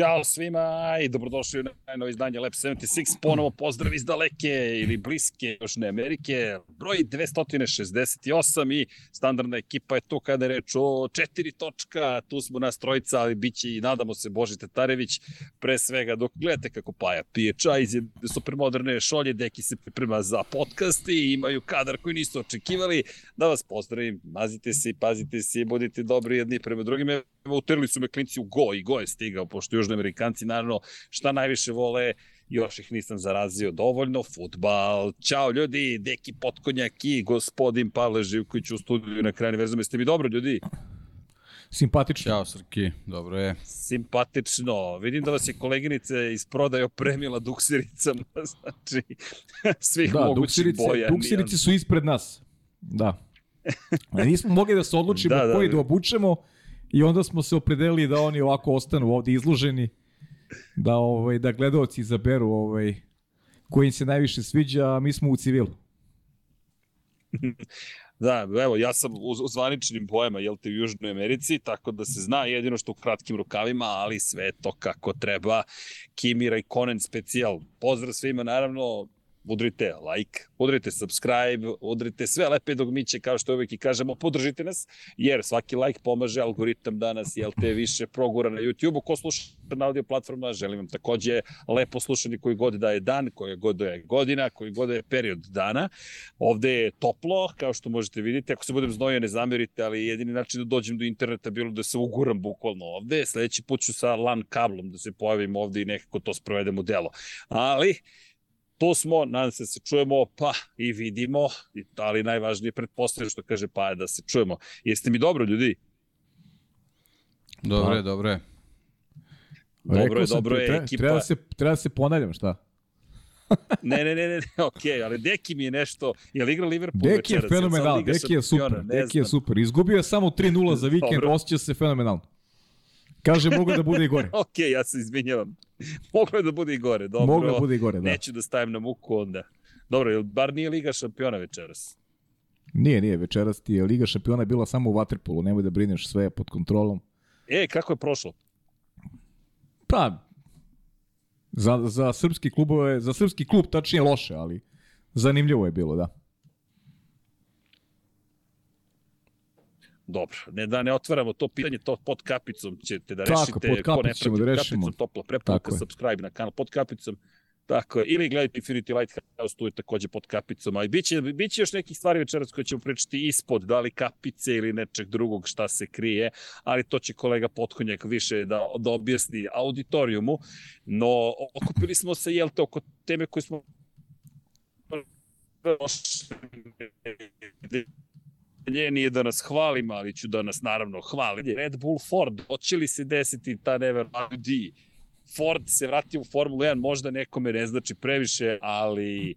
Ćao svima i dobrodošli u najnovi izdanje Lab 76. Ponovo pozdrav iz daleke ili bliske, još ne Amerike. Broj 268 i standardna ekipa je tu kada je reč o četiri točka. Tu smo nas trojica, ali bit će i nadamo se Boži Tatarević. Pre svega dok gledate kako Paja pije čaj iz supermoderne šolje, deki se priprema za podcast i imaju kadar koji nisu očekivali. Da vas pozdravim, mazite se i pazite se i budite dobri jedni prema drugim utrli su me klinci u go i go je stigao, pošto južni amerikanci naravno šta najviše vole, još ih nisam zarazio dovoljno, futbal, čao ljudi, Deki Potkonjak i gospodin Pavle Živković u studiju na kraju verzom, jeste mi dobro ljudi? Simpatično. Ćao Srki, dobro je. Simpatično. Vidim da vas je koleginice iz prodaje opremila duksiricama, znači svih da, mogućih duksirice, boja. Duksirice su ispred nas. Da. Nismo mogli da se odlučimo da, da, koji da, da obučemo, I onda smo se opredelili da oni ovako ostanu ovde izloženi, da ovaj da gledaoci izaberu ovaj koji im se najviše sviđa, a mi smo u civilu. Da, evo, ja sam u, u zvaničnim bojama, jel te, u Južnoj Americi, tako da se zna jedino što u kratkim rukavima, ali sve to kako treba. Kimi Raikkonen specijal. Pozdrav svima, naravno, udrite like, udrite subscribe, udrite sve lepe dogmiće, kao što uvek i kažemo, podržite nas, jer svaki like pomaže algoritam danas, jel te više progura na YouTube-u. Ko sluša na audio platforma, želim vam takođe lepo slušanje koji god da je dan, koji god da je godina, koji god da je period dana. Ovde je toplo, kao što možete vidjeti, ako se budem znojio ne zamerite, ali jedini način da dođem do interneta bilo da se uguram bukvalno ovde. Sledeći put ću sa LAN kablom da se pojavim ovde i nekako to sprovedem u delo. Ali, tu smo, nadam se da se čujemo, pa i vidimo, ali najvažnije pretpostavljam što kaže pa je da se čujemo. Jeste mi dobro, ljudi? Dobro je, dobro je. Dobro je, dobro je, treba, ekipa. Treba se, treba se ponavljam, šta? ne, ne, ne, ne, ok, ali Deki mi je nešto, je li igra Liverpool Deki večerac? je fenomenal, Deki je super, Deki je super. Izgubio je samo 3-0 za vikend, osjeća se fenomenalno. Kaže, mogu da bude i gore. ok, ja se izvinjavam. Moglo je da bude i gore, dobro. Moglo da bude i gore, da. Neću da stavim na muku onda. Dobro, bar nije Liga šampiona večeras? Nije, nije, večeras ti je Liga šampiona bila samo u Waterpolu, nemoj da brineš, sve je pod kontrolom. E, kako je prošlo? Pa, za, za srpski klubove, za srpski klub tačnije loše, ali zanimljivo je bilo, da. Dobro, ne da ne otvaramo to pitanje, to pod kapicom ćete da Tako, rešite. Tako, pod kapicom ćemo da rešimo. Kapicom, topla preporuka, subscribe na kanal pod kapicom. Tako je. Ili gledajte Infinity Lighthouse, tu je takođe pod kapicom, ali biće, biće još nekih stvari večeras koje ćemo pričati ispod, da li kapice ili nečeg drugog šta se krije, ali to će kolega Potkonjak više da, da objasni auditorijumu. No, okupili smo se, jel te, oko teme koje smo nije da nas hvalim, ali ću da nas naravno hvalim. Red Bull Ford, hoće li se desiti ta never D? Ford se vratio u Formulu 1, možda nekome ne znači previše, ali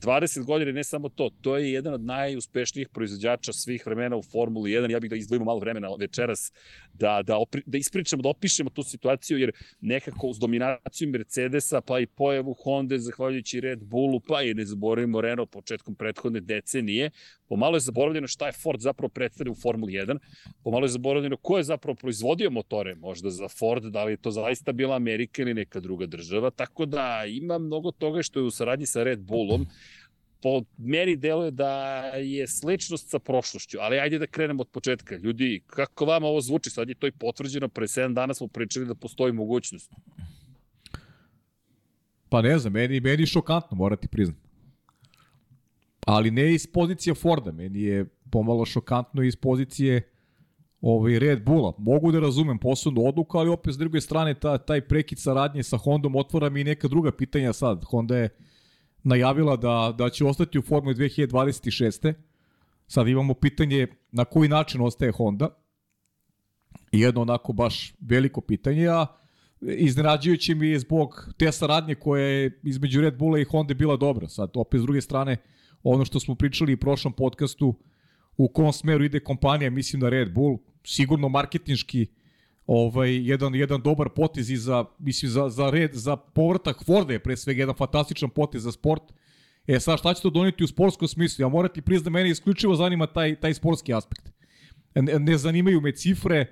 20 godina ne samo to, to je jedan od najuspešnijih proizvođača svih vremena u Formuli 1. Ja bih da izdvojimo malo vremena večeras da, da, opri, da ispričamo, da opišemo tu situaciju, jer nekako uz dominaciju Mercedesa, pa i pojavu Honda, zahvaljujući Red Bullu, pa i ne zaboravimo Renault početkom prethodne decenije, pomalo je zaboravljeno šta je Ford zapravo predstavio u Formuli 1, pomalo je zaboravljeno ko je zapravo proizvodio motore, možda za Ford, da li je to zaista bila Amerika ili neka druga država, tako da ima mnogo toga što je u saradnji sa Red Bullom, po meri deluje da je sličnost sa prošlošću, ali ajde da krenemo od početka. Ljudi, kako vam ovo zvuči? Sad je to i potvrđeno, pre 7 dana smo pričali da postoji mogućnost. Pa ne znam, meni, meni šokantno, morati priznati. Ali ne iz pozicije Forda, meni je pomalo šokantno iz pozicije ovaj Red Bulla. Mogu da razumem poslovnu odluku, ali opet s druge strane ta, taj prekid saradnje sa Hondom otvara mi neka druga pitanja sad. Honda je najavila da, da će ostati u Formuli 2026. Sad imamo pitanje na koji način ostaje Honda. Jedno onako baš veliko pitanje, a iznenađujući mi je zbog te saradnje koja je između Red Bulla i Honda bila dobra. Sad, opet s druge strane, ono što smo pričali u prošlom podcastu, u kom smeru ide kompanija, mislim da Red Bull, sigurno marketinški ovaj jedan jedan dobar potez i za mislim za za red za povratak Forda je pre svega jedan fantastičan potez za sport. E sad šta će to doneti u sportskom smislu? Ja moram ti priznati da mene isključivo zanima taj taj sportski aspekt. Ne, ne zanimaju me cifre,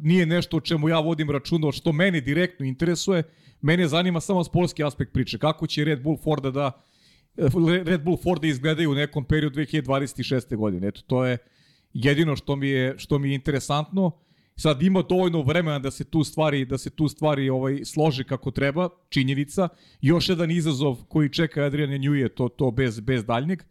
nije nešto o čemu ja vodim računa, što mene direktno interesuje. Mene zanima samo sportski aspekt priče. Kako će Red Bull Forda da Red Bull Forda izgledaju u nekom periodu 2026. godine. Eto, to je jedino što mi je, što mi je interesantno. Sad ima dovoljno vremena da se tu stvari da se tu stvari ovaj složi kako treba, činjenica. Još jedan izazov koji čeka Adrian Newey to to bez bez daljnjeg.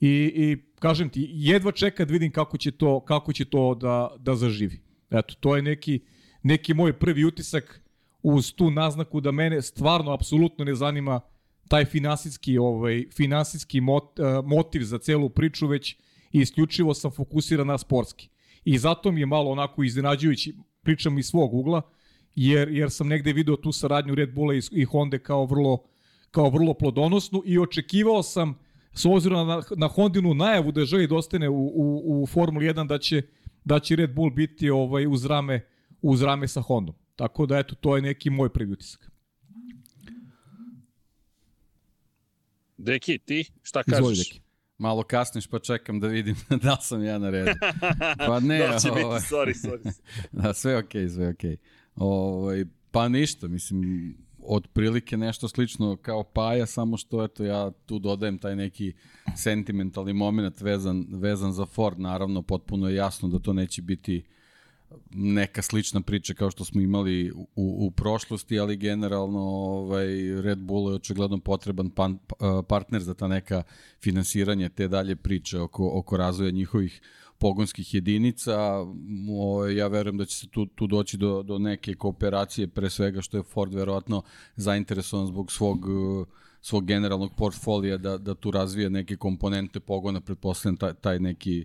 I, I kažem ti, jedva čekam da vidim kako će to kako će to da da zaživi. Eto, to je neki neki moj prvi utisak uz tu naznaku da mene stvarno apsolutno ne zanima taj finansijski ovaj finansijski mot, uh, motiv za celu priču već isključivo sam fokusiran na sportski. I zato mi je malo onako iznenađujući, pričam iz svog ugla, jer, jer sam negde video tu saradnju Red Bulla i, i Honda kao vrlo, kao vrlo plodonosnu i očekivao sam, s obzirom na, na Hondinu najavu da želi da ostane u, u, u Formuli 1, da će, da će Red Bull biti ovaj uz rame, uz rame sa Hondom. Tako da, eto, to je neki moj prvi utisak. Deki, ti šta kažeš? Izvoli, Deki. Malo kasniš pa čekam da vidim da li sam ja na redu. Pa ne, da će ovaj, biti, sorry, sorry. da, sve okej, okay, sve okej. Okay. Ovaj, pa ništa, mislim, otprilike nešto slično kao Paja, samo što eto ja tu dodajem taj neki sentimentalni moment vezan, vezan za Ford, naravno potpuno je jasno da to neće biti uh, neka slična priča kao što smo imali u, u prošlosti, ali generalno ovaj, Red Bull je očigledno potreban pan, partner za ta neka finansiranje te dalje priče oko, oko razvoja njihovih pogonskih jedinica. O, ja verujem da će se tu, tu doći do, do neke kooperacije, pre svega što je Ford verovatno zainteresovan zbog svog svog generalnog portfolija da, da tu razvije neke komponente pogona, pretpostavljam taj, taj neki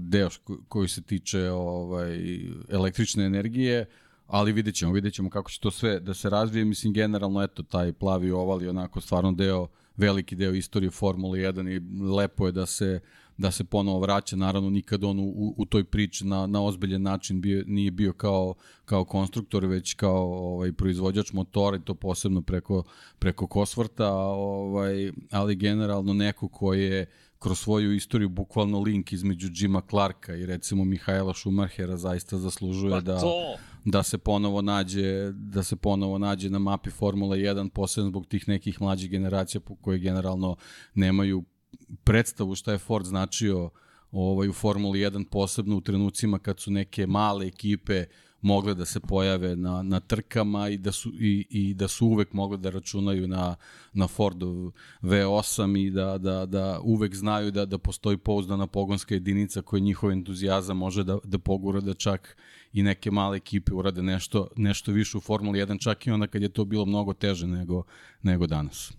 deo koji se tiče ovaj, električne energije, ali vidjet ćemo, vidjet ćemo kako će to sve da se razvije. Mislim, generalno, eto, taj plavi oval je onako stvarno deo, veliki deo istorije Formule 1 i lepo je da se da se ponovo vraća, naravno nikad on u, u toj priči na, na ozbiljen način bio, nije bio kao, kao konstruktor, već kao ovaj, proizvođač motora i to posebno preko, preko Kosvorta, ovaj, ali generalno neko ko je kroz svoju istoriju bukvalno link između Jima Clarka i recimo Mihajla Schumachera zaista zaslužuje pa da da se ponovo nađe da se ponovo nađe na mapi Formula 1 posebno zbog tih nekih mlađih generacija koje generalno nemaju predstavu šta je Ford značio ovaj u Formuli 1 posebno u trenucima kad su neke male ekipe mogle da se pojave na, na trkama i da su, i, i da su uvek mogli da računaju na, na Fordov V8 i da, da, da uvek znaju da, da postoji pouzdana pogonska jedinica koja njihov entuzijazam može da, da pogura da čak i neke male ekipe urade nešto, nešto više u Formuli 1, čak i onda kad je to bilo mnogo teže nego, nego danas.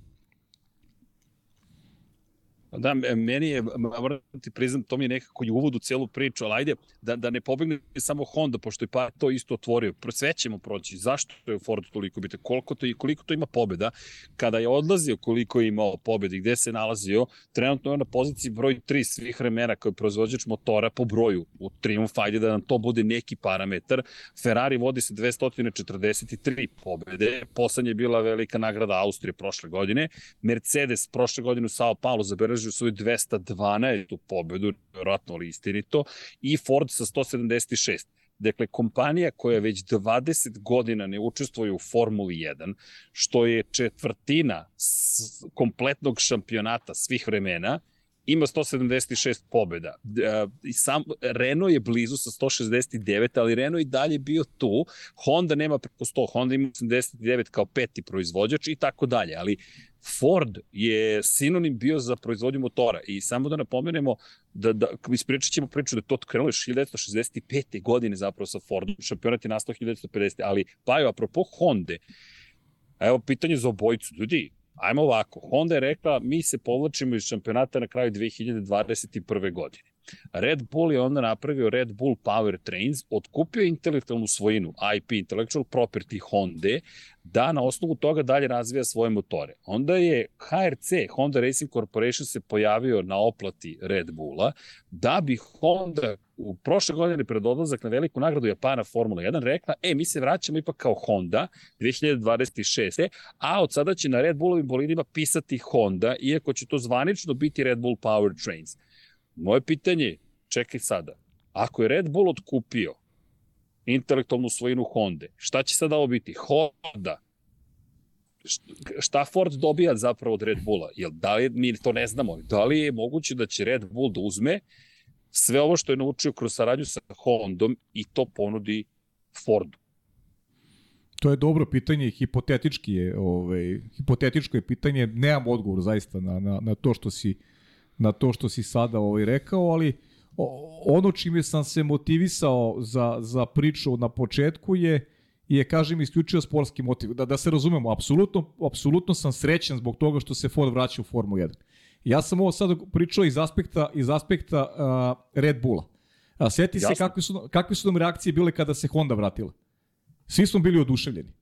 Da, meni je, moram ti priznam, to mi je nekako i uvod u celu priču, ali ajde, da, da ne pobegne samo Honda, pošto je pa to isto otvorio. Sve ćemo proći. Zašto je Ford toliko bite? Koliko to, koliko to ima pobeda? Kada je odlazio, koliko je imao pobeda i gde se nalazio, trenutno je na poziciji broj 3 svih vremena kao je proizvođač motora po broju u Triumph, ajde da nam to bude neki parametar. Ferrari vodi se 243 pobede, poslednje je bila velika nagrada Austrije prošle godine, Mercedes prošle godine u Sao Paulo zabeležio zabeležio svoju 212. pobedu, vjerojatno li istinito, i Ford sa 176. Dakle, kompanija koja već 20 godina ne učestvuje u Formuli 1, što je četvrtina kompletnog šampionata svih vremena, ima 176 pobjeda. I sam Renault je blizu sa 169, ali Renault i dalje bio tu. Honda nema preko 100, Honda ima 89 kao peti proizvođač i tako dalje, ali Ford je sinonim bio za proizvodnju motora i samo da napomenemo da, da ispričat ćemo priču da to krenulo još 1965. godine zapravo sa Fordom, šampionat je nastao 1950. Ali, pa jo, apropo Honda, evo pitanje za obojicu. Ljudi, ajmo ovako, Honda je rekla mi se povlačimo iz šampionata na kraju 2021. godine. Red Bull je onda napravio Red Bull Power Trains, otkupio intelektualnu svojinu, IP, Intellectual Property Honda, da na osnovu toga dalje razvija svoje motore. Onda je HRC, Honda Racing Corporation, se pojavio na oplati Red Bulla, da bi Honda u prošle godine pred odlazak na veliku nagradu Japana Formula 1 rekla, e, mi se vraćamo ipak kao Honda 2026. A od sada će na Red Bullovim bolidima pisati Honda, iako će to zvanično biti Red Bull Power Trains. Moje pitanje, čekaj sada, ako je Red Bull otkupio intelektualnu svojinu Honda. Šta će sada ovo biti? Honda. Šta Ford dobija zapravo od Red Bulla? Jel, da li, mi to ne znamo, da li je moguće da će Red Bull da uzme sve ovo što je naučio kroz saradnju sa Hondom i to ponudi Fordu? To je dobro pitanje i hipotetički je, ovaj, hipotetičko je pitanje, nemam odgovor zaista na, na, na to što si na to što si sada ovaj rekao, ali ono čime sam se motivisao za, za priču na početku je je, kažem, isključio sportski motiv. Da, da se razumemo, apsolutno, apsolutno sam srećan zbog toga što se Ford vraća u Formu 1. Ja sam ovo sada pričao iz aspekta, iz aspekta uh, Red Bulla. A, seti Jasno. se kakve su, kakve su nam reakcije bile kada se Honda vratila. Svi smo bili oduševljeni.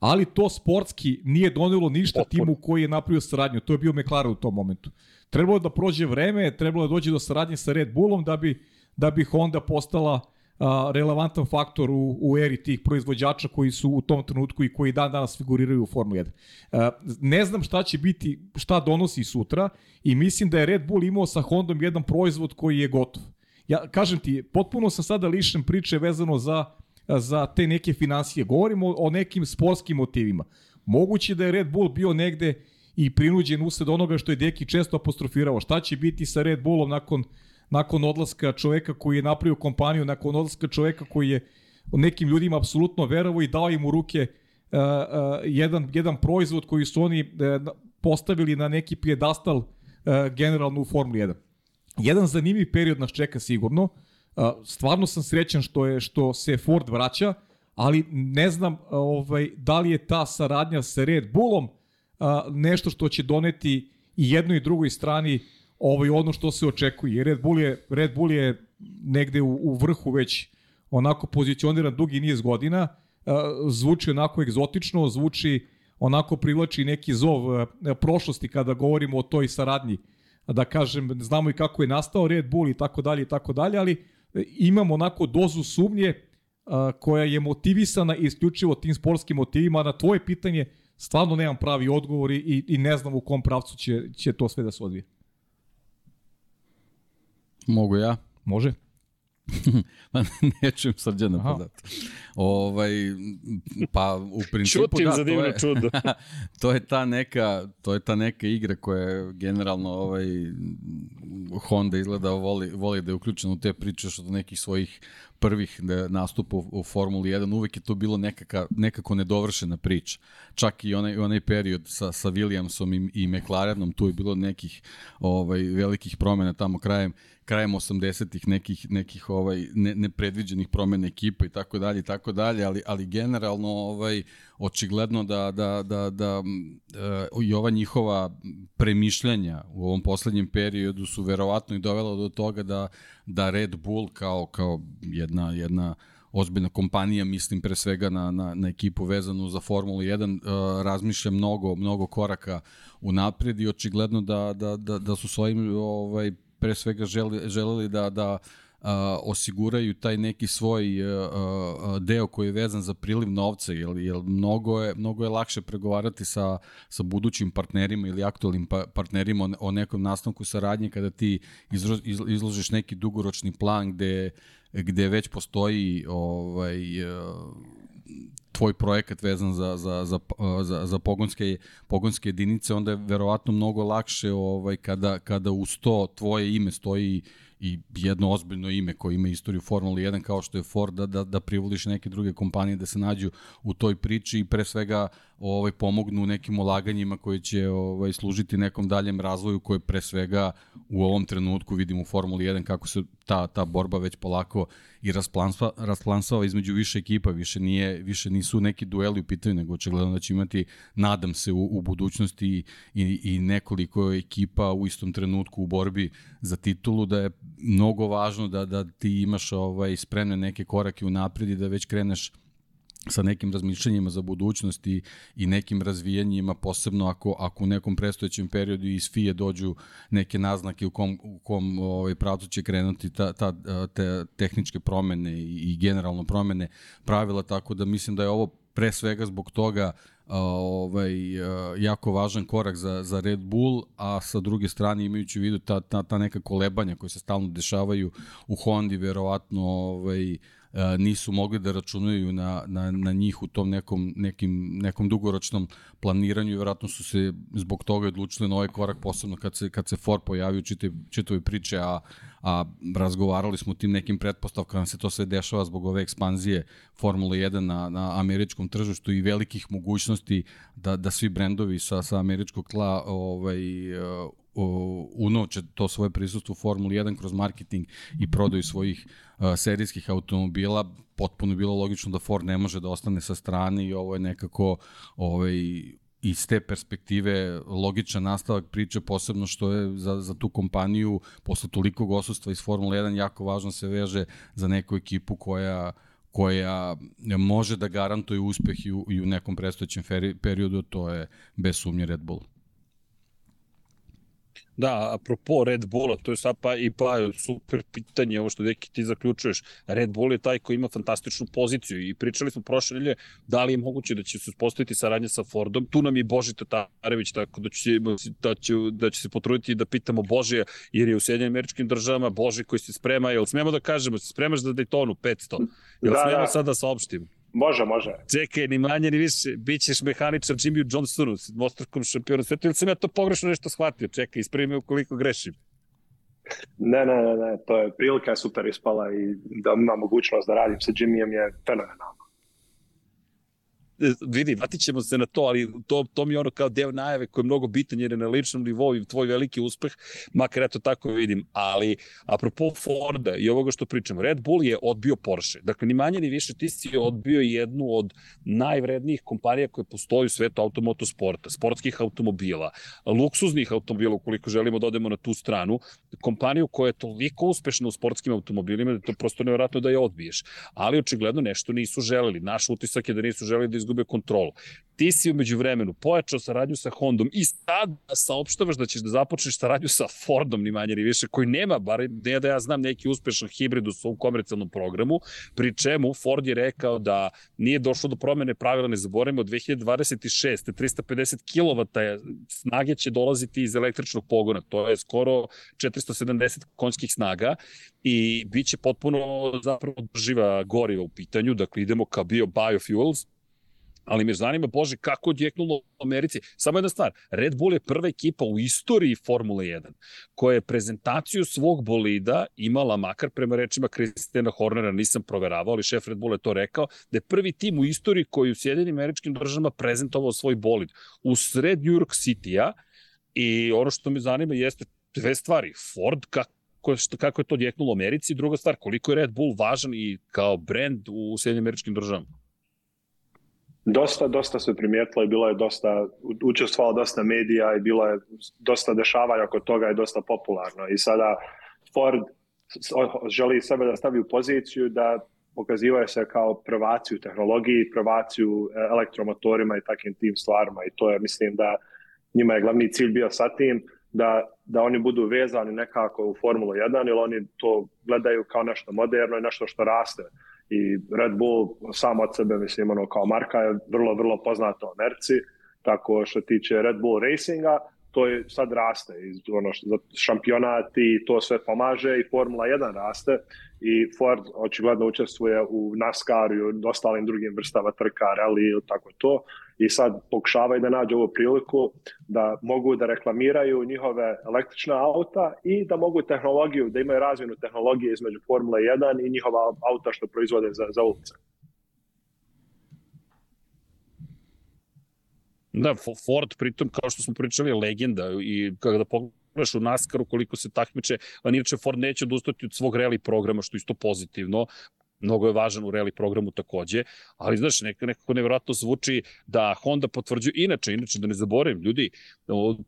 Ali to sportski nije donelo ništa Otpor. timu koji je napravio saradnju. To je bio McLaren u tom momentu. Trebalo da prođe vreme, trebalo da dođe do saradnje sa Red Bullom da bi, da bi Honda postala a, relevantan faktor u, u eri tih proizvođača koji su u tom trenutku i koji dan danas figuriraju u Formula 1. A, ne znam šta će biti, šta donosi sutra i mislim da je Red Bull imao sa Hondom jedan proizvod koji je gotov. Ja kažem ti, potpuno sam sada lišen priče vezano za za te neke financije. Govorimo o nekim sportskim motivima. Moguće da je Red Bull bio negde i prinuđen usled onoga što je Deki često apostrofirao. Šta će biti sa Red Bullom nakon, nakon odlaska čoveka koji je napravio kompaniju, nakon odlaska čoveka koji je nekim ljudima apsolutno verovo i dao im u ruke uh, uh, jedan, jedan proizvod koji su oni uh, postavili na neki pijedastal uh, generalno u Formuli 1. Jedan zanimljiv period nas čeka sigurno. Uh, stvarno sam srećan što je što se Ford vraća, ali ne znam ovaj da li je ta saradnja sa Red Bullom nešto što će doneti i jednoj i drugoj strani ovaj ono što se očekuje. Red Bull je Red Bull je negde u, u vrhu već onako pozicioniran dugi niz godina, zvuči onako egzotično, zvuči onako privlači neki zov prošlosti kada govorimo o toj saradnji. Da kažem, znamo i kako je nastao Red Bull i tako dalje i tako dalje, ali imam onako dozu sumnje a, koja je motivisana isključivo tim sportskim motivima, na tvoje pitanje stvarno nemam pravi odgovor i, i ne znam u kom pravcu će, će to sve da se odvije. Mogu ja? Može. Ma ne čujem srđana podatak. Ovaj, pa u principu da, za divno to je, čudo. to je ta neka, to je ta neka igra koja je generalno ovaj, Honda izgleda voli, voli da je uključena u te priče što do nekih svojih prvih nastupa u, Formuli 1 uvek je to bilo nekaka, nekako nedovršena priča. Čak i onaj, onaj period sa, sa Williamsom i, i McLarenom, tu je bilo nekih ovaj, velikih promena tamo krajem krajem 80-ih nekih nekih ovaj ne, nepredviđenih promena ekipa i tako dalje i tako dalje, ali ali generalno ovaj očigledno da da da da uh, i ova njihova premišljanja u ovom poslednjem periodu su verovatno i dovela do toga da da Red Bull kao kao jedna jedna ozbiljna kompanija, mislim pre svega na, na, na ekipu vezanu za Formulu 1, uh, razmišlja mnogo, mnogo koraka u napred i očigledno da, da, da, da su svojim ovaj, pre svega želi, želeli da, da a, osiguraju taj neki svoj a, a, deo koji je vezan za priliv novca, jer, jer mnogo, je, mnogo je lakše pregovarati sa, sa budućim partnerima ili aktualnim pa, partnerima o, nekom nastavku saradnje kada ti izlo, izložiš neki dugoročni plan gde, gde već postoji ovaj, tvoj projekat vezan za, za, za, za, za pogonske, pogonske jedinice, onda je verovatno mnogo lakše ovaj, kada, kada uz to tvoje ime stoji i jedno ozbiljno ime koje ima istoriju Formula 1 kao što je Ford da, da, da privoliš neke druge kompanije da se nađu u toj priči i pre svega ovaj pomognu nekim ulaganjima koji će ovaj služiti nekom daljem razvoju koje pre svega u ovom trenutku vidimo u Formuli 1 kako se ta ta borba već polako i rasplansava, rasplansava između više ekipa, više nije više nisu neki dueli u pitanju, nego očigledno da će imati nadam se u, u budućnosti i, i nekoliko ekipa u istom trenutku u borbi za titulu da je mnogo važno da da ti imaš ovaj spremne neke korake u napred i da već kreneš sa nekim razmišljanjima za budućnost i, i nekim razvijanjima, posebno ako, ako u nekom prestojećem periodu iz FIE dođu neke naznake u kom, u kom ovaj, pravcu će krenuti ta, ta, te tehničke promene i, generalno promene pravila, tako da mislim da je ovo pre svega zbog toga ovaj, jako važan korak za, za Red Bull, a sa druge strane imajući u vidu ta, ta, ta neka kolebanja koje se stalno dešavaju u Hondi, verovatno ovaj, nisu mogli da računaju na, na, na njih u tom nekom, nekim, nekom dugoročnom planiranju i vjerojatno su se zbog toga odlučili na ovaj korak, posebno kad se, kad se Ford pojavio čitoj, čitoj priče, a, a razgovarali smo tim nekim pretpostavkama, se to sve dešava zbog ove ekspanzije Formule 1 na, na američkom tržištu i velikih mogućnosti da, da svi brendovi sa, sa američkog tla ovaj, unovče to svoje prisustvo u Formuli 1 kroz marketing i prodaju svojih serijskih automobila, potpuno bilo logično da Ford ne može da ostane sa strane i ovo je nekako ovaj, iz te perspektive logičan nastavak priče, posebno što je za, za tu kompaniju posle tolikog osustva iz Formule 1 jako važno se veže za neku ekipu koja koja može da garantuje uspeh i u, i u nekom predstojećem periodu, to je bez sumnje Red Bull. Da, apropo Red Bulla, to je sad pa i pa super pitanje, ovo što neki ti zaključuješ. Red Bull je taj koji ima fantastičnu poziciju i pričali smo prošle nelje da li je moguće da će se uspostaviti saradnja sa Fordom. Tu nam je Boži Tatarević, tako da će, da će, da će se potruditi da pitamo Božija, jer je u Sjedinjenim američkim državama Boži koji se sprema, jel smemo da kažemo, se spremaš za Daytonu 500? Jel da, smemo da. sad da saopštimo? Može, može. Čekaj, ni manje ni više, bit ćeš mehaničar Jimmy Johnsonu, dvostrukom šampionu sveta, ili sam ja to pogrešno nešto shvatio? Čekaj, ispravi me ukoliko grešim. Ne, ne, ne, ne, to je prilika je super ispala i da ima mogućnost da radim sa Jimmyjem je fenomenalno vidi, vratit ćemo se na to, ali to, to mi je ono kao deo najave koji je mnogo bitan jer je na ličnom nivou i tvoj veliki uspeh, makar ja to tako vidim, ali apropo Forda i ovoga što pričamo, Red Bull je odbio Porsche, dakle ni manje ni više ti si odbio jednu od najvrednijih kompanija koje postoji u svetu automotosporta, sportskih automobila, luksuznih automobila, ukoliko želimo da odemo na tu stranu, kompaniju koja je toliko uspešna u sportskim automobilima da to prosto nevjerojatno da je odbiješ, ali očigledno nešto nisu želeli. Naš utisak je da nisu želeli da izgube kontrolu. Ti si umeđu vremenu pojačao saradnju sa Hondom i sad saopštavaš da ćeš da započneš saradnju sa Fordom, ni manje ni više, koji nema, bar ne da ja znam neki uspešan hibrid u svom komercijalnom programu, pri čemu Ford je rekao da nije došlo do promene pravila, ne zaboravimo, od 2026. 350 kW snage će dolaziti iz električnog pogona, to je skoro 470 konjskih snaga i bit će potpuno zapravo živa goriva u pitanju, dakle idemo ka bio biofuels, ali me zanima, Bože, kako odjeknulo u Americi. Samo jedna stvar, Red Bull je prva ekipa u istoriji Formule 1 koja je prezentaciju svog bolida imala, makar prema rečima Kristijana Hornera, nisam proveravao, ali šef Red Bull je to rekao, da je prvi tim u istoriji koji u Sjedinim američkim državama prezentovao svoj bolid u sred New York City-a i ono što me zanima jeste dve stvari. Ford, kako kako je to odjeknulo u Americi, druga stvar, koliko je Red Bull važan i kao brand u Sjedinim američkim državama. Dosta, dosta se primijetilo i bilo je dosta, učestvovalo dosta medija i bilo je dosta dešavanja oko toga i dosta popularno. I sada Ford želi sebe da stavi u poziciju da pokazivaju se kao prvaci u tehnologiji, prvaci u elektromotorima i takvim tim stvarima i to je, mislim da njima je glavni cilj bio sa tim da, da oni budu vezani nekako u Formulu 1 ili oni to gledaju kao nešto moderno i nešto što raste i Red Bull sam od sebe, mislim, ono, kao marka je vrlo, vrlo poznata u Americi, tako što tiče Red Bull Racinga, to je sad raste, i ono, šampionati to sve pomaže i Formula 1 raste i Ford očigledno učestvuje u NASCAR i u ostalim drugim vrstama trka, rally ili tako to i sad pokušavaju da nađu ovu priliku da mogu da reklamiraju njihove električna auta i da mogu tehnologiju, da imaju razvijenu tehnologiju između Formule 1 i njihova auta što proizvode za, za ulice. Da, Ford pritom, kao što smo pričali, je legenda i kada pogledaš u NASCAR-u koliko se takmiče, a inače Ford neće odustati od svog rally programa, što isto pozitivno, mnogo je važan u rally programu takođe, ali znaš, nekako, nekako nevjerojatno zvuči da Honda potvrđuje, inače, inače da ne zaboravim, ljudi,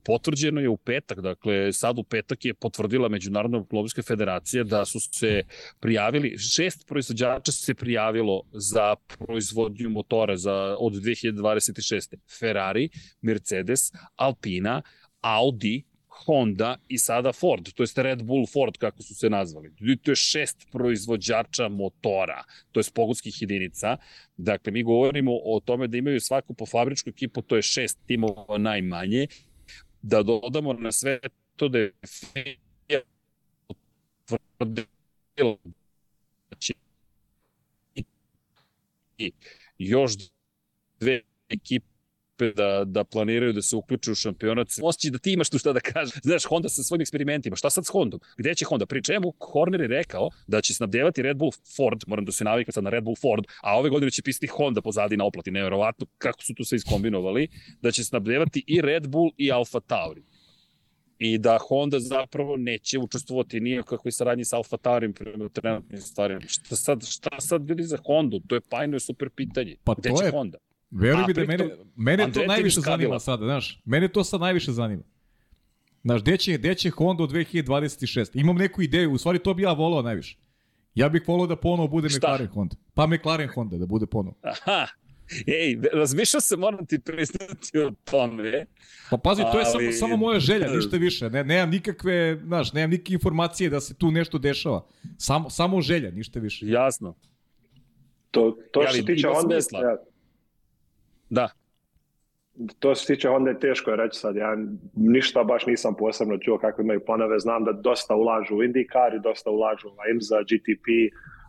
potvrđeno je u petak, dakle sad u petak je potvrdila Međunarodna automobilska federacija da su se prijavili, šest proizvođača se prijavilo za proizvodnju motora za, od 2026. Ferrari, Mercedes, Alpina, Audi, Honda i sada Ford, to jest Red Bull Ford kako su se nazvali. To je šest proizvođača motora, to je pogonskih jedinica. Dakle, mi govorimo o tome da imaju svaku po fabričku ekipu, to je šest timova najmanje. Da dodamo na sve to da je još dve ekipe da, da planiraju da se uključe u šampionat. Osjeći da ti imaš tu šta da kažeš. Znaš, Honda sa svojim eksperimentima. Šta sad s Hondom? Gde će Honda? Pri čemu? Horner je rekao da će snabdevati Red Bull Ford, moram da se navikam sad na Red Bull Ford, a ove godine će pisati Honda pozadi na oplati. Neverovatno kako su tu sve iskombinovali. Da će snabdevati i Red Bull i Alfa Tauri i da Honda zapravo neće učestvovati nije kakvoj saradnji sa Alfa Taurim prema trenutnim stvarima. Šta sad, šta sad bili za Hondu? To je pajno je super pitanje. Pa Gde to će je- Honda? Veruj mi da mene, mene to najviše zanima sada, znaš. Mene to sad najviše zanima. Znaš, gde će, gde će Honda u 2026? Imam neku ideju, u stvari to bi ja volao najviše. Ja bih volao da ponovo bude Šta? McLaren Honda. Pa McLaren Honda da bude ponovo. Aha, Ej, razmišljao sam, moram ti priznati o tome. Pa pazi, to je samo, Ali- samo moja želja, ništa više. Ne, nemam nikakve, znaš, nemam nikakve informacije da se tu nešto dešava. Samo, samo želja, ništa više. Jasno. To, to što se tiče smisla. ja, Da. to se tiče Honda je teško reći sad. Ja ništa baš nisam posebno čuo kako imaju planove. Znam da dosta ulažu u IndyCar i dosta ulažu u IMSA, GTP,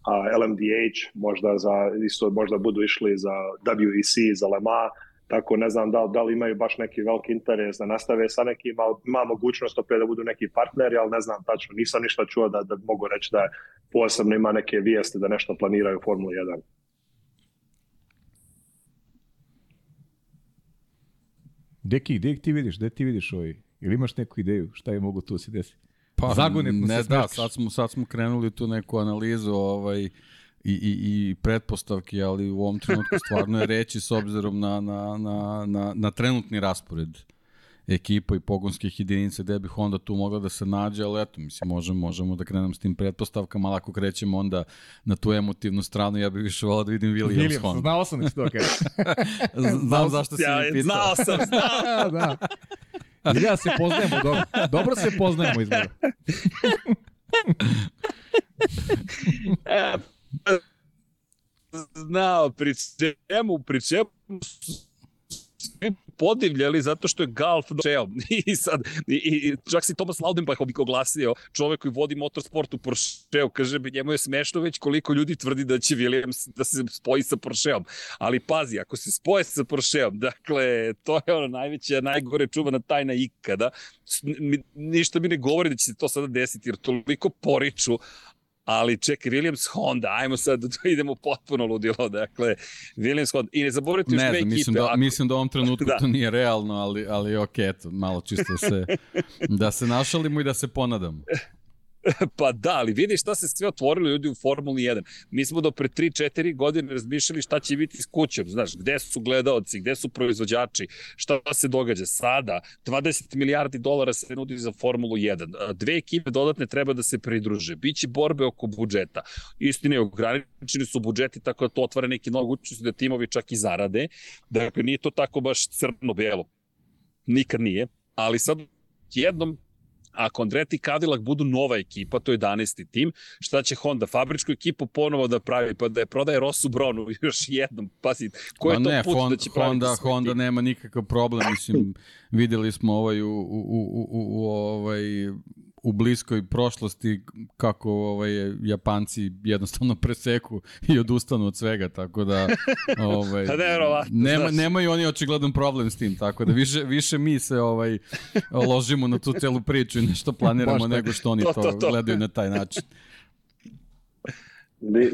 a, LMDH, možda, za, isto možda budu išli za WEC, za Le Mans. Tako ne znam da, da li imaju baš neki veliki interes da nastave sa nekim, ali ima mogućnost opet da budu neki partneri, ali ne znam tačno. Nisam ništa čuo da, da mogu reći da posebno ima neke vijesti da nešto planiraju u Formuli 1. Deki, gde ti vidiš, gde ti vidiš ovaj? Ili imaš neku ideju šta je mogu tu da se desi? Pa, Zagonetno se ne, da, smeškaš. sad smo, sad smo krenuli tu neku analizu ovaj, i, i, i pretpostavki, ali u ovom trenutku stvarno je reći s obzirom na, na, na, na, na trenutni raspored ekipa i pogonskih jedinica gde bi Honda tu mogla da se nađe, ali eto, mislim, možemo, možemo da krenemo s tim pretpostavkama, ali ako krećemo onda na tu emotivnu stranu, ja bih više volao da vidim Williams, Williams, Honda. znao sam da će to kažeš. Znam zašto si Ja, mi pitao. znao sam, znao. da. Ili ja se poznajemo dobro. Dobro se poznajemo izgleda. E, znao, pri čemu, pri čemu podivljali zato što je Galf došao. I sad, i, i, čak si Thomas Laudenbach bi oglasio, čovek koji vodi motorsport u Porscheu, kaže, bi njemu je smešno već koliko ljudi tvrdi da će Williams da se spoji sa Porscheom. Ali pazi, ako se spoje sa Porscheom, dakle, to je ono najveća, najgore čuvana tajna ikada, ništa mi ne govori da će se to sada desiti, jer toliko poriču, ali čekaj, Williams Honda, ajmo sad da idemo potpuno ludilo, dakle, Williams Honda, i ne zaboravite još Ne dve znam, ekipe, mislim da, ako- mislim da u ovom trenutku Da. to nije realno, ali, ali ok, eto, malo čisto da se, da se našalimo i da se ponadamo. Pa da, ali vidi šta se sve otvorilo ljudi u Formuli 1. Mi smo do pre 3-4 godine razmišljali šta će biti s kućom, znaš, gde su gledaoci, gde su proizvođači, šta se događa sada. 20 milijardi dolara se nudi za Formulu 1. A, Dve ekipe dodatne treba da se pridruže. Biće borbe oko budžeta. Istine, ograničeni su budžeti, tako da to otvara neki novi mogućnosti da timovi čak i zarade. Dakle, nije to tako baš crno-belo. Nikad nije. Ali sad jednom ako Andretti i Cadillac budu nova ekipa, to je 11. tim, šta će Honda, fabričku ekipu ponovo da pravi, pa da je prodaje Rosu Bronu još jednom, pazi, ko je Ma to ne, put Hon- da će praviti Honda, Honda tim? nema nikakav problem, mislim, videli smo ovaj u, u, u, u, u, ovaj, u bliskoj prošlosti kako ovaj, Japanci jednostavno preseku i odustanu od svega, tako da ovaj, Pa nema, nemaju oni očigledan problem s tim, tako da više, više mi se ovaj, ložimo na tu celu priču i nešto planiramo nego što oni To, to, to, to. gledaju na taj način.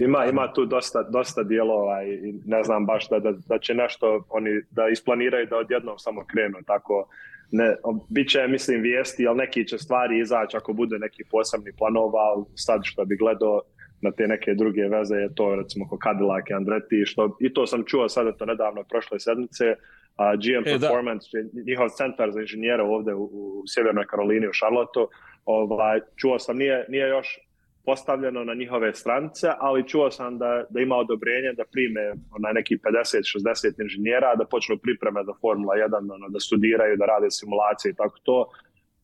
Ima, ima tu dosta, dosta dijelova i ne znam baš da, da, da će nešto oni da isplaniraju da odjednom samo krenu tako ne, bit će mislim vijesti, ali neki će stvari izaći ako bude neki posebni planova, ali sad što bi gledao na te neke druge veze je to recimo ko Cadillac i Andretti, što i to sam čuo sada to nedavno prošle sedmice, a GM E, da. Performance, njihov centar za inženjere ovde u, u Sjevernoj Karolini, u Charlotteu, ovaj, čuo sam, nije, nije još postavljeno na njihove stranice, ali čuo sam da, da ima odobrenje da prime onaj neki 50-60 inženjera, da počnu pripreme za Formula 1, ono, da studiraju, da rade simulacije i tako to.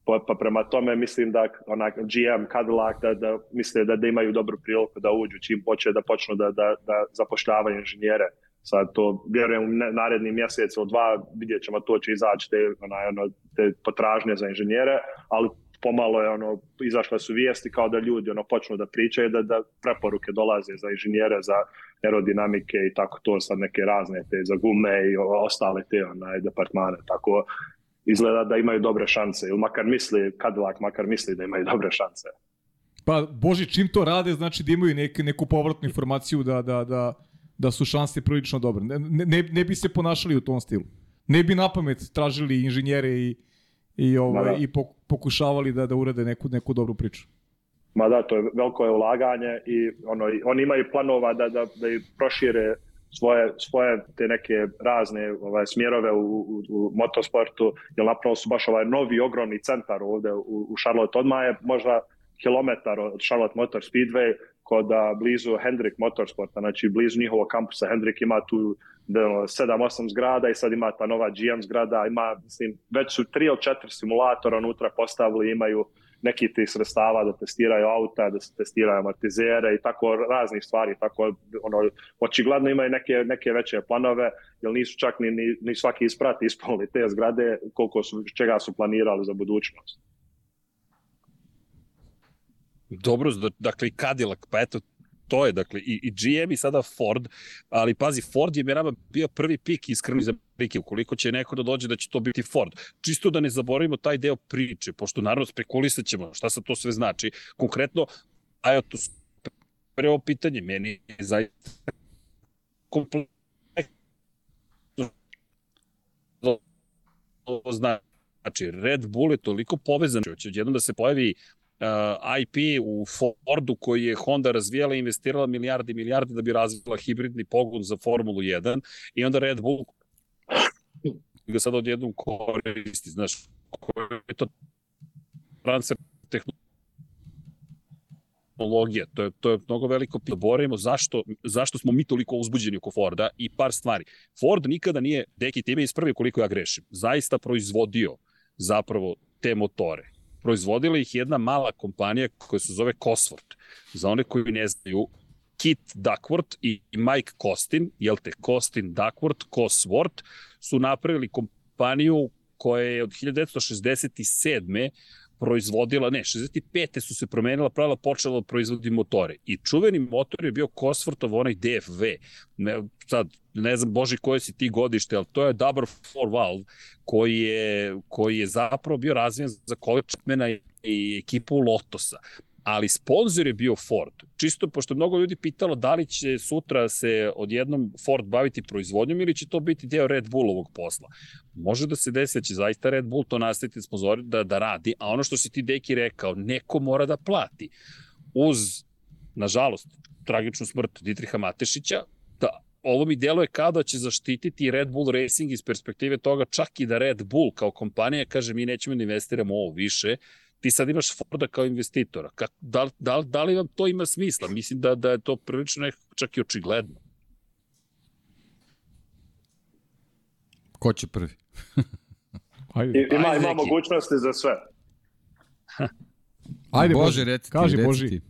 Pa, pa prema tome mislim da onak GM, Cadillac, da, da misle da, da imaju dobru priliku da uđu čim počne da počnu da, da, da zapošljavaju inženjere. Sad to, vjerujem, u naredni mjesec ili dva vidjet ćemo, to će izaći te, onaj, ono, te potražnje za inženjere, ali pomalo je ono, izašle su vijesti kao da ljudi ono počnu da pričaju da, da preporuke dolaze za inženjere, za aerodinamike i tako to sad neke razne te za gume i ostale te onaj, departmane, tako izgleda da imaju dobre šanse ili makar misli, Cadillac makar misli da imaju dobre šanse. Pa, Boži, čim to rade, znači da imaju nek, neku povratnu informaciju da, da, da, da su šanse prilično dobre. Ne, ne, ne bi se ponašali u tom stilu. Ne bi na pamet tražili inženjere i, i, ovaj, da, da. i pokušavali da, da urade neku, neku dobru priču. Ma da, to je veliko je ulaganje i ono, oni imaju planova da, da, da i prošire svoje, svoje te neke razne ovaj, smjerove u, u, u motosportu, jer napravo su baš ovaj novi ogromni centar ovde u, u Charlotte. Odmah je možda kilometar od Charlotte Motor Speedway kod blizu Hendrick Motorsporta, znači blizu njihovog kampusa. Hendrick ima tu 7-8 zgrada i sad ima ta nova GM zgrada, ima, mislim, već su tri ili četiri simulatora unutra postavili, imaju neki tih sredstava da testiraju auta, da se testiraju amortizere i tako raznih stvari, tako ono, očigledno imaju neke, neke veće planove, jer nisu čak ni, ni, ni svaki isprati ispunili te zgrade koliko su, čega su planirali za budućnost. Dobro, dakle i Cadillac, pa eto, to je, dakle, i, i GM i sada Ford, ali pazi, Ford je merama bio prvi pik iskreno za prike, ukoliko će neko da dođe da će to biti Ford. Čisto da ne zaboravimo taj deo priče, pošto naravno spekulisat ćemo šta sa to sve znači. Konkretno, a to prvo pitanje, meni je zaista kompleksno znači Red Bull je toliko povezan, će odjednom da se pojavi IP u Fordu koji je Honda razvijala i investirala milijarde i milijarde da bi razvila hibridni pogon za Formulu 1 i onda Red Bull ga sad odjednom koristi, znaš, koji je to transfer tehnologija, to je, to je mnogo veliko pitanje. Borimo zašto, zašto smo mi toliko uzbuđeni oko Forda i par stvari. Ford nikada nije, deki time ispravi koliko ja grešim, zaista proizvodio zapravo te motore proizvodila ih jedna mala kompanija koja se zove Cosworth. Za one koji ne znaju, Kit Duckworth i Mike Costin, jel te, Costin Duckworth, Cosworth, su napravili kompaniju koja je od 1967 proizvodila, ne, 65. su se promenila pravila, počela da proizvodi motore. I čuveni motor je bio Cosworthov onaj DFV. Ne, sad, ne znam, Boži, koje si ti godište, ali to je Double Four Valve koji je, koji je zapravo bio razvijen za kolečmena i ekipu Lotosa ali sponsor je bio Ford. Čisto pošto mnogo ljudi pitalo da li će sutra se odjednom Ford baviti proizvodnjom ili će to biti deo Red Bullovog posla. Može da se desi da će zaista Red Bull to nastaviti sponzor da, da radi, a ono što si ti deki rekao, neko mora da plati. Uz, nažalost, tragičnu smrt Dietriha Matešića, da ovo mi deluje kao da će zaštititi Red Bull Racing iz perspektive toga čak i da Red Bull kao kompanija kaže mi nećemo da investiramo ovo više, ti sad imaš Forda kao investitora. Kak, da, da, da li vam to ima smisla? Mislim da, da je to prilično nekako čak i očigledno. Ko će prvi? Ajde. Ima, Ajde, ima mogućnosti za sve. Ajde, Bože, reci ti, Kaži, Boži. Ti.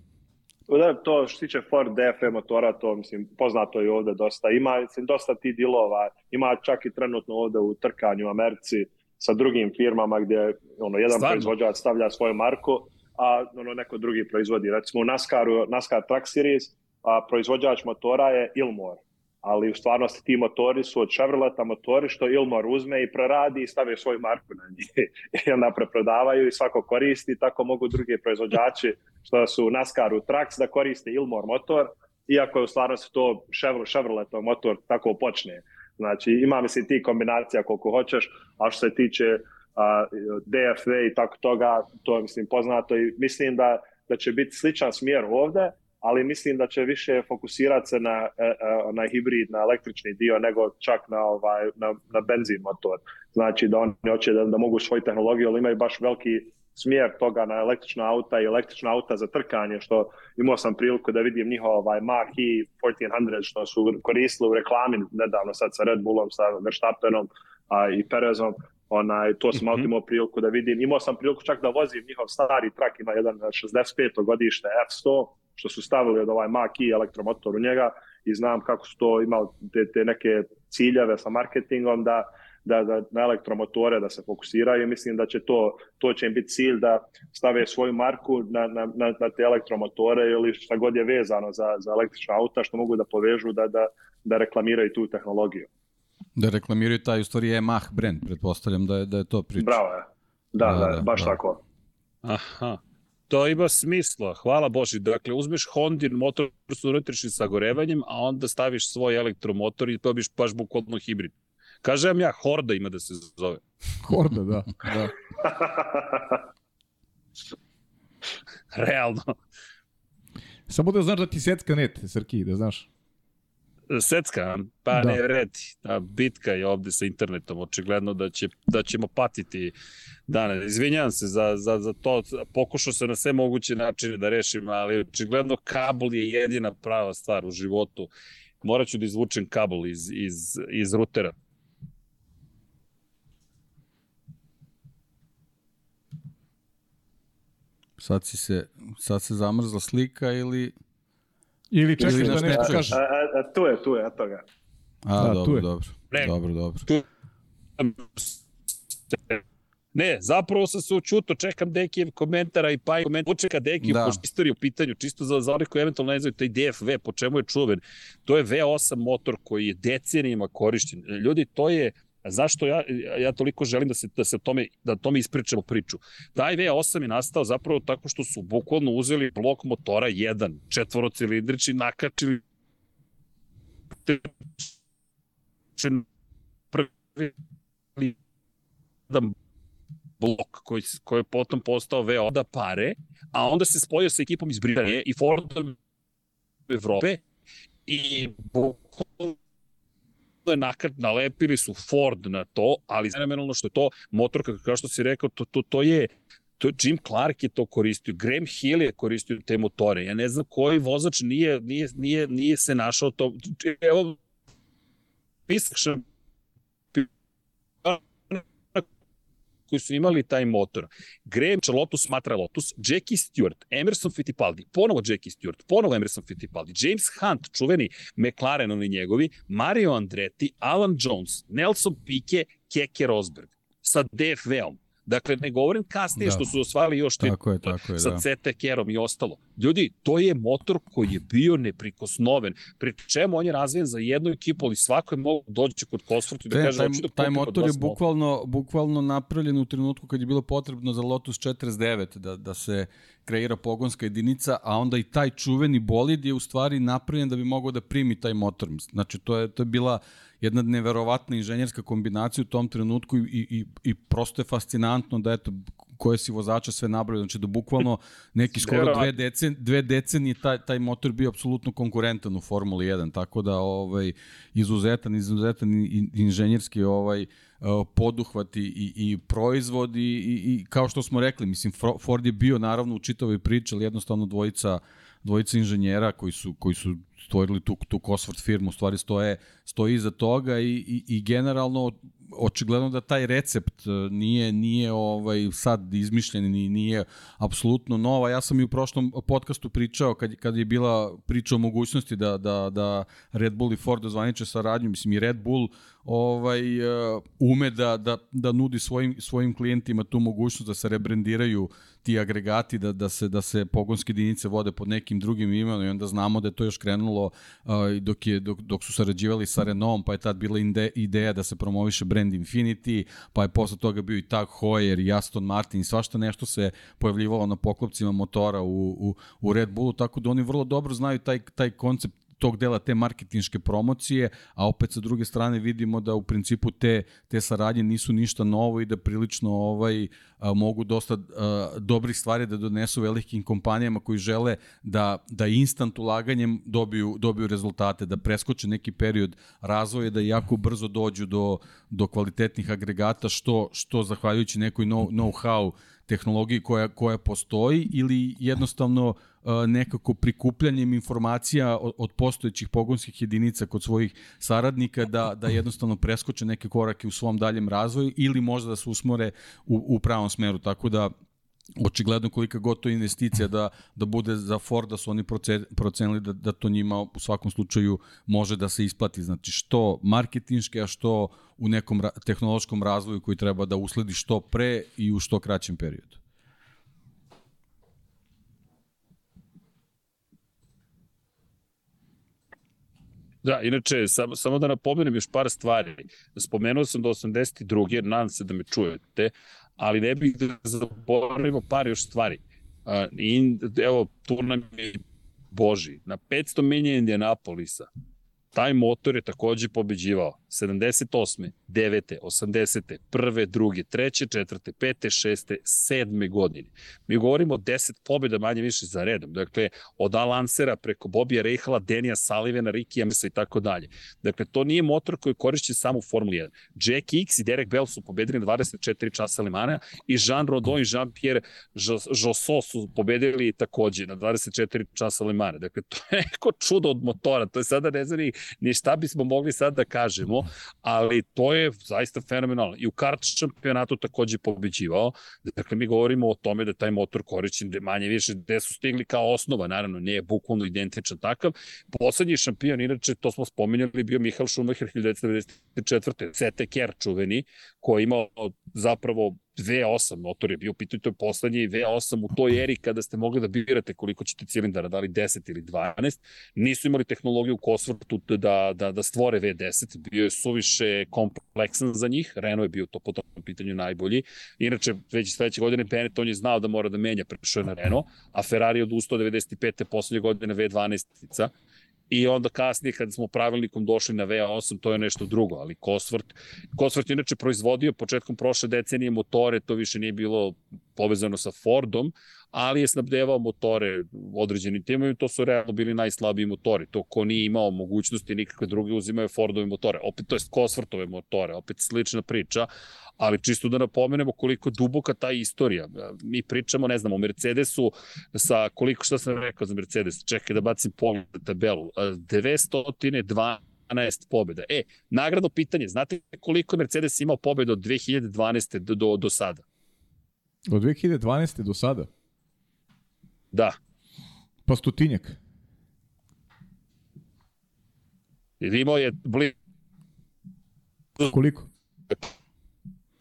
Da, to što tiče Ford DF motora, to mislim, poznato je ovde dosta. Ima, mislim, dosta ti dilova, ima čak i trenutno ovde u trkanju u Americi, sa drugim firmama gdje ono, jedan Stvarno? proizvođač stavlja svoju marku, a ono, neko drugi proizvodi. Recimo u NASCAR-u, NASCAR Truck Series, a proizvođač motora je Ilmor, ali u stvarnosti ti motori su od Chevroleta motori što Ilmor uzme i preradi i stave svoju marku na njih. I onda preprodavaju i svako koristi, tako mogu drugi proizvođači što su u NASCAR-u Trucks da koriste Ilmor motor, iako je u stvarnosti to Chevroletov motor tako počne. Znači, ima mislim ti kombinacija koliko hoćeš, a što se tiče a, DFV i tako toga, to je mislim poznato i mislim da, da će biti sličan smjer ovde, ali mislim da će više fokusirati se na, e, e, na hibrid, na električni dio, nego čak na, ovaj, na, na benzin motor. Znači da oni hoće da, da mogu svoju tehnologiju, ali imaju baš veliki smjer toga na električna auta i električna auta za trkanje, što imao sam priliku da vidim njihov ovaj Mach-E 1400 što su koristili u reklami nedavno sad sa Red Bullom, sa Verstappenom a, i Perezom. Onaj, to sam mm -hmm. imao priliku da vidim. Imao sam priliku čak da vozim njihov stari trak, ima jedan 65. godište F100, što su stavili od ovaj Mach-E elektromotor u njega i znam kako su to imali te, te neke ciljeve sa marketingom da da, da na elektromotore da se fokusiraju i mislim da će to, to će im biti cilj da stave svoju marku na, na, na, na te elektromotore ili šta god je vezano za, za električna auta što mogu da povežu da, da, da reklamiraju tu tehnologiju. Da reklamiraju taj u stvari Yamaha brand, pretpostavljam da je, da je to priča. Bravo je. Da, da, da, da baš da. tako. Aha. To ima smisla, hvala Boži. Dakle, uzmeš Hondin motor s unutrašnjim sagorevanjem, a onda staviš svoj elektromotor i dobiš baš bukvalno hibrid. Kažem ja, Horda ima da se zove. Horda, da. da. Realno. Samo da znaš da ti secka net, Srki, da znaš. Secka, pa da. ne vredi. Ta bitka je ovde sa internetom, očigledno da, će, da ćemo patiti dane. Izvinjavam se za, za, za to, pokušao sam na sve moguće načine da rešim, ali očigledno kabel je jedina prava stvar u životu. Morat ću da izvučem kabel iz, iz, iz rutera. Sad, si se, sad se zamrzla slika ili... Ili čekaš da nešto kaže. A, a, a, tu je, tu je, a toga. A, da, dobro, dobro. Ne. Dobro, dobro. Tu... Ne, zapravo sam se učuto, čekam Dekijev komentara i pa i komentar. Učeka Dekijev, da. pošto istorija u pitanju, čisto za, za one koji eventualno ne znaju taj DFV, po čemu je čuven. To je V8 motor koji je decenijima korišćen. Ljudi, to je Zašto ja, ja toliko želim da se, da se tome, da tome ispričamo priču? Taj V8 je nastao zapravo tako što su bukvalno uzeli blok motora 1, četvorocilindrični, nakačili prvi jedan blok koji, koji je potom postao VO da pare, a onda se spojio sa ekipom iz Britanije i Fordom Evrope i bukvalno je nakrat nalepili su Ford na to, ali fenomenalno što je to motor, kao što si rekao, to, to, to je to Jim Clark je to koristio, Graham Hill je koristio te motore. Ja ne znam koji vozač nije, nije, nije, nije se našao to. Evo, pisak koji su imali taj motor. Graham Lotus smatra Lotus, Jackie Stewart, Emerson Fittipaldi, ponovo Jackie Stewart, ponovo Emerson Fittipaldi, James Hunt, čuveni McLaren, oni njegovi, Mario Andretti, Alan Jones, Nelson Piquet, Keke Rosberg sa DFV-om. Dakle, ne govorim kasnije da. što su osvali još tako je, tako je, sa da. CT Kerom i ostalo. Ljudi, to je motor koji je bio neprikosnoven. Pri čemu on je razvijen za jednu ekipu, ali svako je mogu doći kod Cosworth i da kaže... Taj, da taj motor je bukvalno, bukvalno napravljen u trenutku kad je bilo potrebno za Lotus 49 da, da se kreira pogonska jedinica, a onda i taj čuveni bolid je u stvari napravljen da bi mogao da primi taj motor. Znači, to je, to je bila jedna neverovatna inženjerska kombinacija u tom trenutku i, i, i prosto je fascinantno da eto, koje si vozača sve nabrali, znači da bukvalno neki skoro dve, decen, dve decenije taj, taj motor bio apsolutno konkurentan u Formuli 1, tako da ovaj, izuzetan, izuzetan inženjerski ovaj, poduhvati i, i proizvod i, i, i kao što smo rekli, mislim, Ford je bio naravno u čitavoj priči, ali jednostavno dvojica dvojica inženjera koji su, koji su stvorili tu, tu Cosworth firmu, u stvari stoje, stoji iza toga i, i, i generalno očigledno da taj recept e, nije nije ovaj sad izmišljen ni nije apsolutno nova. Ja sam i u prošlom podcastu pričao kad kad je bila priča o mogućnosti da da da Red Bull i Ford zvaniče saradnju, mislim i Red Bull ovaj uh, ume da da da nudi svojim svojim klijentima tu mogućnost da se rebrendiraju ti agregati da da se da se pogonske jedinice vode pod nekim drugim imenom i onda znamo da je to još krenulo dok je dok, dok su sarađivali sa Renaultom, pa je tad bila ide, ideja da se promoviše brand Infinity, pa je posle toga bio i Tag Heuer i Aston Martin svašta nešto se pojavljivalo na poklopcima motora u, u, u Red Bullu, tako da oni vrlo dobro znaju taj, taj koncept tog dela te marketinške promocije, a opet sa druge strane vidimo da u principu te te saradnje nisu ništa novo i da prilično ovaj a, mogu dosta a, dobrih stvari da donesu velikim kompanijama koji žele da da instant ulaganjem dobiju dobiju rezultate, da preskoče neki period razvoja, da jako brzo dođu do do kvalitetnih agregata što što zahvaljujući nekoj know-how tehnologiji koja koja postoji ili jednostavno nekako prikupljanjem informacija od postojećih pogonskih jedinica kod svojih saradnika da, da jednostavno preskoče neke korake u svom daljem razvoju ili možda da se usmore u, u pravom smeru. Tako da očigledno kolika god to investicija da, da bude za Ford, da su oni procenili da, da to njima u svakom slučaju može da se isplati. Znači što marketinške, a što u nekom ra tehnološkom razvoju koji treba da usledi što pre i u što kraćem periodu. Da, inače, samo, samo da napomenem još par stvari. Spomenuo sam do 82. jer nadam se da me čujete, ali ne bih da zaboravimo par još stvari. Uh, in, evo, tu nam je Boži. Na 500 milija Indianapolisa taj motor je takođe pobeđivao 78. 9. 80. 1. 2. 3. 4. 5. 6. 7. godine. Mi govorimo o 10 pobjeda manje više za redom. Dakle, od Alansera preko Bobija Rehala, Denija Salivena, Ricky Amesa i tako dalje. Dakle, to nije motor koji korišće samo u Formuli 1. Jack X i Derek Bell su pobedili na 24 časa Limana i Jean Rodon i Jean-Pierre Josso su pobedili takođe na 24 časa Limana. Dakle, to je neko čudo od motora. To je sada ne znam ni, šta bismo mogli sad da kažemo, ali to je zaista fenomenalno. I u kart šampionatu takođe pobeđivao. Dakle, mi govorimo o tome da taj motor korišćen manje više gde su stigli kao osnova, naravno nije bukvalno identičan takav. Poslednji šampion, inače, to smo spominjali, bio Mihael Schumacher 1994. Sete Kerr čuveni, koji je imao zapravo V8 motor je bio pitao to je poslednji V8 u toj eri kada ste mogli da birate koliko ćete cilindara, da li 10 ili 12. Nisu imali tehnologiju u Cosworthu da, da, da stvore V10, bio je suviše kompleksan za njih, Renault je bio to po tom pitanju najbolji. Inače, već sledeće godine Benetton je znao da mora da menja, prešao na Renault, a Ferrari je od 195. poslednje godine V12-ica i onda kasnije kad smo pravilnikom došli na V8, to je nešto drugo, ali Cosworth, Cosworth je inače proizvodio početkom prošle decenije motore, to više nije bilo povezano sa Fordom, ali je snabdevao motore određenim timom i to su realno bili najslabiji motori. To ko nije imao mogućnosti nikakve druge uzimaju Fordove motore. Opet to je Cosworthove motore, opet slična priča, ali čisto da napomenemo koliko je duboka ta istorija. Mi pričamo, ne znam, o Mercedesu sa koliko, šta sam rekao za Mercedes, čekaj da bacim pogled na tabelu, 912 12 pobjeda. E, nagradno pitanje, znate koliko je Mercedes imao pobjeda od 2012. do, do, do sada? Od 2012. do sada? Da. Pa stotinjak. Imao je blizu... Koliko?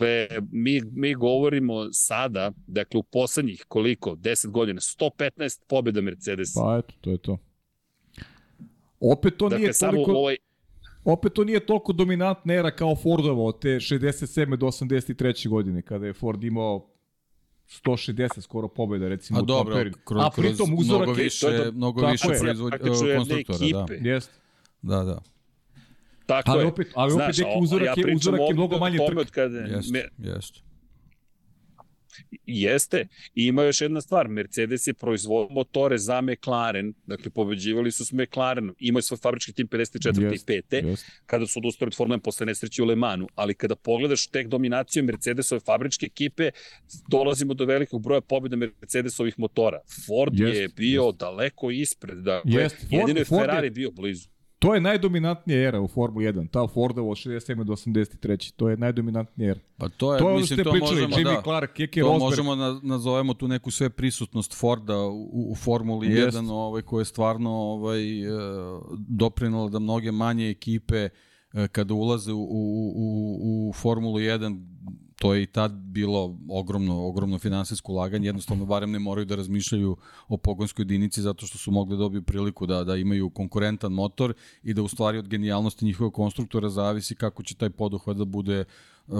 Dakle, mi, mi govorimo sada, dakle u poslednjih koliko, 10 godina, 115 pobjeda Mercedesa. Pa eto, to je to. Opet to dakle, nije toliko... Ovaj... Opet to nije toliko dominantna era kao Fordovo od te 67. do 83. godine, kada je Ford imao 160 skoro pobjeda recimo A u dobro, tom periodu. Kroz, A pritom uzorak mnogo više, je, to, mnogo više proizvod, konstruktora, da. Jest. Da, da. Tako ali je. opet, ali opet neki uzorak, ja je, uzorak je mnogo manje trk. Jeste, jeste. Jeste. I ima još jedna stvar. Mercedes je proizvodio motore za McLaren. Dakle, pobeđivali su s McLarenom. Imaju svoj fabrički tim 54. Jest, i 5. Jest. Kada su odustali od Formule posle nesreće u Le Manu. Ali kada pogledaš tek dominaciju Mercedesove fabričke ekipe, dolazimo do velikog broja pobjeda Mercedesovih motora. Ford jest, je bio jest. daleko ispred. Dakle, jest. Ford, jedino je Ferrari je... bio blizu. To je najdominantnija era u Formuli 1, ta Fordovo od 67. do 83. To je najdominantnija era. Pa to je, to je mislim, to pričali, možemo, Jimmy da, Clark, Keke to Rosberg. možemo na, nazovemo tu neku sve prisutnost Forda u, u Formuli Jest. 1, ovaj, koja je stvarno ovaj, e, doprinala da mnoge manje ekipe e, kada ulaze u, u, u, u Formulu 1 to je i tad bilo ogromno, ogromno finansijsko ulaganje, jednostavno barem ne moraju da razmišljaju o pogonskoj jedinici zato što su mogli da dobiju priliku da, da imaju konkurentan motor i da u stvari od genijalnosti njihovog konstruktora zavisi kako će taj poduhvat da bude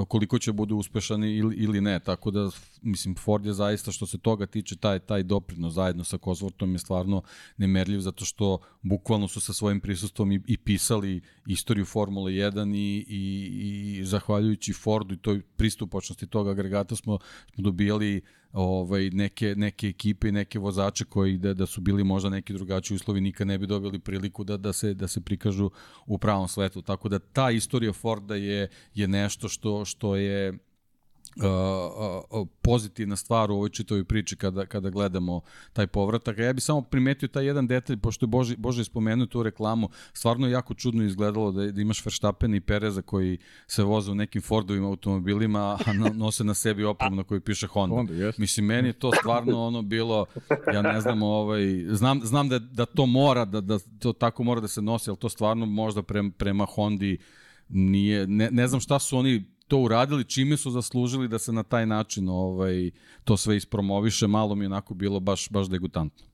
koliko će bude uspešan ili, ili ne, tako da mislim Ford je zaista što se toga tiče taj taj doprinos zajedno sa Cosworthom je stvarno nemerljiv zato što bukvalno su sa svojim prisustvom i, i pisali istoriju Formule 1 i, i, i zahvaljujući Fordu i toj pristupačnosti tog agregata smo, smo dobijali ovaj, neke, neke ekipe i neke vozače koji da, da su bili možda neki drugačiji uslovi nikad ne bi dobili priliku da, da, se, da se prikažu u pravom svetu. Tako da ta istorija Forda je, je nešto što, što je uh, uh, pozitivna stvar u ovoj čitavoj priči kada, kada gledamo taj povratak. Ja bih samo primetio taj jedan detalj, pošto je Boži, Bože spomenuo tu reklamu, stvarno je jako čudno izgledalo da, da imaš Verstappen i Pereza koji se voze u nekim Fordovim automobilima, a nose na sebi opremu na kojoj piše Honda. Honda yes. Mislim, meni je to stvarno ono bilo, ja ne znam, ovaj, znam, znam da, da to mora, da, da to tako mora da se nosi, ali to stvarno možda prema, prema Hondi nije, ne, ne znam šta su oni to uradili, čime su zaslužili da se na taj način ovaj, to sve ispromoviše, malo mi onako bilo baš, baš degutantno.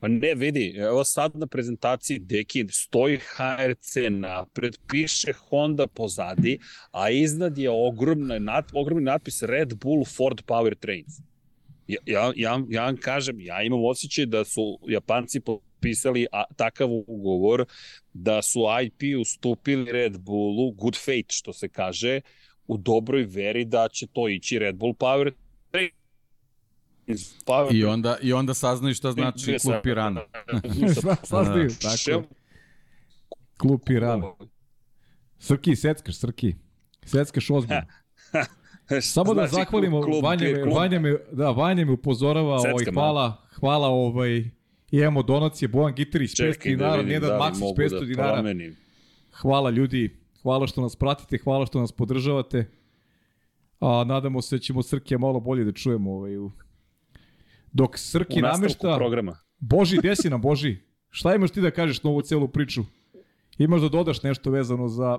Pa ne, vidi, evo sad na prezentaciji Deki stoji HRC napred, piše Honda pozadi, a iznad je ogromna, nat, ogromni natpis Red Bull Ford Power Trains. Ja, ja, ja, ja vam kažem, ja imam osjećaj da su Japanci potpisali a, takav ugovor, da su IP ustupili Red Bullu, good fate što se kaže, u dobroj veri da će to ići Red Bull Power Power I onda, I onda saznaju šta znači klub Pirana. saznaju, tako. Klub Pirana. Srki, seckaš, Srki. Seckaš ozbiljno. Samo da znači, zahvalimo, Vanja me, Vanja me, da, Vanja me upozorava, ovaj, hvala, hvala ovaj, imamo donacije, Bojan Gitarić, 500 dinara, Nedad da Maksić, 500 da dinara. Hvala ljudi, Hvala što nas pratite, hvala što nas podržavate. A nadamo se da ćemo Srkija malo bolje da čujemo ovaj u Dok Srki u namešta programa. Boži, desi nam Boži. Šta imaš ti da kažeš na ovu celu priču? Imaš da dodaš nešto vezano za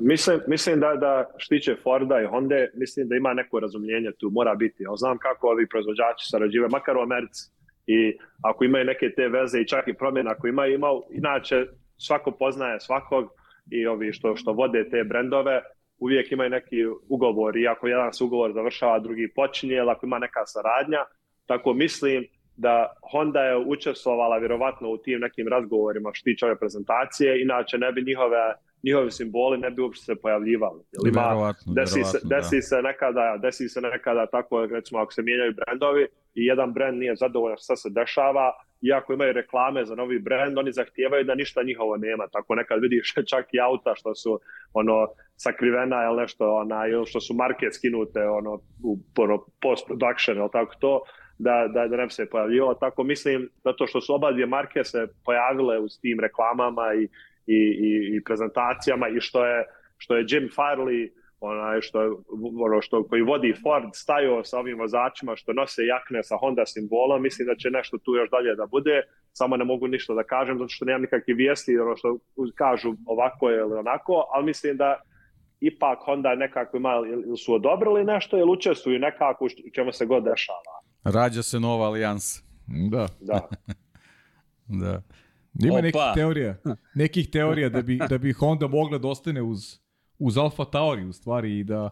Mislim, mislim da, da štiće Forda i Honda, mislim da ima neko razumljenje tu, mora biti. Ja znam kako ovi proizvođači sarađivaju, makar u Americi. I ako imaju neke te veze i čak i promjena ako imaju, imao, inače svako poznaje svakog, i ovi što, što vode te brendove, uvijek imaju neki ugovor i ako jedan se ugovor završava, drugi počinje, ili ako ima neka saradnja. Tako mislim da Honda je učestvovala vjerovatno u tim nekim razgovorima što tiče ove prezentacije, inače ne bi njihove njihovi simboli ne bi uopšte se pojavljivali. Jel ima, verovatno, desi, se, da. desi, da. se nekada, desi se nekada tako, recimo ako se mijenjaju brendovi i jedan brend nije zadovoljan šta se dešava, iako imaju reklame za novi brend, oni zahtijevaju da ništa njihovo nema. Tako nekad vidiš čak i auta što su ono sakrivena ili nešto, ona, ili što su marke skinute ono, u ono, post-production ili tako to, da, da, da ne bi se pojavljivalo. Tako mislim, zato što su oba dvije marke se pojavile u tim reklamama i, i, i, i prezentacijama i što je, što je Jim Farley onaj što, ono što koji vodi Ford stajao sa ovim vozačima što nose jakne sa Honda simbolom, mislim da će nešto tu još dalje da bude, samo ne mogu ništa da kažem zato što nemam nikakve vijesti ono što kažu ovako ili onako, ali mislim da ipak Honda nekako ima, ili su odobrili nešto ili učestvuju nekako u čemu se god dešava. Rađa se nova alijansa. Da. Da. da. Ima Opa. nekih teorija, nekih teorija da bi, da bi Honda mogla da ostane uz uz Alfa Tauri u stvari i da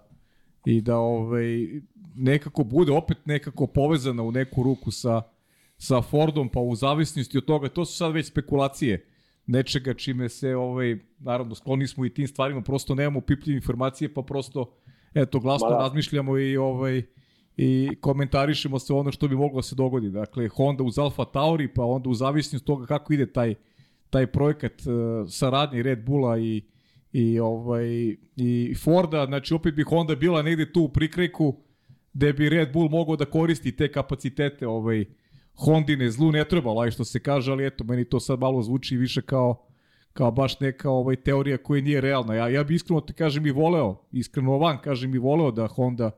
i da ovaj nekako bude opet nekako povezana u neku ruku sa sa Fordom pa u zavisnosti od toga to su sad već spekulacije nečega čime se ovaj naravno skloni smo i tim stvarima prosto nemamo pipljive informacije pa prosto eto glasno da. razmišljamo i ovaj i komentarišemo se ono što bi moglo da se dogodi. Dakle, Honda uz Alfa Tauri, pa onda u zavisnosti od toga kako ide taj, taj projekat uh, saradnje Red Bulla i, i, ovaj, i Forda, znači opet bi Honda bila negde tu u prikrajku gde bi Red Bull mogao da koristi te kapacitete ovaj, Hondine, zlu ne treba, laj što se kaže, ali eto, meni to sad malo zvuči više kao kao baš neka ovaj teorija koja nije realna. Ja ja bih iskreno te kažem i voleo, iskreno van kažem i voleo da Honda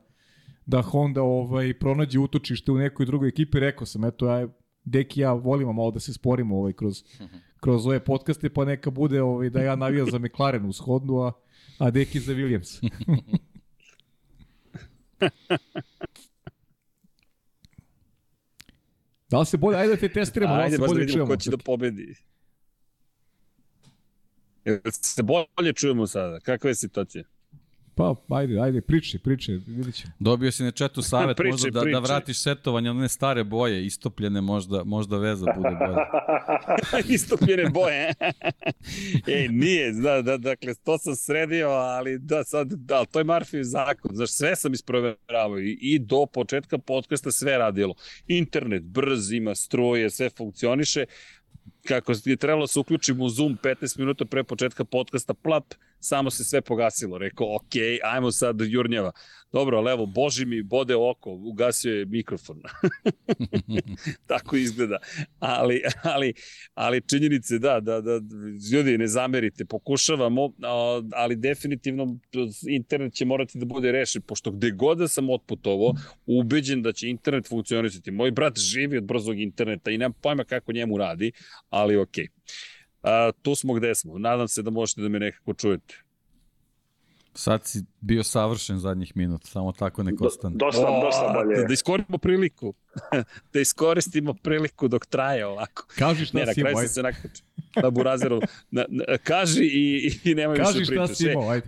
da Honda ovaj pronađe utočište u nekoj drugoj ekipi, rekao sam, eto ja Deki ja volimo malo da se sporimo ovaj kroz kroz ove podcaste, pa neka bude ovaj, da ja navijam za McLaren u shodnu, a, a Deki za Williams. da li se bolje, ajde da te testiramo, ajde, da li se bolje da čujemo. ko će da pobedi. Se bolje čujemo sada, kakva je situacija? Pa, ajde, ajde, priči, priči, vidit ćemo. Dobio si na četu savjet priči, možda da, da vratiš setovanje, one stare boje, istopljene možda, možda veza bude bolje. istopljene boje. Ej, nije, da, da, dakle, to sam sredio, ali da, sad, da, to je Marfijev zakon, znaš, sve sam isproveravao i, i do početka podcasta sve radilo. Internet brz, ima struje, sve funkcioniše, kako je trebalo da se uključimo u Zoom 15 minuta pre početka podcasta, plap, samo se sve pogasilo. Rekao, ok, ajmo sad do jurnjava. Dobro, ali evo, Boži mi bode oko, ugasio je mikrofon. Tako izgleda. Ali, ali, ali činjenice, da, da, da, ljudi, ne zamerite, pokušavamo, ali definitivno internet će morati da bude rešen, pošto gde god da sam otputovo, ubeđen da će internet funkcionisati. Moj brat živi od brzog interneta i nemam pojma kako njemu radi, ali okej. Okay. A, tu smo gde smo. Nadam se da možete da me nekako čujete. Sad si bio savršen zadnjih minuta, samo tako neko ostane. Do, dosta, o, dosta bolje. Da, da iskoristimo priliku. da iskoristimo priliku dok traje ovako. Kaži šta ne, si imao, ajde. se nakače. Na burazeru. Na, na, kaži i, i nema više priče. Kaži šta si imao, ajde.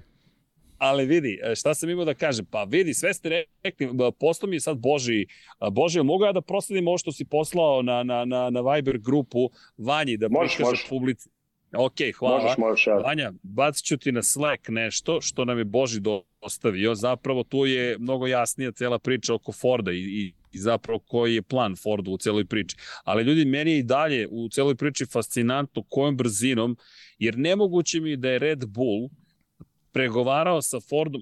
Ali vidi, e, šta sam imao da kažem? Pa vidi, sve ste rekli, poslo mi je sad Boži, Boži, mogu ja da prosledim ovo što si poslao na, na, na, na Viber grupu Vanji, da možeš, prikaže publici? Ok, hvala. Možeš, možeš, ja. Vanja, bacit ću ti na Slack nešto što nam je Boži dostavio. Zapravo tu je mnogo jasnija cela priča oko Forda i, i, i zapravo koji je plan Fordu u celoj priči. Ali ljudi, meni je i dalje u celoj priči fascinantno kojom brzinom, jer nemoguće mi da je Red Bull pregovarao sa Fordom,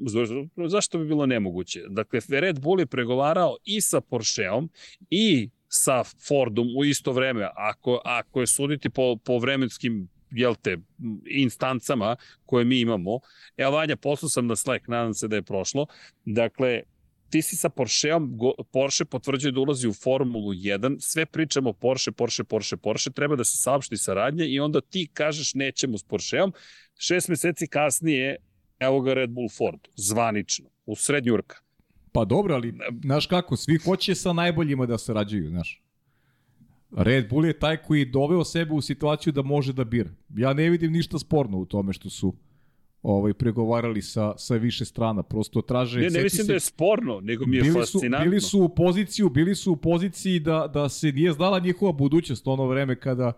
zašto bi bilo nemoguće? Dakle, Red Bull je pregovarao i sa Porscheom i sa Fordom u isto vreme, ako, ako je suditi po, po vremenskim jel te, instancama koje mi imamo. Evo, Vanja, poslao sam na Slack, nadam se da je prošlo. Dakle, ti si sa Porscheom, Porsche potvrđuje da ulazi u Formulu 1, sve pričamo Porsche, Porsche, Porsche, Porsche, treba da se saopšti saradnja i onda ti kažeš nećemo s Porscheom. Šest meseci kasnije, evo ga Red Bull Ford, zvanično, u srednjurka. Pa dobro, ali znaš kako, svi hoće sa najboljima da sarađuju, znaš. Red Bull je taj koji doveo sebe u situaciju da može da bira. Ja ne vidim ništa sporno u tome što su ovaj pregovarali sa sa više strana, prosto traže Ne, ne mislim se, da je sporno, nego mi je bili fascinantno. Su, bili su u poziciju, bili su u poziciji da da se nije znala njihova budućnost ono vreme kada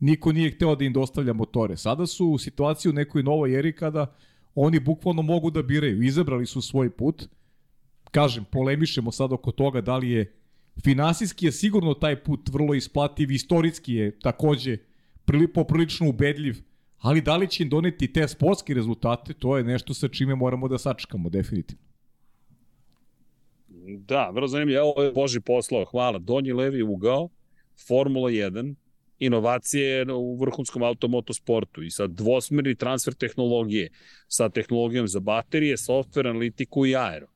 niko nije hteo da im dostavlja motore. Sada su u situaciji u nekoj novoj eri kada oni bukvalno mogu da biraju. Izabrali su svoj put. Kažem, polemišemo sad oko toga da li je Finansijski je sigurno taj put vrlo isplativ, istorijski je takođe poprilično ubedljiv, ali da li će im doneti te sportske rezultate, to je nešto sa čime moramo da sačekamo, definitivno. Da, vrlo zanimljivo. Evo je Boži poslao, hvala. Donji levi ugao, Formula 1, inovacije u vrhunskom automotosportu i sad dvosmerni transfer tehnologije sa tehnologijom za baterije, software, analitiku i aero.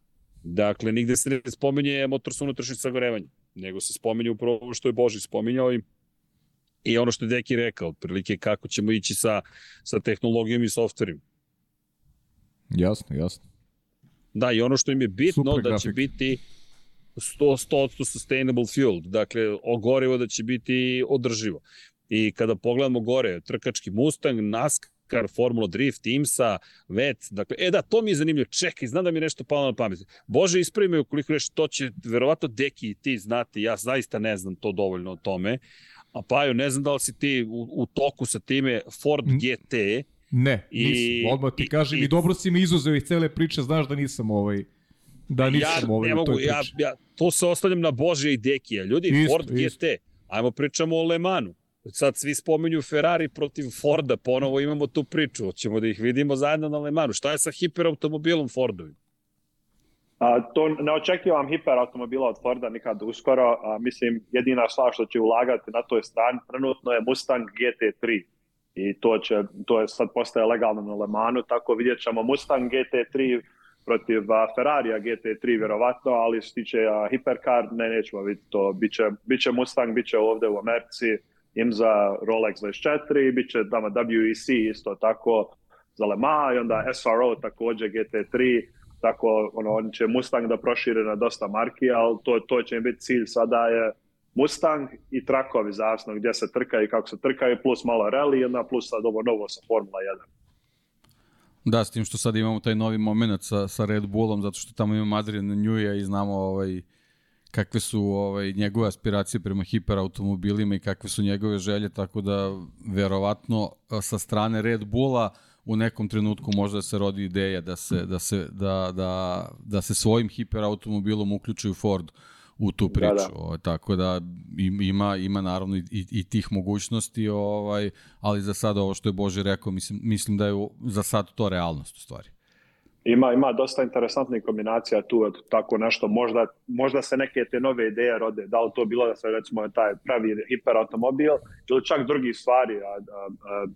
Dakle, nigde se ne spominje motor sa unutrašnjim sagorevanje, nego se spominje upravo što je Boži spominjao i I ono što je Deki rekao, otprilike kako ćemo ići sa, sa tehnologijom i softverim. Jasno, jasno. Da, i ono što im je bitno, Super da grafik. će biti 100%, 100 sustainable fuel, dakle, ogorivo da će biti održivo. I kada pogledamo gore, trkački Mustang, NASCAR, NASCAR, Formula Drift, IMSA, VET, dakle, e da, to mi je zanimljivo, čekaj, znam da mi je nešto palo na pamet. Bože, ispravi me ukoliko nešto, to će verovatno Deki i ti znati, ja zaista ne znam to dovoljno o tome, a Paju, ne znam da li si ti u, u toku sa time Ford GT, Ne, I, nisam. Odmah ti kažem i, i dobro si mi izuzeo iz cele priče, znaš da nisam ovaj da nisam ja, ovaj ne mogu, ja, ja, to se ostavljam na Bože i Dekija. Ljudi, isto, Ford isto. GT, ajmo pričamo o Le Manu. Sad svi spomenju Ferrari protiv Forda, ponovo imamo tu priču, hoćemo da ih vidimo zajedno na Le Manu. Šta je sa hiperautomobilom Fordovim? A, to ne očekivam hiperautomobila od Forda nikad uskoro. A, mislim, jedina stvar što će ulagati na toj strani trenutno je Mustang GT3. I to, će, to je sad postaje legalno na Le Manu, tako vidjet ćemo Mustang GT3 protiv Ferrarija GT3 vjerovatno, ali što tiče hipercar, ne, nećemo vidjeti to. Biće, biće Mustang, biće ovde u Americi, IMSA Rolex 24, bit će tamo WEC isto tako za Le Mans i onda SRO takođe GT3, tako ono, oni će Mustang da prošire na dosta marki, ali to, to će im biti cilj sada je Mustang i trakovi zasno gdje se trkaju i kako se trkaju, plus malo rally i onda plus sad ovo novo sa Formula 1. Da, s tim što sad imamo taj novi moment sa, sa Red Bullom, zato što tamo imamo Adrian Newey i znamo ovaj, kakve su ovaj, njegove aspiracije prema hiperautomobilima i kakve su njegove želje, tako da verovatno sa strane Red Bulla u nekom trenutku možda se rodi ideja da se, da se, da, da, da se svojim hiperautomobilom uključi u Ford u tu priču. Da, da. Ovaj, tako da im- ima, ima naravno i, i, tih mogućnosti, ovaj, ali za sad ovo što je Bože rekao, mislim, mislim da je za sad to realnost u stvari. Ima, ima dosta interesantnih kombinacija tu, eto, tako nešto, možda, možda se neke te nove ideje rode, da li to bilo da se recimo taj pravi hiperautomobil ili čak drugih stvari. A, a, a,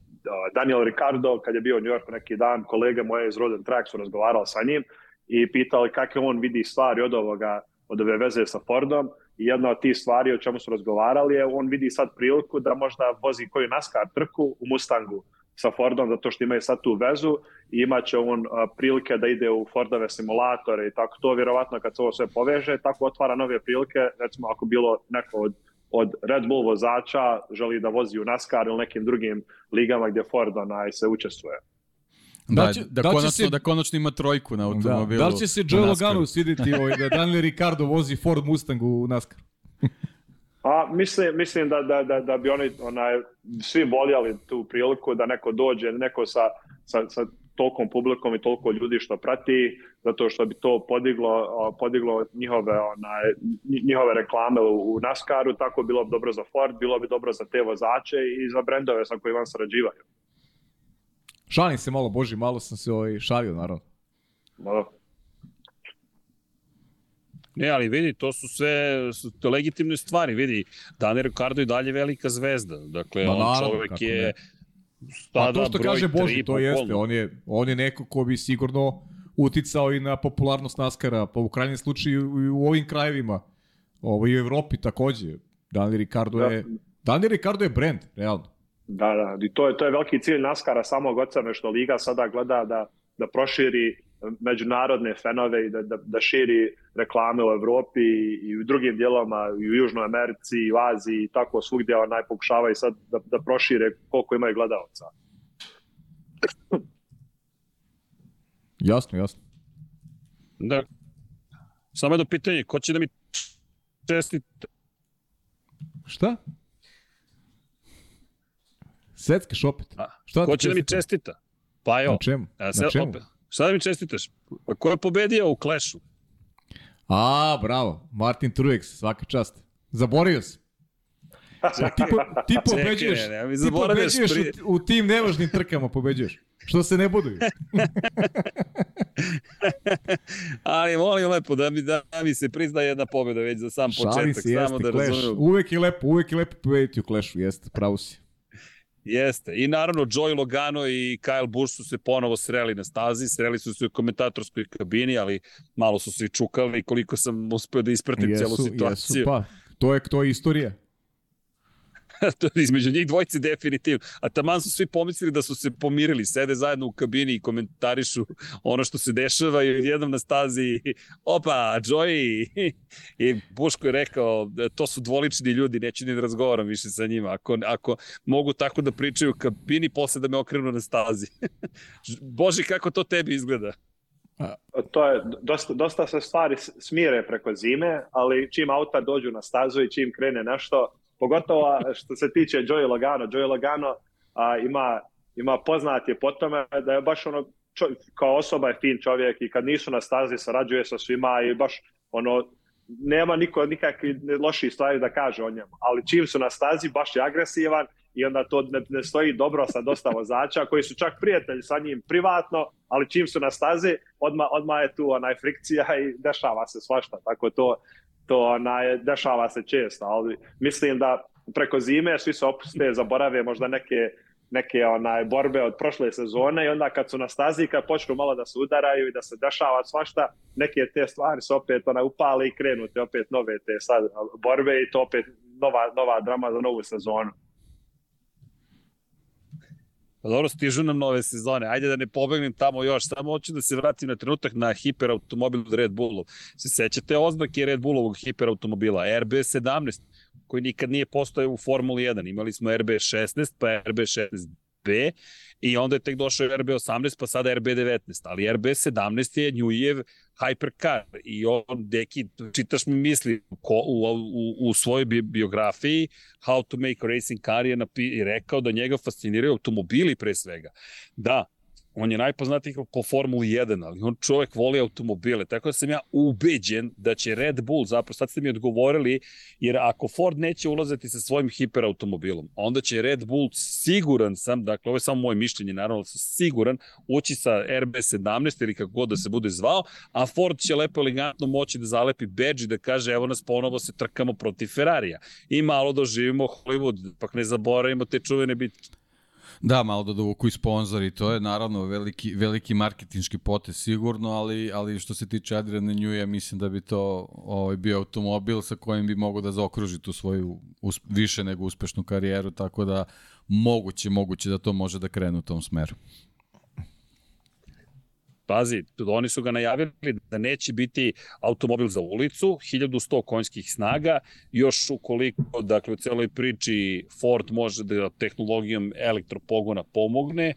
Daniel Ricardo, kad je bio u New Yorku neki dan, kolege moje iz Roden Track su razgovarali sa njim i pitali kako on vidi stvari od ovoga, od ove veze sa Fordom. I jedna od tih stvari o čemu su razgovarali je on vidi sad priliku da možda vozi koju NASCAR trku u Mustangu sa Fordom zato što imaju sad tu vezu. I imat će on prilike da ide u Fordove simulatore i tako. To vjerovatno kad se ovo sve poveže, tako otvara nove prilike, recimo ako bilo neko od, od Red Bull vozača želi da vozi u NASCAR ili nekim drugim ligama gdje Ford onaj se učestvuje. Da, Da će- da, da će konačno, se- da konačno ima trojku na Da. automobilu. Da li će se Joe? Logano svidjeti ovaj, da Daniel Ricardo vozi Ford Mustang u NASCAR? A mislim, mislim da, da, da, da bi oni onaj, svi voljeli tu priliku da neko dođe, neko sa, sa, sa tolkom publikom i toliko ljudi što prati, zato što bi to podiglo, podiglo njihove, onaj, nji- njihove reklame u, u NASCAR-u, tako bilo bi dobro za Ford, bilo bi dobro za te vozače i za brendove sa kojima sarađivaju. Šalim se malo, Boži, malo sam se ovaj, šalio, naravno. Malo. Ne, ali vidi, to su sve su to legitimne stvari. Vidi, Daniel Ricardo je dalje velika zvezda. Dakle, Ma on naravno, čovek je ne. Pa to što broj kaže Boži, to jeste. On je, on je neko ko bi sigurno uticao i na popularnost NASCAR-a, pa u krajnjem slučaju i u ovim krajevima, ovo, i u Evropi takođe. Daniel Ricardo Da. je... Daniel Ricardo je brand, realno. Da, da, i to je, to je veliki cilj NASCAR-a samog od sebe što Liga sada gleda da, da proširi međunarodne fenove i da, da, da širi reklame u Evropi i, i u drugim dijelovima, i u Južnoj Americi, i u Aziji i tako svugdje onaj pokušavaju sad da, da prošire koliko imaju gledalaca. Jasno, jasno. Da. Samo jedno pitanje, ko će da mi čestite? Šta? Seckaš opet. A, Šta Ko će da mi čestita? Pa evo, Na čemu? a Na sad čemu? opet. Šta da mi čestitaš? Pa ko je pobedio u Clash-u? A, bravo. Martin Truex, svaka čast. Zaboravio sam. Ti, po, ti pobeđuješ, ne, ne, ti pobeđuješ pri- u, u tim nevažnim trkama, pobeđuješ. Što se ne buduju. Ali molim lepo da mi, da mi se prizna jedna pobjeda već za sam Šalim početak. se, jeste, samo da Clash. Uvek je lepo, uvek je lepo pobediti u Clashu, jeste, pravo si. Jeste. I naravno Joey Logano i Kyle Busch su se ponovo sreli na stazi, sreli su se u komentatorskoj kabini, ali malo su se i čukali koliko sam uspeo da ispratim celu situaciju. Jesu, pa. To je, to je istorija. to je između njih dvojci definitivno. A taman su svi pomislili da su se pomirili, sede zajedno u kabini i komentarišu ono što se dešava i jednom na stazi opa, Joey i Buško je rekao to su dvolični ljudi, neću ni da razgovaram više sa njima. Ako, ako mogu tako da pričaju u kabini, posle da me okrenu na stazi. Boži, kako to tebi izgleda? To je, dosta, dosta se stvari smire preko zime, ali čim auta dođu na stazu i čim krene nešto, pogotovo što se tiče Joey Logano, Joey Logano a, ima, ima poznat je po tome da je baš ono, čo, kao osoba je fin čovjek i kad nisu na stazi sarađuje sa svima i baš ono, nema niko nikakvi loših stvari da kaže o njemu, ali čim su na stazi baš je agresivan i onda to ne, ne stoji dobro sa dosta vozača koji su čak prijatelji sa njim privatno, ali čim su na stazi, odmah, odmah je tu onaj frikcija i dešava se svašta, tako to, to onaj, dešava se često, ali mislim da preko zime svi se opuste, zaborave možda neke neke onaj borbe od prošle sezone i onda kad su na stazi, kad počnu malo da se udaraju i da se dešava svašta, neke te stvari se opet onaj upale i krenu te opet nove te sad borbe i to opet nova, nova drama za novu sezonu. Pa dobro, stižu nam nove sezone. Ajde da ne pobegnem tamo još. Samo hoću da se vratim na trenutak na hiperautomobil od Red Bullu. Se sećate oznake Red Bullovog hiperautomobila? RB17, koji nikad nije postojao u Formuli 1. Imali smo RB16, pa RB16B i onda je tek došao RB18, pa sada RB19. Ali RB17 je Njujev hypercar i on, deki, čitaš mi misli ko, u, u, u svojoj bi, biografiji How to make racing car je napi, rekao da njega fasciniraju automobili pre svega. Da, on je najpoznatiji po Formuli 1, ali on čovek voli automobile, tako da sam ja ubeđen da će Red Bull, zapravo sad ste mi odgovorili, jer ako Ford neće ulaziti sa svojim hiperautomobilom, onda će Red Bull, siguran sam, dakle ovo je samo moje mišljenje, naravno sam siguran, ući sa RB17 ili kako god da se bude zvao, a Ford će lepo elegantno moći da zalepi badge i da kaže evo nas ponovo se trkamo protiv Ferrarija i malo doživimo Hollywood, pak ne zaboravimo te čuvene bitke. Da, malo da dovuku i sponzori, to je naravno veliki, veliki marketinški potez sigurno, ali, ali što se tiče Adriana Njuja, mislim da bi to ovaj, bio automobil sa kojim bi mogo da zaokruži tu svoju us, više nego uspešnu karijeru, tako da moguće, moguće da to može da krene u tom smeru. Pazi, oni su ga najavili da neće biti automobil za ulicu, 1100 konjskih snaga, još ukoliko, dakle, u celoj priči Ford može da tehnologijom elektropogona pomogne,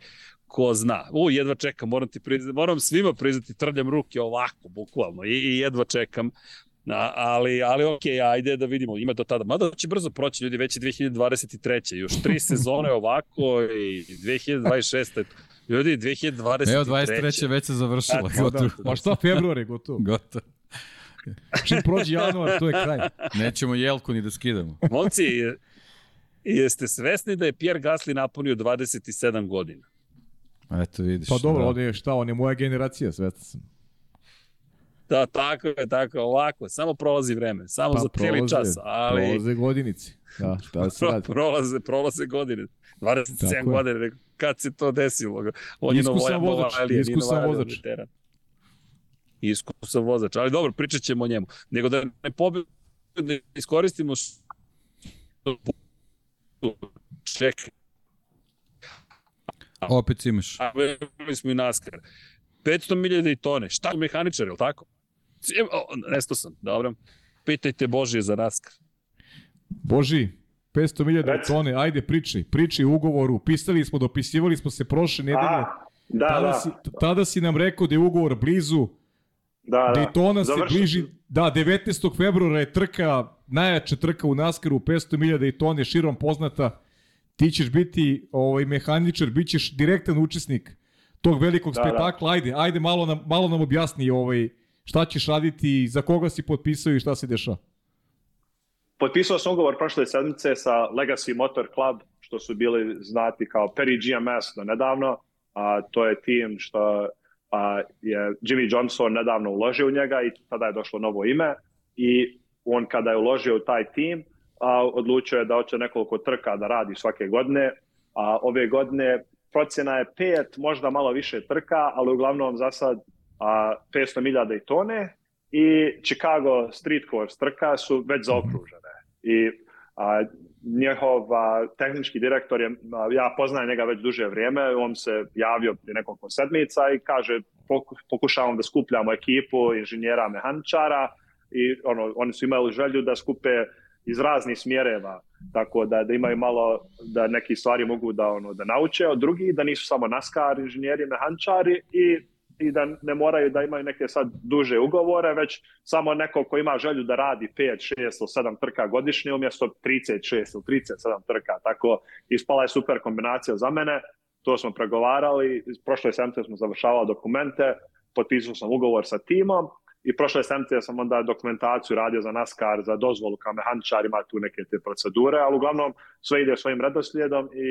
ko zna. U, jedva čekam, moram ti priznati, moram svima priznati, trljam ruke ovako, bukvalno, i, i jedva čekam. Na, ali, ali ok, ajde da vidimo, ima do tada. Mada će brzo proći, ljudi, već je 2023. Još tri sezone ovako i 2026. Ljudi, 2023. Evo, 23. već se završila. Da, gotovo. Da, pa šta, februar je gotovo. gotovo. Čim prođe januar, to je kraj. Nećemo jelku ni da skidamo. Momci, jeste svesni da je Pierre Gasly napunio 27 godina? Eto vidiš. Pa dobro, da. on je šta, on je moja generacija, svestan sam. Da, tako je, tako ovako, samo prolazi vreme, samo pa, za cijeli čas, ali... Prolaze godinici, da, šta se radi? prolaze, prolaze godine, 27 tako godine, kad se to desilo? On je iskusan vozač, iskusan vozač. Iskusan vozač, ali dobro, pričat ćemo o njemu. Nego da ne pobiju, da iskoristimo čekaj. Opet imaš. A, smo i NASCAR. 500 milijada i tone. Šta je mehaničar, je li tako? Nesto sam, dobro. Pitajte Božije za NASCAR. Boži, 500.000 tone, ajde pričaj, pričaj u ugovoru, pisali smo, dopisivali smo se prošle nedelje. Da, tada, da. Si, tada si nam rekao da je ugovor blizu, da, da. Daytona se bliži, da, 19. februara je trka, najjača trka u Naskaru, 500.000 tone, širom poznata, ti ćeš biti ovaj, mehaničar, bit ćeš direktan učesnik tog velikog da, spektakla, da. ajde, ajde malo nam, malo nam objasni ovaj, šta ćeš raditi, za koga si potpisao i šta se dešava. Potpisao sam ugovor prošle sedmice sa Legacy Motor Club, što su bili znati kao Perry GMS do nedavno. A, to je tim što a, je Jimmy Johnson nedavno uložio u njega i tada je došlo novo ime. I on kada je uložio u taj tim, a, odlučio je da hoće nekoliko trka da radi svake godine. A, ove godine procjena je pet, možda malo više trka, ali uglavnom za sad a, 500 milijada i tone i Chicago Street Course trka su već zaokružene. I a, njehov a, tehnički direktor je, a, ja poznajem njega već duže vrijeme, on se javio prije nekoliko sedmica i kaže pokušavam da skupljamo ekipu inženjera mehaničara i ono, oni su imali želju da skupe iz raznih smjereva, tako da, da imaju malo, da neki stvari mogu da, ono, da nauče od drugih, da nisu samo NASCAR inženjeri, mehaničari i i da ne moraju da imaju neke sad duže ugovore, već samo neko ko ima želju da radi 5, 6 ili 7 trka godišnje umjesto 36 ili 37 trka. Tako ispala je super kombinacija za mene. To smo pregovarali, prošle sedmice smo završavali dokumente, potpisao sam ugovor sa timom i prošle sedmice sam onda dokumentaciju radio za NASCAR, za dozvolu kao mehaničar, ima tu neke te procedure, ali uglavnom sve ide svojim redoslijedom i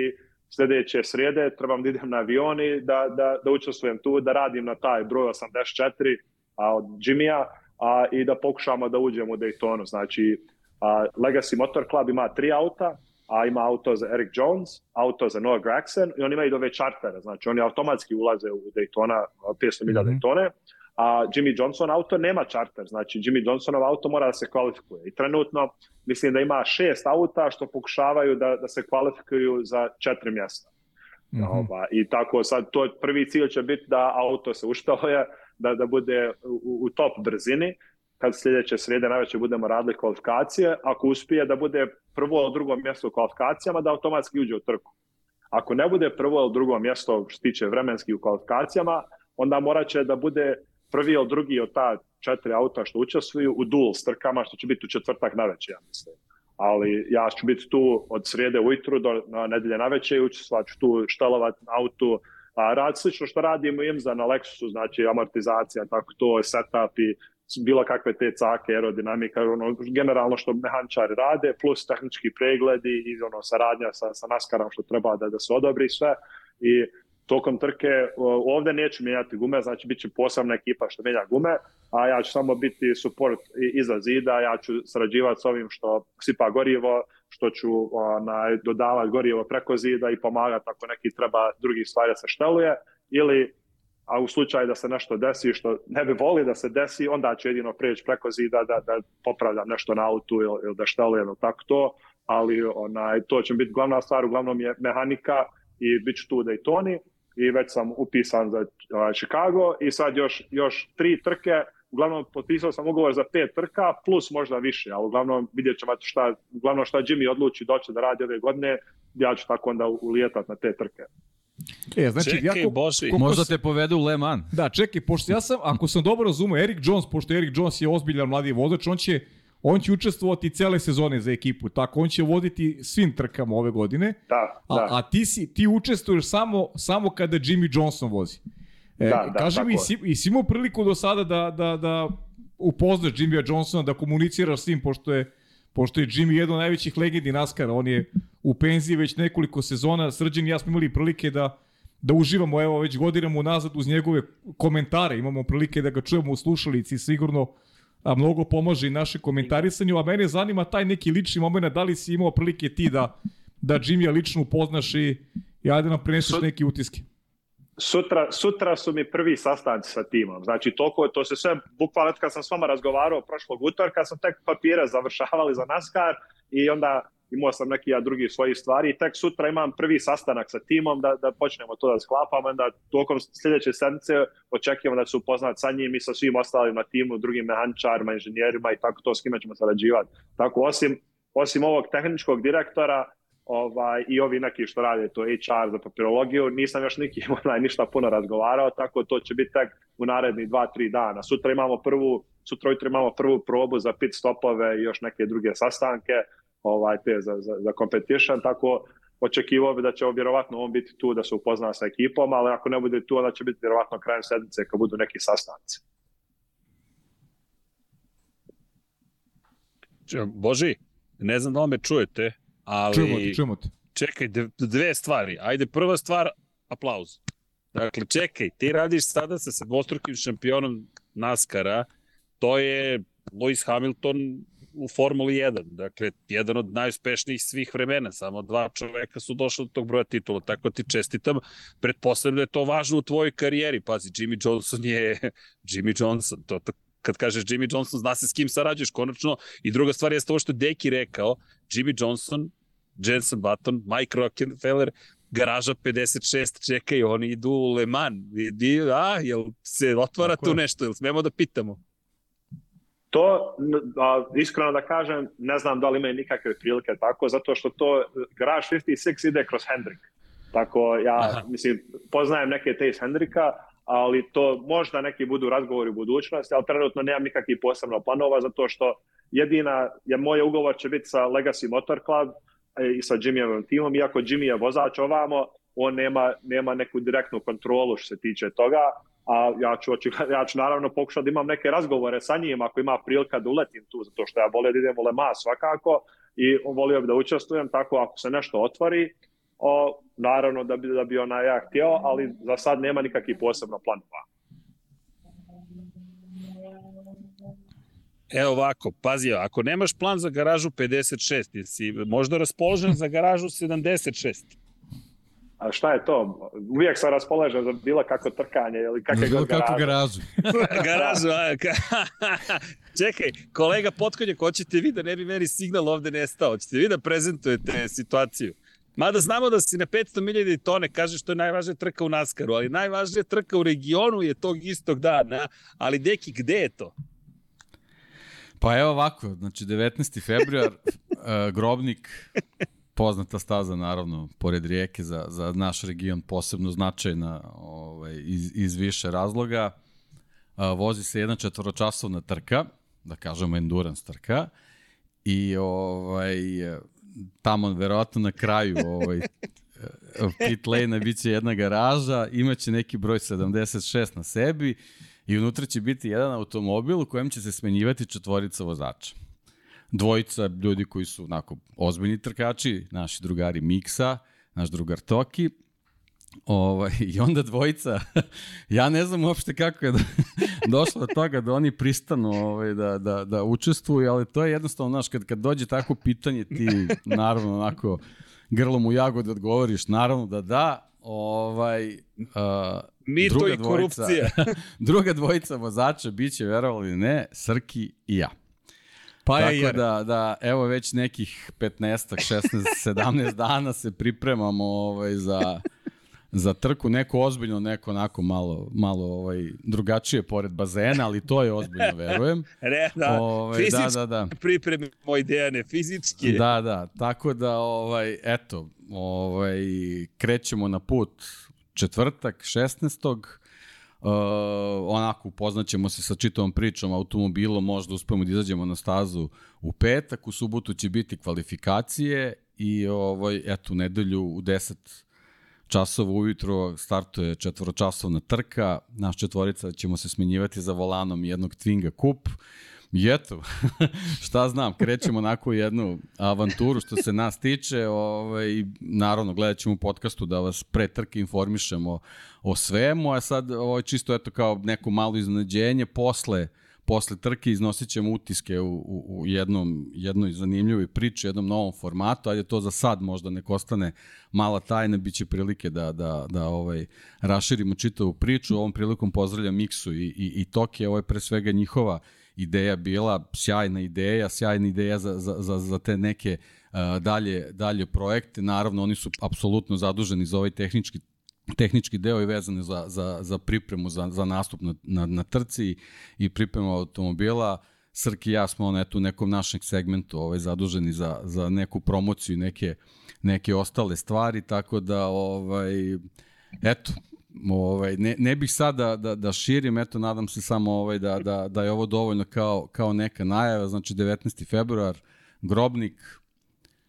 sledeće srijede trebam da idem na avioni, da, da, da učestvujem tu, da radim na taj broj 84 a, od Jimmya a, i da pokušamo da uđemo u Daytonu. Znači, a, Legacy Motor Club ima tri auta, a ima auto za Eric Jones, auto za Noah Gragson i oni imaju dove čartere, znači oni automatski ulaze u Daytona 500 milija mm -hmm. Daytone, a Jimmy Johnson auto nema charter, znači Jimmy Johnsonov auto mora da se kvalifikuje. I trenutno mislim da ima šest auta što pokušavaju da, da se kvalifikuju za četiri mjesta. Mm -hmm. Oba, I tako sad to prvi cilj će biti da auto se uštaluje, da, da bude u, u top brzini, kad sljedeće srede najveće budemo radili kvalifikacije, ako uspije da bude prvo ili drugo mjesto u kvalifikacijama, da automatski uđe u trku. Ako ne bude prvo ili drugo mjesto što se tiče vremenski u kvalifikacijama, onda morat će da bude prvi ili drugi od ta četiri auta što učestvuju u dual strkama, što će biti u četvrtak na večer, ja mislim. Ali ja ću biti tu od srijede ujutru do na nedelje na večer i učestvovat ću tu štelovat autu A rad slično što radimo im za na Lexusu, znači amortizacija, tako to, setup i bilo kakve te cake, aerodinamika, ono, generalno što mehančari rade, plus tehnički pregledi i ono, saradnja sa, sa naskarom što treba da, da se odobri sve. I tokom trke ovde neću mijenjati gume, znači bit će posebna ekipa što menja gume, a ja ću samo biti support iza zida, ja ću sarađivati s ovim što sipa gorivo, što ću onaj, dodavati gorivo preko zida i pomagati ako neki treba drugih stvari da se šteluje, ili a u slučaju da se nešto desi što ne bi voli da se desi, onda ću jedino preći preko zida da, da popravljam nešto na autu ili, ili da štelujem ili tako to, ali onaj, to će biti glavna stvar, uglavnom je mehanika i bit ću tu da i Toni i već sam upisan za uh, Chicago i sad još, još tri trke, uglavnom potpisao sam ugovor za pet trka plus možda više, ali uglavnom vidjet ćemo šta, uglavnom šta Jimmy odluči doći da radi ove godine, ja ću tako onda ulijetat na te trke. E, znači, Čekaj, jako, koliko Možda te povedu u Le Mans. Da, čekaj, pošto ja sam, ako sam dobro razumeo, Erik Jones, pošto Erik Jones je ozbiljan mladi vozač, on će, on će učestvovati cele sezone za ekipu, tako on će voditi svim trkama ove godine, Da, a, da. a ti, si, ti učestvuješ samo, samo kada Jimmy Johnson vozi. E, Da, da, kaži mi, si, i si imao priliku do sada da, da, da upoznaš Jimmya Johnsona, da komuniciraš s njim, pošto je, pošto je Jimmy jedan od najvećih legendi NASCAR-a, on je u penziji već nekoliko sezona, Srđan i ja smo imali prilike da da uživamo evo već godinama unazad uz njegove komentare, imamo prilike da ga čujemo u slušalici, sigurno a mnogo pomaže i naše komentarisanju, a mene zanima taj neki lični moment, da li si imao prilike ti da, da Jimmy lično upoznaš i, i ajde nam preneseš neki utiske. Sutra, sutra su mi prvi sastanci sa timom. Znači, toliko, to se sve, bukvalno kad sam s vama razgovarao prošlog utorka, sam tek papire završavali za NASCAR i onda imao sam neki ja drugi svojih stvari i tek sutra imam prvi sastanak sa timom da, da počnemo to da sklapamo, onda tokom sljedeće sedmice očekujemo da se upoznati sa njim i sa svim ostalim na timu, drugim mehaničarima, inženjerima i tako to s kime ćemo sarađivati. Tako, osim, osim ovog tehničkog direktora, ovaj, i ovi neki što rade to HR za papirologiju, nisam još nikim onaj, ništa puno razgovarao, tako to će biti tek u narednih dva, tri dana. Sutra imamo prvu, sutra imamo prvu probu za pit stopove i još neke druge sastanke, ovaj, te za, za, za competition, tako očekivao bi da će vjerovatno on biti tu da se upozna sa ekipom, ali ako ne bude tu, onda će biti vjerovatno krajem sedmice kad budu neki sastanci. Boži, ne znam da li me čujete, ali... Čujemo te, čujemo te. čekaj, dve- dve stvari. Ajde, prva stvar, aplauz. Dakle, čekaj, ti radiš sada sa dvostrukim šampionom NASCAR-a, to je Lewis Hamilton u Formuli 1, dakle, jedan od najuspešnijih svih vremena, samo dva čoveka su došli do tog broja titula, tako ti čestitam, pretpostavljam da je to važno u tvojoj karijeri, pazi, Jimmy Johnson je Jimmy Johnson, to, to kad kažeš Jimmy Johnson, zna se s kim sarađuješ konačno, i druga stvar je ovo što je Deki rekao, Jimmy Johnson Jensen Button, Mike Rockefeller, garaža 56, čekaj, oni idu u Le Mans. Di, a, jel se otvara Tako tu je. nešto, jel smemo da pitamo? To, a, iskreno da kažem, ne znam da li imaju nikakve prilike tako, zato što to Garage 56 ide kroz Hendrik. Tako ja, Aha. Aha. mislim, poznajem neke te iz Hendrika, ali to možda neki budu razgovori u budućnosti, ali trenutno nemam nikakvih posebno planova, zato što jedina, je moj ugovor će biti sa Legacy Motor Club e, i sa Jimmyjevim timom, iako Jimmy je vozač ovamo, on nema, nema neku direktnu kontrolu što se tiče toga, a ja ću, ja ću naravno pokušati da imam neke razgovore sa njim ako ima prilika da uletim tu, zato što ja volio da idem u Le Mans svakako i volio bi da učestvujem, tako ako se nešto otvori, o, naravno da bi, da bi ona ja htio, ali za sad nema nikakvih posebno planova. Evo ovako, pazi, ako nemaš plan za garažu 56, jesi možda raspoložen za garažu 76? A šta je to? Uvijek sam raspoložen za bilo kako trkanje ili kakve Bilo garaže. garažu. garažu, a, ka... Čekaj, kolega Potkonjak, hoćete vi da ne bi meni signal ovde nestao? Hoćete vi da prezentujete situaciju? Mada znamo da si na 500.000 tone, kažeš to je najvažnija trka u Naskaru, ali najvažnija trka u regionu je tog istog dana, ali deki, gde je to? Pa evo ovako, znači 19. februar, Grobnik, poznata staza naravno, pored rijeke za, za naš region posebno značajna ovaj, iz, iz više razloga. Uh, vozi se jedna četvoročasovna trka, da kažemo endurance trka, i ovaj, tamo verovatno na kraju ovaj, pit lane bit će jedna garaža, imaće neki broj 76 na sebi i unutra će biti jedan automobil u kojem će se smenjivati četvorica vozača. Dvojica ljudi koji su onako ozbiljni trkači, naši drugari Miksa, naš drugar Toki, Ovaj, I onda dvojica, ja ne znam uopšte kako je do, došlo do toga da oni pristanu ovaj, da, da, da učestvuju, ali to je jednostavno, znaš, kad, kad dođe tako pitanje, ti naravno onako grlom u jagod odgovoriš, naravno da da, ovaj, uh, Mito i korupcija. druga dvojica vozača biće, verovali ne, Srki i ja. Pa Tako je, da, da, evo već nekih 15, 16, 17 dana se pripremamo ovaj, za, za trku, neko ozbiljno, neko onako malo, malo ovaj, drugačije pored bazena, ali to je ozbiljno, verujem. Re, da, Ovaj, fizički da, da, da. pripremi moj Dejane, fizički. Da, da, tako da, ovaj, eto, ovaj, krećemo na put četvrtak, 16. Uh, onako upoznaćemo se sa čitavom pričom automobilom, možda uspemo da izađemo na stazu u petak, u subotu će biti kvalifikacije i ovaj, eto, u nedelju u 10 časova ujutro startuje četvoročasovna trka, naš četvorica ćemo se smenjivati za volanom jednog Twinga Cup, I eto, šta znam, krećemo onako jednu avanturu što se nas tiče, ovaj, naravno gledat ćemo u podcastu da vas pre trke informišemo o svemu, a sad ovaj, čisto eto kao neko malo iznenađenje posle posle trke iznosit ćemo utiske u, u, u jednom, jednoj zanimljivoj priči, jednom novom formatu, ajde to za sad možda nek ostane mala tajna, bit će prilike da, da, da ovaj, raširimo čitavu priču. Ovom prilikom pozdravljam Miksu i, i, i Toki, ovo je pre svega njihova ideja bila, sjajna ideja, sjajna ideja za, za, za, za te neke uh, dalje, dalje projekte. Naravno, oni su apsolutno zaduženi za ovaj tehnički tehnički deo i vezane za, za, za pripremu, za, za nastup na, na, na trci i pripremu automobila. Srki i ja smo on, eto, u nekom našem segmentu ovaj, zaduženi za, za neku promociju neke, neke ostale stvari, tako da, ovaj, eto, ovaj, ne, ne bih sad da, da, da širim, eto, nadam se samo ovaj, da, da, da je ovo dovoljno kao, kao neka najava, znači 19. februar, Grobnik,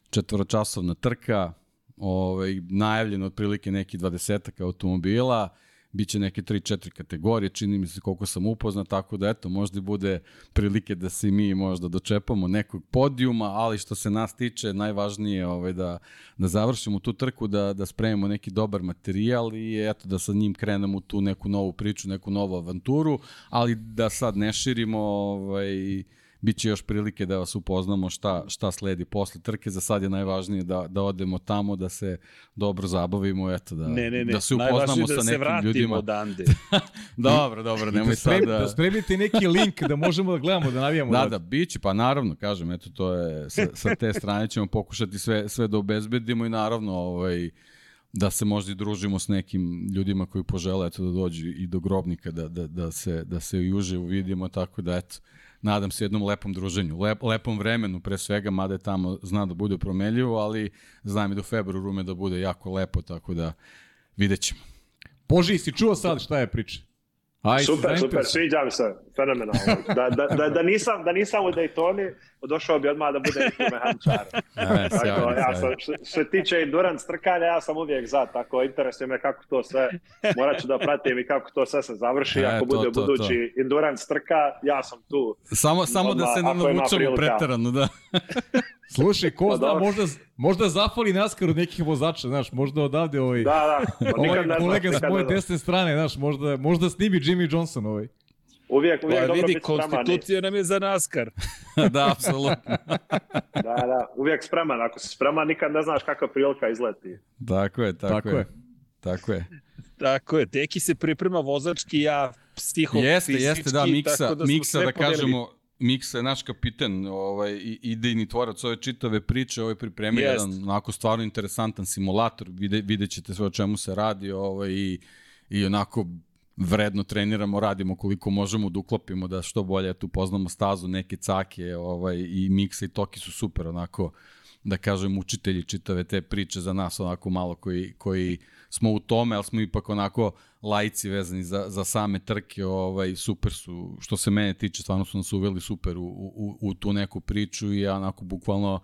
četvoročasovna trka, ovaj, najavljeno otprilike neki 20 automobila, biće neke 3-4 kategorije, čini mi se koliko sam upoznat, tako da eto, možda bude prilike da se mi možda dočepamo nekog podijuma, ali što se nas tiče, najvažnije je ovaj, da, da završimo tu trku, da, da spremimo neki dobar materijal i eto, da sa njim krenemo tu neku novu priču, neku novu avanturu, ali da sad ne širimo ovaj, Biće još prilike da vas upoznamo šta, šta sledi posle trke. Za sad je najvažnije da, da odemo tamo, da se dobro zabavimo, eto, da, ne, ne, ne. da se upoznamo da sa se nekim ljudima. odande. dobro, dobro, nemoj da, sad da... da spremite neki link da možemo da gledamo, da navijamo. Da, da, biće, pa naravno, kažem, eto, to je, sa, sa te strane ćemo pokušati sve, sve da obezbedimo i naravno, ovaj, da se možda i družimo s nekim ljudima koji požele eto, da dođu i do grobnika, da, da, da, se, da se i uživo vidimo, tako da, eto, nadam se jednom lepom druženju, lep, lepom vremenu pre svega, mada je tamo zna da bude promenljivo, ali znam i do februara ume da bude jako lepo, tako da vidjet ćemo. Boži, si čuo sad šta je priča? Aj, super, super, sviđa mi se, fenomenalno. Da, da, da, da, nisam, da nisam u Daytoni, došao bi odmah da bude neki mehaničar. Ne, tako, ja sam, što, što se tiče endurance trkanja, ja sam uvijek za, tako interesuje me kako to sve, morat ću da pratim i kako to sve se završi, e, ako to, bude to, budući to. endurance trka, ja sam tu. Samo, samo odmah, da se ne navučemo pretarano, da. Slušaj, ko pa zna, možda, možda zafali naskar od nekih vozača, znaš, možda odavde ovaj, da, da, ovaj kolega s moje desne strane, znaš, možda, možda snimi Jimmy Johnson ovaj. Uvijek, uvijek pa, dobro vidi, biti konstitucija nam je za naskar. da, apsolutno. da, da, uvijek spreman. Ako si spreman, nikad ne znaš kakva prilika izleti. Tako je, tako, tako je. je. Tako je. Tako je, Teki se priprema vozački, ja psiho Jeste, jeste, da, Miksa, da Miksa da kažemo, Miksa je naš kapiten ovaj, i idejni tvorac ove čitave priče, ovaj pripremio yes. jedan onako stvarno interesantan simulator, vide, vidjet ćete sve o čemu se radi ovaj, i, i onako vredno treniramo, radimo koliko možemo da uklopimo da što bolje tu poznamo stazu, neke cake ovaj, i Miksa i Toki su super onako da kažem učitelji čitave te priče za nas onako malo koji, koji smo u tome, ali smo ipak onako lajci vezani za, za same trke, ovaj, super su, što se mene tiče, stvarno su nas uveli super u, u, u tu neku priču i ja onako bukvalno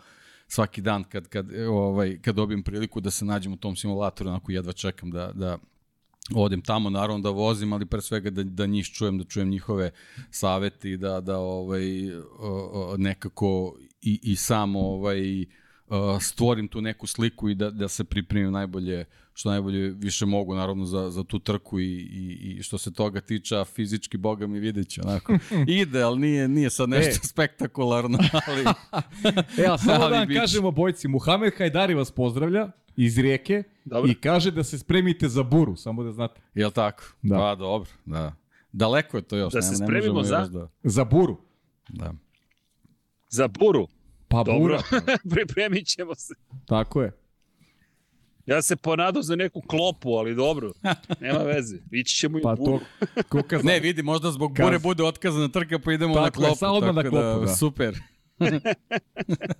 svaki dan kad, kad, ovaj, kad dobijem priliku da se nađem u tom simulatoru, onako jedva čekam da, da odem tamo, naravno da vozim, ali pre svega da, da njih čujem, da čujem njihove savete i da, da ovaj, nekako i, i samo ovaj, stvorim tu neku sliku i da, da se pripremim najbolje što najbolje više mogu naravno za, za tu trku i, i, i što se toga tiče fizički boga mi vidjet će onako. Ide, ali nije, nije sad nešto e. spektakularno ali, e, a samo da vam kažemo bojci Muhamed Hajdari vas pozdravlja iz rijeke dobro. i kaže da se spremite za buru, samo da znate. Jel tako? Da. Pa dobro, da. Daleko je to još. Da ne, se spremimo ne za? Da... Za buru. Da. Za buru? Pa dobro. bura. Pripremit ćemo se. Tako je. Ja se ponadao za neku klopu, ali dobro, nema veze. Ići ćemo i pa u buru. To, kuka ne, vidi, možda zbog bure bude otkazana trka, pa idemo tako, na klopu. Tako, odmah na klopu, da, da. Super.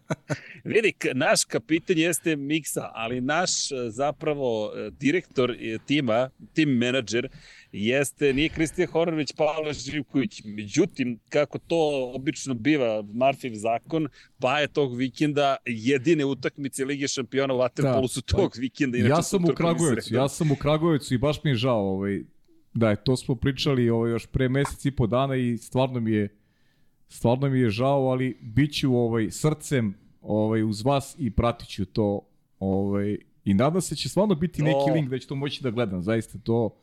Vidi, naš kapitan jeste Miksa, ali naš e, zapravo e, direktor e, tima, tim menadžer, jeste, nije Kristijan Horner, već Pavle Živković. Međutim, kako to obično biva, Marfiv zakon, pa je tog vikenda jedine utakmice Lige šampiona u Waterpolu da, su tog pa, vikenda. Ja sam u Kragujevcu, ja sam u Kragujevcu i baš mi je žao, ovaj, da je to smo pričali ovaj, još pre mesec i po dana i stvarno mi je stvarno mi je žao, ali bit ću ovaj, srcem ovaj, uz vas i pratit ću to ovaj, i nadam se da će stvarno biti to... neki link da ću to moći da gledam, zaista to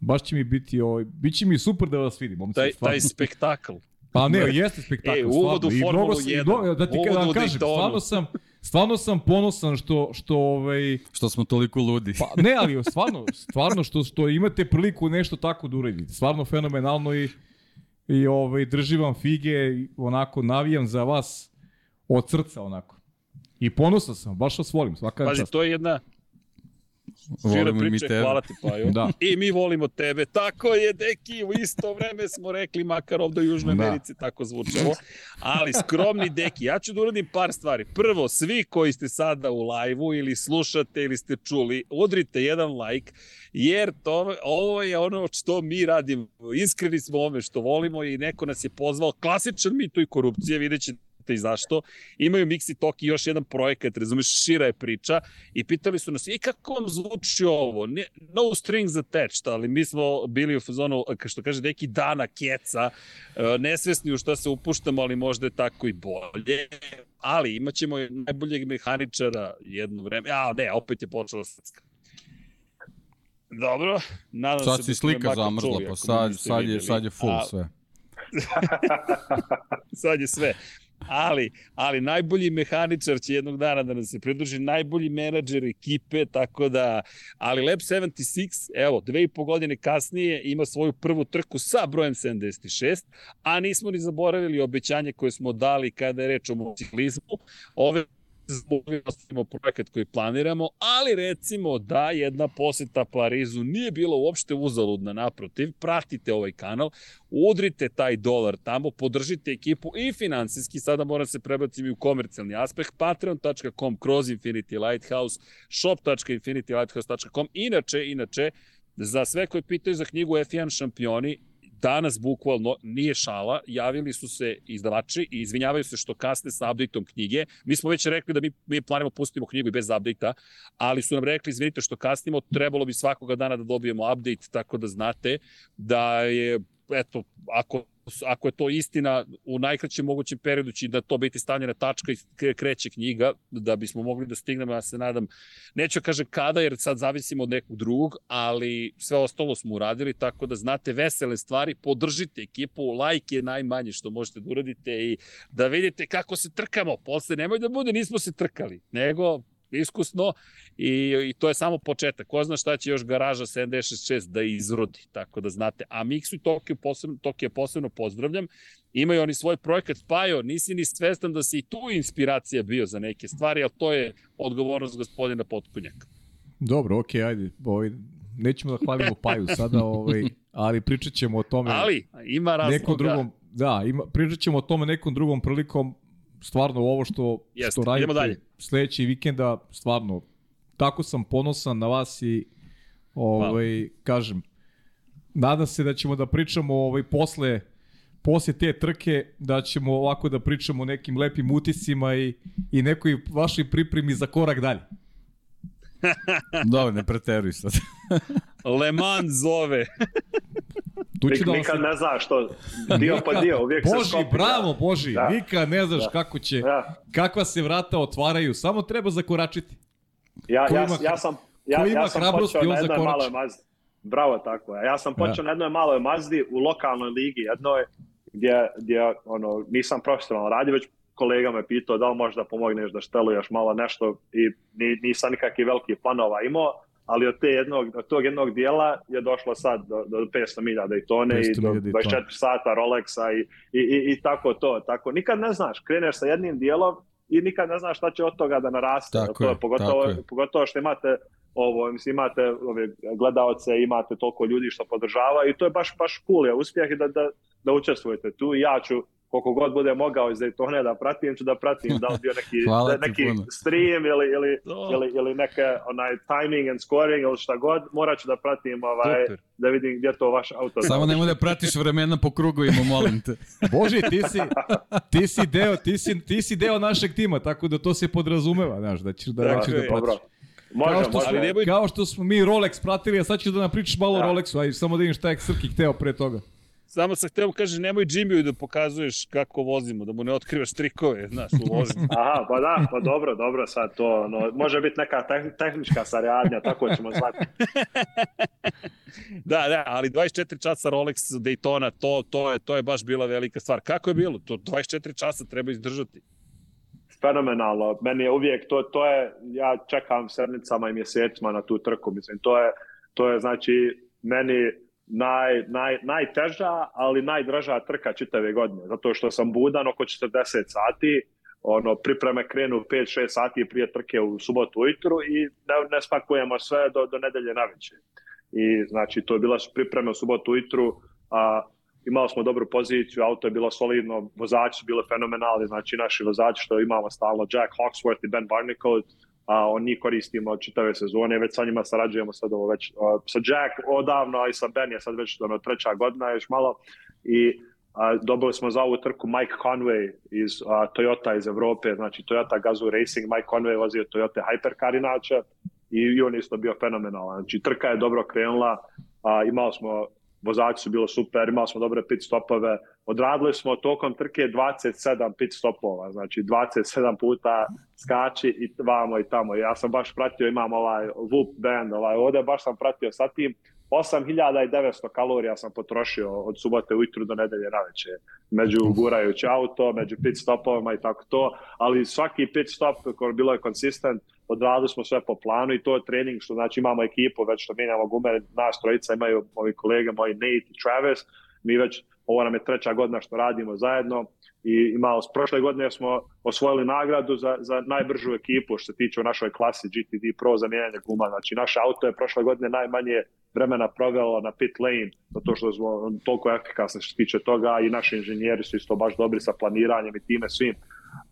baš će mi biti, ovaj, bit će mi super da vas vidim. Taj, taj spektakl. Pa ne, jeste spektakl. E, uvod u Formulu 1. Da ti kada kažem, stvarno sam, stvarno sam ponosan što, što, ovaj, što smo toliko ludi. Pa, ne, ali stvarno, stvarno što, što imate priliku nešto tako da uradite. Stvarno fenomenalno i i ovaj, držim vam fige i onako navijam za vas od srca onako. I ponosan sam, baš vas volim, svaka Pazi, čast. to je jedna Šira priče, hvala ti Paju. da. I mi volimo tebe. Tako je, deki, u isto vreme smo rekli, makar ovde u Južnoj da. Americi tako zvučalo. Ali skromni deki, ja ću da uradim par stvari. Prvo, svi koji ste sada u lajvu ili slušate ili ste čuli, udrite jedan like, jer to, ovo je ono što mi radimo. Iskreni smo ome što volimo i neko nas je pozvao. Klasičan mito i korupcije, vidjet ćete projekta i zašto. Imaju Mixi Talk i još jedan projekat, razumeš, šira je priča i pitali su nas, i kako vam zvuči ovo? No strings attached, ali mi smo bili u fazonu, što kaže, neki dana keca, e, nesvesni u šta se upuštamo, ali možda je tako i bolje. Ali imaćemo najboljeg mehaničara jedno vreme. Ja, ne, opet je počela srska. Dobro, nadam sad se da si slika zamrzla, pa sad, sad, je, sad je full A... sve. sad je sve ali, ali najbolji mehaničar će jednog dana da nam se pridruži, najbolji menadžer ekipe, tako da, ali Lab 76, evo, dve i po godine kasnije ima svoju prvu trku sa brojem 76, a nismo ni zaboravili obećanje koje smo dali kada je reč o motociklizmu. Ove mogli da projekat koji planiramo, ali recimo da jedna poseta Parizu nije bila uopšte uzaludna, naprotiv, pratite ovaj kanal, udrite taj dolar tamo, podržite ekipu i finansijski, sada moram se prebaciti u komercijalni aspekt, patreon.com kroz Infinity Lighthouse, shop.infinitylighthouse.com, inače, inače, za sve koji pitaju za knjigu F1 šampioni, danas bukvalno nije šala, javili su se izdavači i izvinjavaju se što kasne sa updateom knjige. Mi smo već rekli da mi, mi planimo pustimo knjigu i bez update-a, ali su nam rekli izvinite što kasnimo, trebalo bi svakoga dana da dobijemo update, tako da znate da je eto, ako ako je to istina, u najkraćem mogućem periodu će da to biti stavljena tačka i kreće knjiga, da bismo mogli da stignemo, ja se nadam, neću kaže kada, jer sad zavisimo od nekog drugog, ali sve ostalo smo uradili, tako da znate vesele stvari, podržite ekipu, like je najmanje što možete da uradite i da vidite kako se trkamo, posle nemoj da bude nismo se trkali, nego iskusno i, i to je samo početak. Ko zna šta će još garaža 766 da izrodi, tako da znate. A Mixu i Tokio posebno, Tokio posebno pozdravljam. Imaju oni svoj projekat Pajo, nisi ni svestan da si i tu inspiracija bio za neke stvari, ali to je odgovornost gospodina Potkunjaka. Dobro, okej, okay, ajde. Ovaj, nećemo da hvalimo Paju sada, ovaj, ali pričat ćemo o tome. Ali, ima razloga. Nekom drugom, da, ima, pričat ćemo o tome nekom drugom prilikom stvarno ovo što, Jeste, što radite dalje. sledeći vikenda, stvarno, tako sam ponosan na vas i ovaj, wow. kažem, nadam se da ćemo da pričamo ovaj, posle posle te trke da ćemo ovako da pričamo o nekim lepim utiscima i, i nekoj vašoj pripremi za korak dalje. Dobro, ne preteruj sad. Le Mans zove. Tu Nik, da nikad se... ne znaš što, dio po dio, uvijek se Boži, skopi. bravo Boži, Da. nikad ne znaš Da. kako će, Da. kakva se vrata otvaraju, samo treba zakoračiti. Ja, Ko ja, ima- ja sam, ja, ja sam počeo na jednoj maloj Mazdi. Bravo, tako je. Ja sam počeo na jednoj maloj Mazdi u lokalnoj ligi jednoj, gdje, gdje ono, nisam profesionalno radio, već kolega me pitao da li možda pomogneš da šteluješ malo nešto i ni, nisam nikakvih velikih planova imao, ali od, te jednog, od tog jednog dijela je došlo sad do, do 500 milja Daytone 500 i do milja Daytone. 24 sata Rolexa i, i, i, i tako to. Tako, nikad ne znaš, kreneš sa jednim dijelom i nikad ne znaš šta će od toga da naraste. Tako to je, pogotovo, tako je. pogotovo što imate ovo, mislim, imate ove gledaoce, imate toliko ljudi što podržava i to je baš, baš cool je uspjeh da, da, da učestvujete tu i ja ću koliko god bude mogao iz Daytone da pratim, ću da pratim da li bio neki, da, neki puno. stream ili, ili, To. ili, ili neke onaj timing and scoring ili šta god, morat ću da pratim ovaj, Super. da vidim gdje to vaš auto. Samo nemoj da pratiš vremena po krugovima, molim te. Boži, ti si, ti si deo, ti si, ti si deo našeg tima, tako da to se podrazumeva, znaš, da ćeš da, da, Tako ćeš da Dobro. pratiš. Može, Kao što, može. smo, nemoj- kao što smo mi Rolex pratili, a sad ćeš da nam pričaš malo o Da. Rolexu, aj samo da vidim šta je Srki hteo pre toga. Samo sam htio kaže, nemoj Jimmyu da pokazuješ kako vozimo, da mu ne otkrivaš trikove, znaš, u vožnji. Aha, pa da, pa dobro, dobro, sad to, ono, može biti neka teh- tehnička saradnja, tako ćemo zvati. Da, da, ali 24 časa Rolex Daytona, to, to, je, to je baš bila velika stvar. Kako je bilo? To 24 časa treba izdržati. Fenomenalno, meni je uvijek, to, to je, ja čekam sedmicama i mjesecima na tu trku, mislim, to je, to je znači, meni naj, naj, najteža, ali najdraža trka čitave godine, zato što sam budan oko 40 sati, ono, pripreme krenu 5-6 sati prije trke u subotu ujutru i ne, ne spakujemo sve do, do nedelje navečer. I znači, to je bila su pripreme u subotu ujutru, a imali smo dobru poziciju, auto je bilo solidno, vozači su bili fenomenalni, znači naši vozači što imamo stalno, Jack Hawksworth i Ben Barnicoat, a on njih koristimo od čitave sezone, već sa njima sarađujemo sad ovo već, a, sa Jack odavno, a i sa Ben je sad već ono, treća godina još malo i a, dobili smo za ovu trku Mike Conway iz a, Toyota iz Evrope, znači Toyota Gazoo Racing, Mike Conway vozio Toyota Hypercar inače i, i on isto bio fenomenalan. Znači trka je dobro krenula, a, imali smo vozači su bilo super, imali smo dobre pit stopove, odradili smo tokom trke 27 pit stopova, znači 27 puta skači i vamo i tamo. Ja sam baš pratio, imam ovaj Whoop band, ovaj, ovde baš sam pratio sa tim, 8900 kalorija sam potrošio od subote ujutru do nedelje naveče, među gurajući auto, među pit stopovima i tako to, ali svaki pit stop koji bilo je konsistent, odradili smo sve po planu i to je trening, što znači imamo ekipu, već što mijenjamo gume, nas trojica imaju ovi kolege, moji Nate i Travis, mi već, ovo nam je treća godina što radimo zajedno i imali, prošle godine smo osvojili nagradu za, za najbržu ekipu što se tiče u našoj klasi GTD Pro za mijenjanje guma, znači naše auto je prošle godine najmanje vremena provelo na pit lane, zato što smo toliko efikasni što se tiče toga i naši inženjeri su isto baš dobri sa planiranjem i time svim.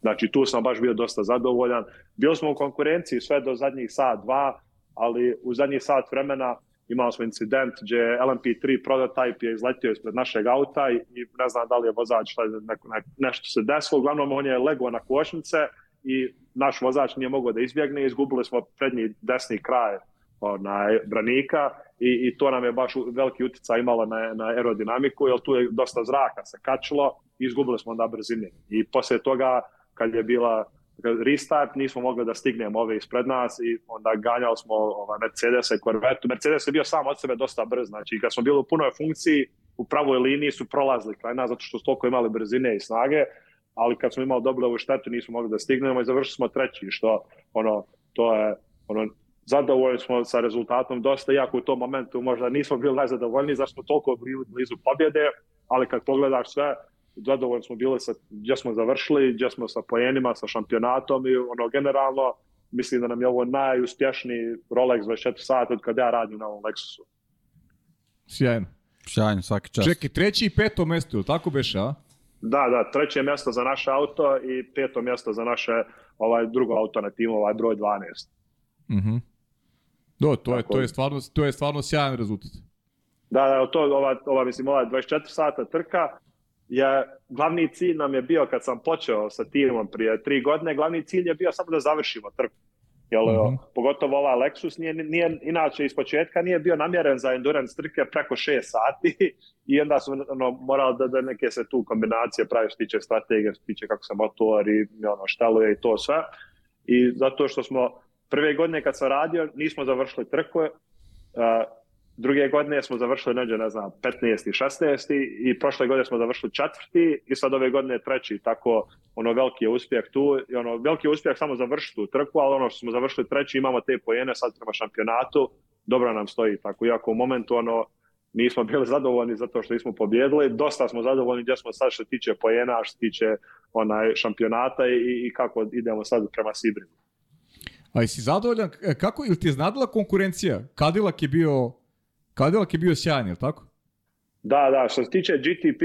Znači tu sam baš bio dosta zadovoljan. Bili smo u konkurenciji sve do zadnjih sat, dva, ali u zadnjih sat vremena imali smo incident gdje je LMP3 prototype je izletio ispred našeg auta i, i ne znam da li je vozač šta neko, ne, nešto se desilo. Uglavnom on je legao na košnice i naš vozač nije mogao da izbjegne izgubili smo prednji desni kraj onaj, branika i, i to nam je baš veliki utjecaj imalo na, na aerodinamiku, jer tu je dosta zraka se kačilo i izgubili smo onda brzine. I poslije toga, kad je bila restart, nismo mogli da stignemo ove ispred nas i onda ganjali smo ovaj, Mercedes i Corvette. Mercedes je bio sam od sebe dosta brz, znači kad smo bili u punoj funkciji, u pravoj liniji su prolazili kraj nas zato što su toliko imali brzine i snage, ali kad smo imali dobili ovu štetu nismo mogli da stignemo i završili smo treći, što ono, to je ono, zadovoljni smo sa rezultatom dosta, iako u tom momentu možda nismo bili najzadovoljniji zašto smo toliko bili blizu pobjede, ali kad pogledaš sve, zadovoljni smo bili sa gdje smo završili, gdje smo sa pojenima, sa šampionatom i ono generalno mislim da nam je ovo najuspješniji Rolex 24 sata od kada ja radim na ovom Lexusu. Sjajno. Sjajno, svaki čas. Čekaj, treći i peto mesto, ili tako beše, a? Da, da, treće mjesto za naše auto i peto mjesto za naše ovaj drugo auto na timu, ovaj broj 12. Mhm. Do, to je, Tako to je. stvarno, to je stvarno sjajan rezultat. Da, da, to ova, ova mislim ova 24 sata trka je, glavni cilj nam je bio kad sam počeo sa timom prije tri godine, glavni cilj je bio samo da završimo trku. Jel, mm -hmm. Pogotovo ova Lexus nije, nije, inače iz početka nije bio namjeren za endurance trke preko 6 sati i onda su ono, morali da, da neke se tu kombinacije pravi što tiče strategije, što tiče kako se motor i ono, šteluje i to sve. I zato što smo prve godine kad sam radio nismo završili trku, uh, druge godine smo završili neđe, ne znam, 15. i 16. i prošle godine smo završili četvrti i sad ove godine treći, tako ono veliki je uspjeh tu, i ono veliki je uspjeh samo završiti tu trku, ali ono što smo završili treći imamo te pojene sad prema šampionatu, dobro nam stoji, tako iako u momentu ono nismo bili zadovoljni zato što nismo pobjedili, dosta smo zadovoljni gdje smo sad što tiče pojena, što tiče onaj šampionata i, i kako idemo sad prema Sibrinu. A si zadovoljan, e, kako, ili ti je znadila konkurencija? Cadillac je bio Cadillac je bio sjajan, je tako? Da, da, što se tiče GTP,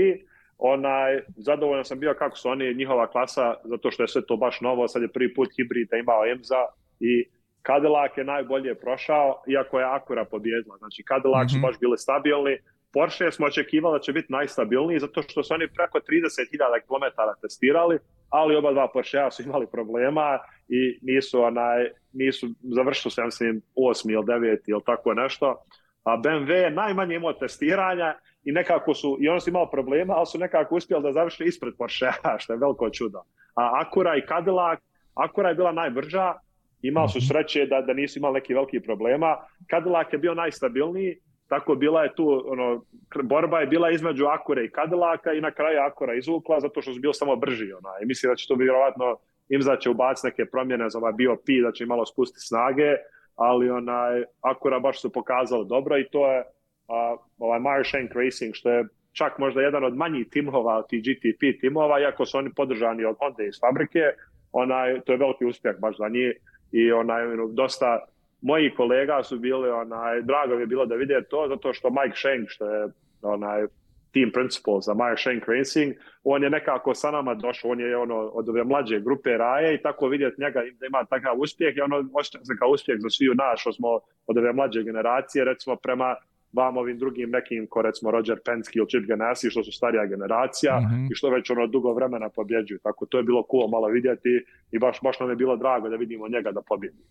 onaj, zadovoljan sam bio kako su oni, njihova klasa, zato što je sve to baš novo, sad je prvi put hibrida imao EMZA i Cadillac je najbolje prošao, iako je Acura pobjedila. Znači, Cadillac mm -hmm. su mhm. baš bili stabilni, Porsche smo očekivali da će biti najstabilniji zato što su oni preko 30.000 km testirali, ali oba dva Porschea su imali problema i nisu, onaj, nisu završili se, mislim, osmi ili deveti ili tako nešto a BMW je najmanje imao testiranja i nekako su, i oni su imali problema, ali su nekako uspjeli da završi ispred Porsche, što je veliko čudo. A Acura i Cadillac, Acura je bila najbrža, imali su sreće da, da nisu imali neki veliki problema. Cadillac je bio najstabilniji, tako bila je tu, ono, borba je bila između Acura i Cadillaca i na kraju Acura izvukla zato što su bili samo brži. Ona. I mislim da će to vjerovatno Imza će ubaciti neke promjene za ovaj BOP, da će malo spustiti snage, ali onaj, Akura baš su pokazali dobro i to je uh, ovaj Meyer Racing, što je čak možda jedan od manjih timova od tih GTP timova, iako su oni podržani od Honda iz fabrike, onaj, to je veliki uspjeh baš za njih i onaj, dosta moji kolega su bili, onaj, drago mi je bilo da vide to, zato što Mike Shank, što je onaj, team principal za Meyer Shank Racing, on je nekako sa nama došao, on je ono od ove mlađe grupe Raje i tako vidjeti njega da ima takav uspjeh i ono osjeća se kao uspjeh za sviju nas što smo od ove mlađe generacije, recimo prema vam ovim drugim nekim, ko recimo Roger Penske ili Chip Ganassi, što su starija generacija mm -hmm. i što već ono dugo vremena pobjeđuju. Tako to je bilo cool malo vidjeti i baš, baš nam je bilo drago da vidimo njega da pobjedi.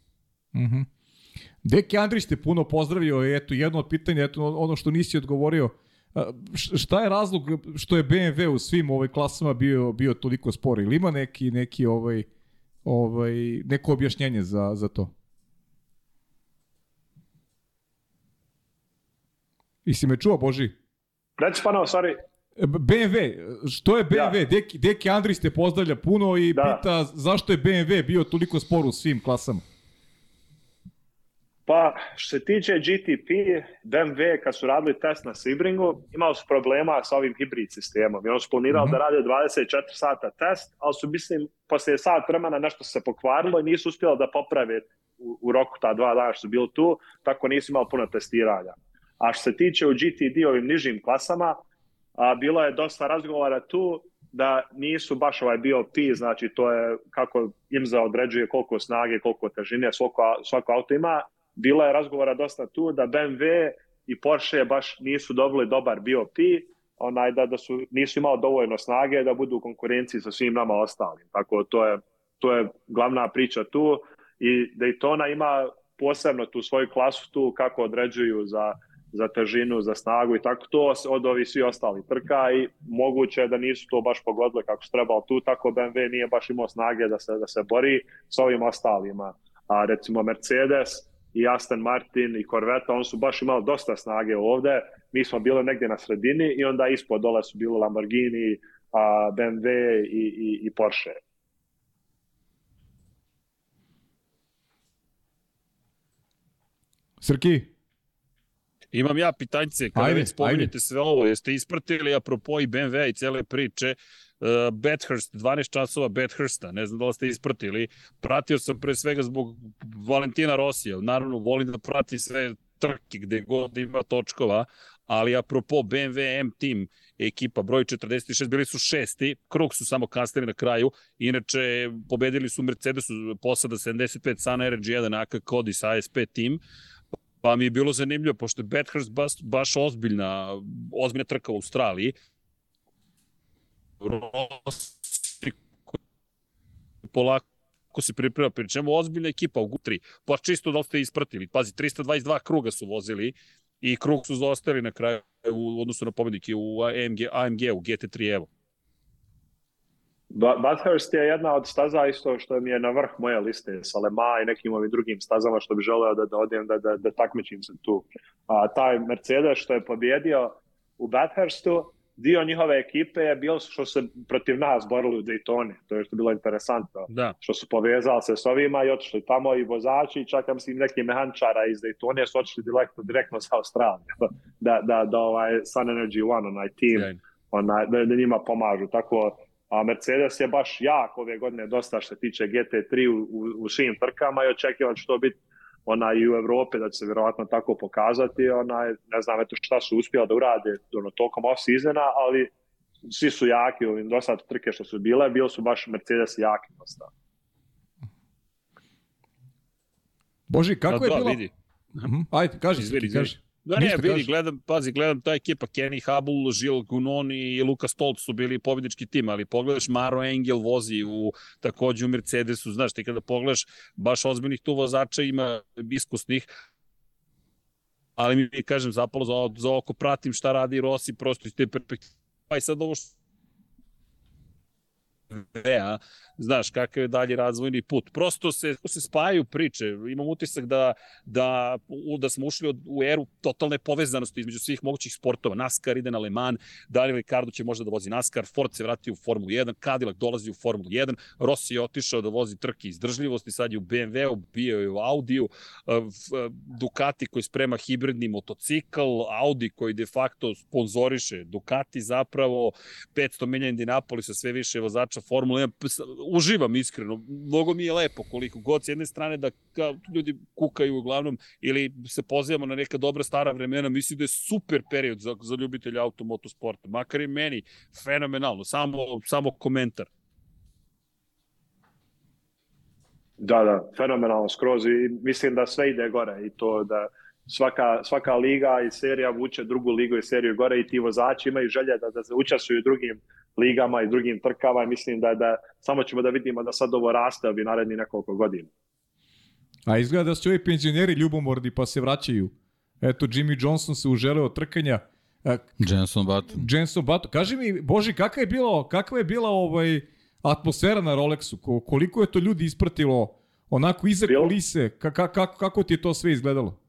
Mm -hmm. Deki Andrić te puno pozdravio eto jedno od pitanja, eto ono što nisi odgovorio, šta je razlog što je BMW u svim ovoj klasama bio bio toliko spor ili ima neki neki ovaj ovaj neko objašnjenje za za to? I si me čuo, Boži? Reci pa no, sorry. BMW, što je BMW? Ja. Deki, Deki Andris te pozdravlja puno i da. pita zašto je BMW bio toliko spor u svim klasama? Pa, što se tiče GTP, BMW kad su radili test na Sebringu, imali su problema sa ovim hibrid sistemom. I oni su planirali mm -hmm. da rade 24 sata test, ali su, mislim, posle sat vremena nešto se pokvarilo i nisu uspjeli da poprave u, u roku ta dva dana što su bili tu, tako nisu imali puno testiranja. A što se tiče u GTD ovim nižim klasama, a, bilo je dosta razgovora tu da nisu baš ovaj BOP, znači to je kako IMZA određuje koliko snage, koliko težine svako, svako auto ima, bila je razgovora dosta tu da BMW i Porsche baš nisu dobili dobar BOP, onaj da, da su, nisu imali dovoljno snage da budu u konkurenciji sa svim nama ostalim. Tako to je, to je glavna priča tu i Daytona ima posebno tu svoju klasu tu kako određuju za, za težinu, za snagu i tako to od ovih svi ostali trka i moguće da nisu to baš pogodili kako su trebalo tu, tako BMW nije baš imao snage da se, da se bori s ovim ostalima. A recimo Mercedes, i Aston Martin i Corvette, on su baš imali dosta snage ovde, mi smo bili negdje na sredini i onda ispod dole su bili Lamborghini, a, BMW i, i, i Porsche. Srki? Imam ja pitanjce, kada već spominjete sve ovo, jeste ispratili apropo i BMW i cele priče, uh, Bathurst, 12 časova Bathursta, ne znam da li ste ispratili, pratio sam pre svega zbog Valentina Rosija, naravno volim da prati sve trke gde god ima točkova, ali apropo BMW M Team ekipa broj 46 bili su šesti, krug su samo kasnili na kraju, inače pobedili su Mercedesu posada 75 Sana RG1 AK Kodis ASP Team, pa mi je bilo zanimljivo, pošto je Bathurst baš, baš ozbiljna, ozbiljna trka u Australiji, Rossi polako se priprema, pričemu ozbiljna ekipa u GU3, pa čisto da li ste ispratili, pazi, 322 kruga su vozili i krug su zaostali na kraju u odnosu na pobednike u AMG, AMG u GT3 Evo. Bathurst je jedna od staza isto što mi je na vrh moje liste sa Lema i nekim ovim drugim stazama što bi želeo da, da odijem, da, da, da takmičim se tu. A, taj Mercedes što je pobjedio u Bathurstu, dio njihove ekipe je bilo što se protiv nas borili u Daytoni. To je što bilo interesantno. Da. Što su povezali se s ovima i otišli tamo i vozači, čak ja mislim neki mehančara iz Daytona su otišli direktno, direktno sa Australije. Da, da, da ovaj Sun Energy One, onaj tim, onaj, da, da njima pomažu. Tako, a Mercedes je baš jak ove godine dosta što se tiče GT3 u, u, u svim trkama i očekivan će to biti ona i u Evropi da će se vjerovatno tako pokazati, onaj, ne znam eto šta su uspjeli da urade ono, tokom off-seasona, ali svi su jaki u ovim dosta trke što su bile, bili su baš Mercedes jaki dosta. Boži, kako da, je da, bilo? Vidi. Ajde, kaži, izvedi, kaži. Da ne, vidi, kaži. gledam, pazi, gledam ta ekipa, Kenny Hubble, Žil Gunon i Luka Stolt su bili pobjedički tim, ali pogledaš Maro Engel vozi u, takođe u Mercedesu, znaš, ti kada pogledaš, baš ozbiljnih tu vozača ima iskusnih, ali mi, kažem, zapalo za, za oko pratim šta radi Rossi, prosto iz te perspektive. Pa i sad ovo što Vea, znaš kakav je dalje razvojni put. Prosto se, se spajaju priče. Imam utisak da, da, da smo ušli od, u eru totalne povezanosti između svih mogućih sportova. NASCAR ide na Le Mans, Daniel Ricardo će možda da vozi NASCAR, Ford se vrati u Formulu 1, Cadillac dolazi u Formulu 1, Rossi je otišao da vozi trke izdržljivosti, sad je u BMW-u, bio je u Audiju, Ducati koji sprema hibridni motocikl, Audi koji de facto sponzoriše Ducati zapravo, 500 milija Indinapolisa, sve više vozača Formula 1, uživam iskreno, mnogo mi je lepo koliko god s jedne strane da kao, ljudi kukaju uglavnom ili se pozivamo na neka dobra stara vremena, mislim da je super period za, za ljubitelja automotosporta, makar i meni fenomenalno, samo, samo komentar. Da, da, fenomenalno skroz i mislim da sve ide gore i to da svaka, svaka liga i serija vuče drugu ligu i seriju gore i ti vozači imaju želje da, da se učestvuju drugim ligama i drugim trkama i mislim da, da samo ćemo da vidimo da sad ovo raste ovi naredni nekoliko godina. A izgleda da su ovi penzioneri ljubomorni pa se vraćaju. Eto, Jimmy Johnson se uželeo od trkanja. Jenson Button. Jenson Button. Kaži mi, Boži, kakva je bilo, kakva je bila ovaj, atmosfera na Rolexu? Koliko je to ljudi ispratilo onako iza kulise? Kako, kako, kako ti je to sve izgledalo?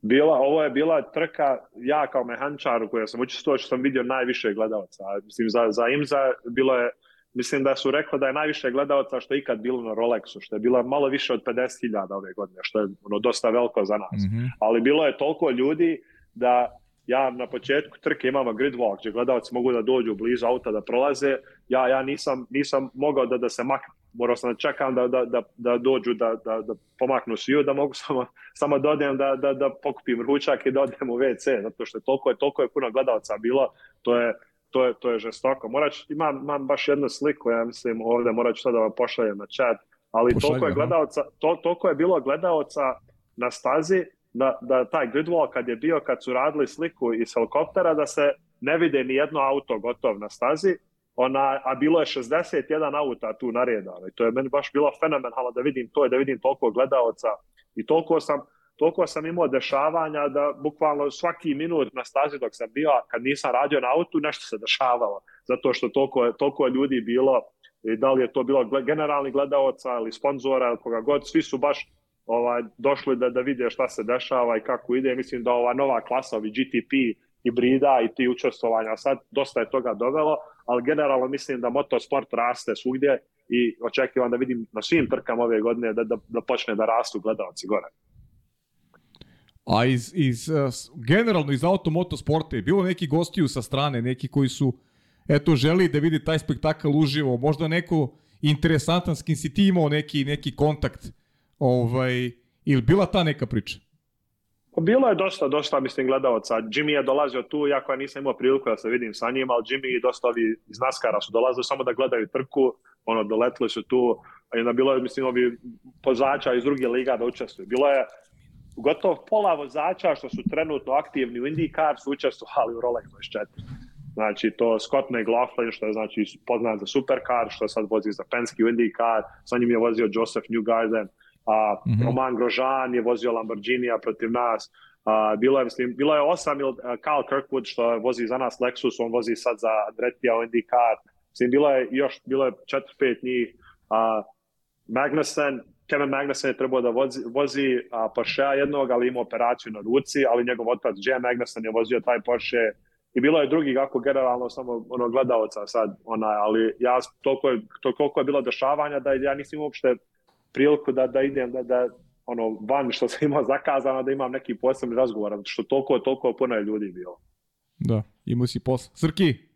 Bila, ovo je bila trka, ja kao mehančar u kojoj sam učestvovao, što sam vidio najviše gledalaca. Mislim, za, za IMZA bilo je, mislim da su rekli da je najviše gledalaca što je ikad bilo na Rolexu, što je bilo malo više od 50.000 ove godine, što je ono, dosta veliko za nas. Mm -hmm. Ali bilo je toliko ljudi da ja na početku trke imamo grid walk, gdje gledalci mogu da dođu blizu auta da prolaze, ja, ja nisam, nisam mogao da, da se maknem morao sam da čekam da, da, da, da dođu da, da, da pomaknu sviju, da mogu samo, samo da odem da, da, da pokupim ručak i da odem u WC, zato što je toliko, je, toliko je puno gledalca bilo, to je, to je, to je žestoko. Morat ću, imam, imam baš jednu sliku, ja mislim ovde, morat ću sad da vam pošaljem na chat, ali Pošalj, toliko je, gledalca, to, toliko je bilo gledalca na stazi da, da taj gridwall kad je bio, kad su radili sliku iz helikoptera, da se ne vide ni jedno auto gotov na stazi, ona, a bilo je 61 auta tu naredano i to je meni baš bilo fenomenalno da vidim to i da vidim toliko gledaoca i toliko sam, toliko sam imao dešavanja da bukvalno svaki minut na stazi dok sam bio, kad nisam radio na autu, nešto se dešavalo, zato što toliko, toliko je ljudi bilo i da li je to bilo generalni gledaoca ili sponzora ili koga god, svi su baš ovaj, došli da, da vide šta se dešava i kako ide. Mislim da ova nova klasa, ovi GTP hibrida i ti učestvovanja sad dosta je toga dovelo, ali generalno mislim da motosport raste svugdje i očekivam da vidim na svim trkama ove godine da, da, da počne da rastu gledalci gore. A iz, iz, uh, generalno iz automotosporta je bilo neki gostiju sa strane, neki koji su eto želi da vidi taj spektakl uživo, možda neko interesantan s kim si ti imao neki, neki kontakt ovaj, ili bila ta neka priča? Pa bilo je dosta, dosta, mislim, gledalaca. Jimmy je dolazio tu, jako ja nisam imao priliku da se vidim sa njim, ali Jimmy i dosta ovi iz Naskara su dolazili samo da gledaju trku, ono, doletli su tu, a onda bilo je, mislim, ovi pozača iz druge liga da učestvuju. Bilo je gotovo pola vozača što su trenutno aktivni u IndyCar su učestvovali u Rolex 24. Znači, to Scott McLaughlin, što je znači poznat za supercar, što sad vozi za Penske u IndyCar, sa njim je vozio Joseph Newgarden, a mm -hmm. Roman Grosjean je vozio Lamborghinija protiv nas, a, bilo je, mislim, bilo je osam ili Carl Kirkwood, što vozi za nas Lexus, on vozi sad za Andretija u IndyCar, mislim, bilo je još, bilo je četiri, pet njih, a, Magnussen, Kevin Magnussen je trebao da vozi, vozi a, Porsche jednog, ali imao operaciju na ruci, ali njegov otac Jay Magnussen je vozio taj Porsche. I bilo je drugih kako generalno samo ono gledalca sad, onaj, ali ja je, to, koliko je bilo dešavanja da ja nisam uopšte priliku da, da idem, da, da ono, van što sam imao zakazano, da imam neki posebni razgovor, što toliko, toliko puno je ljudi bilo. Da, imao si posao. Srki,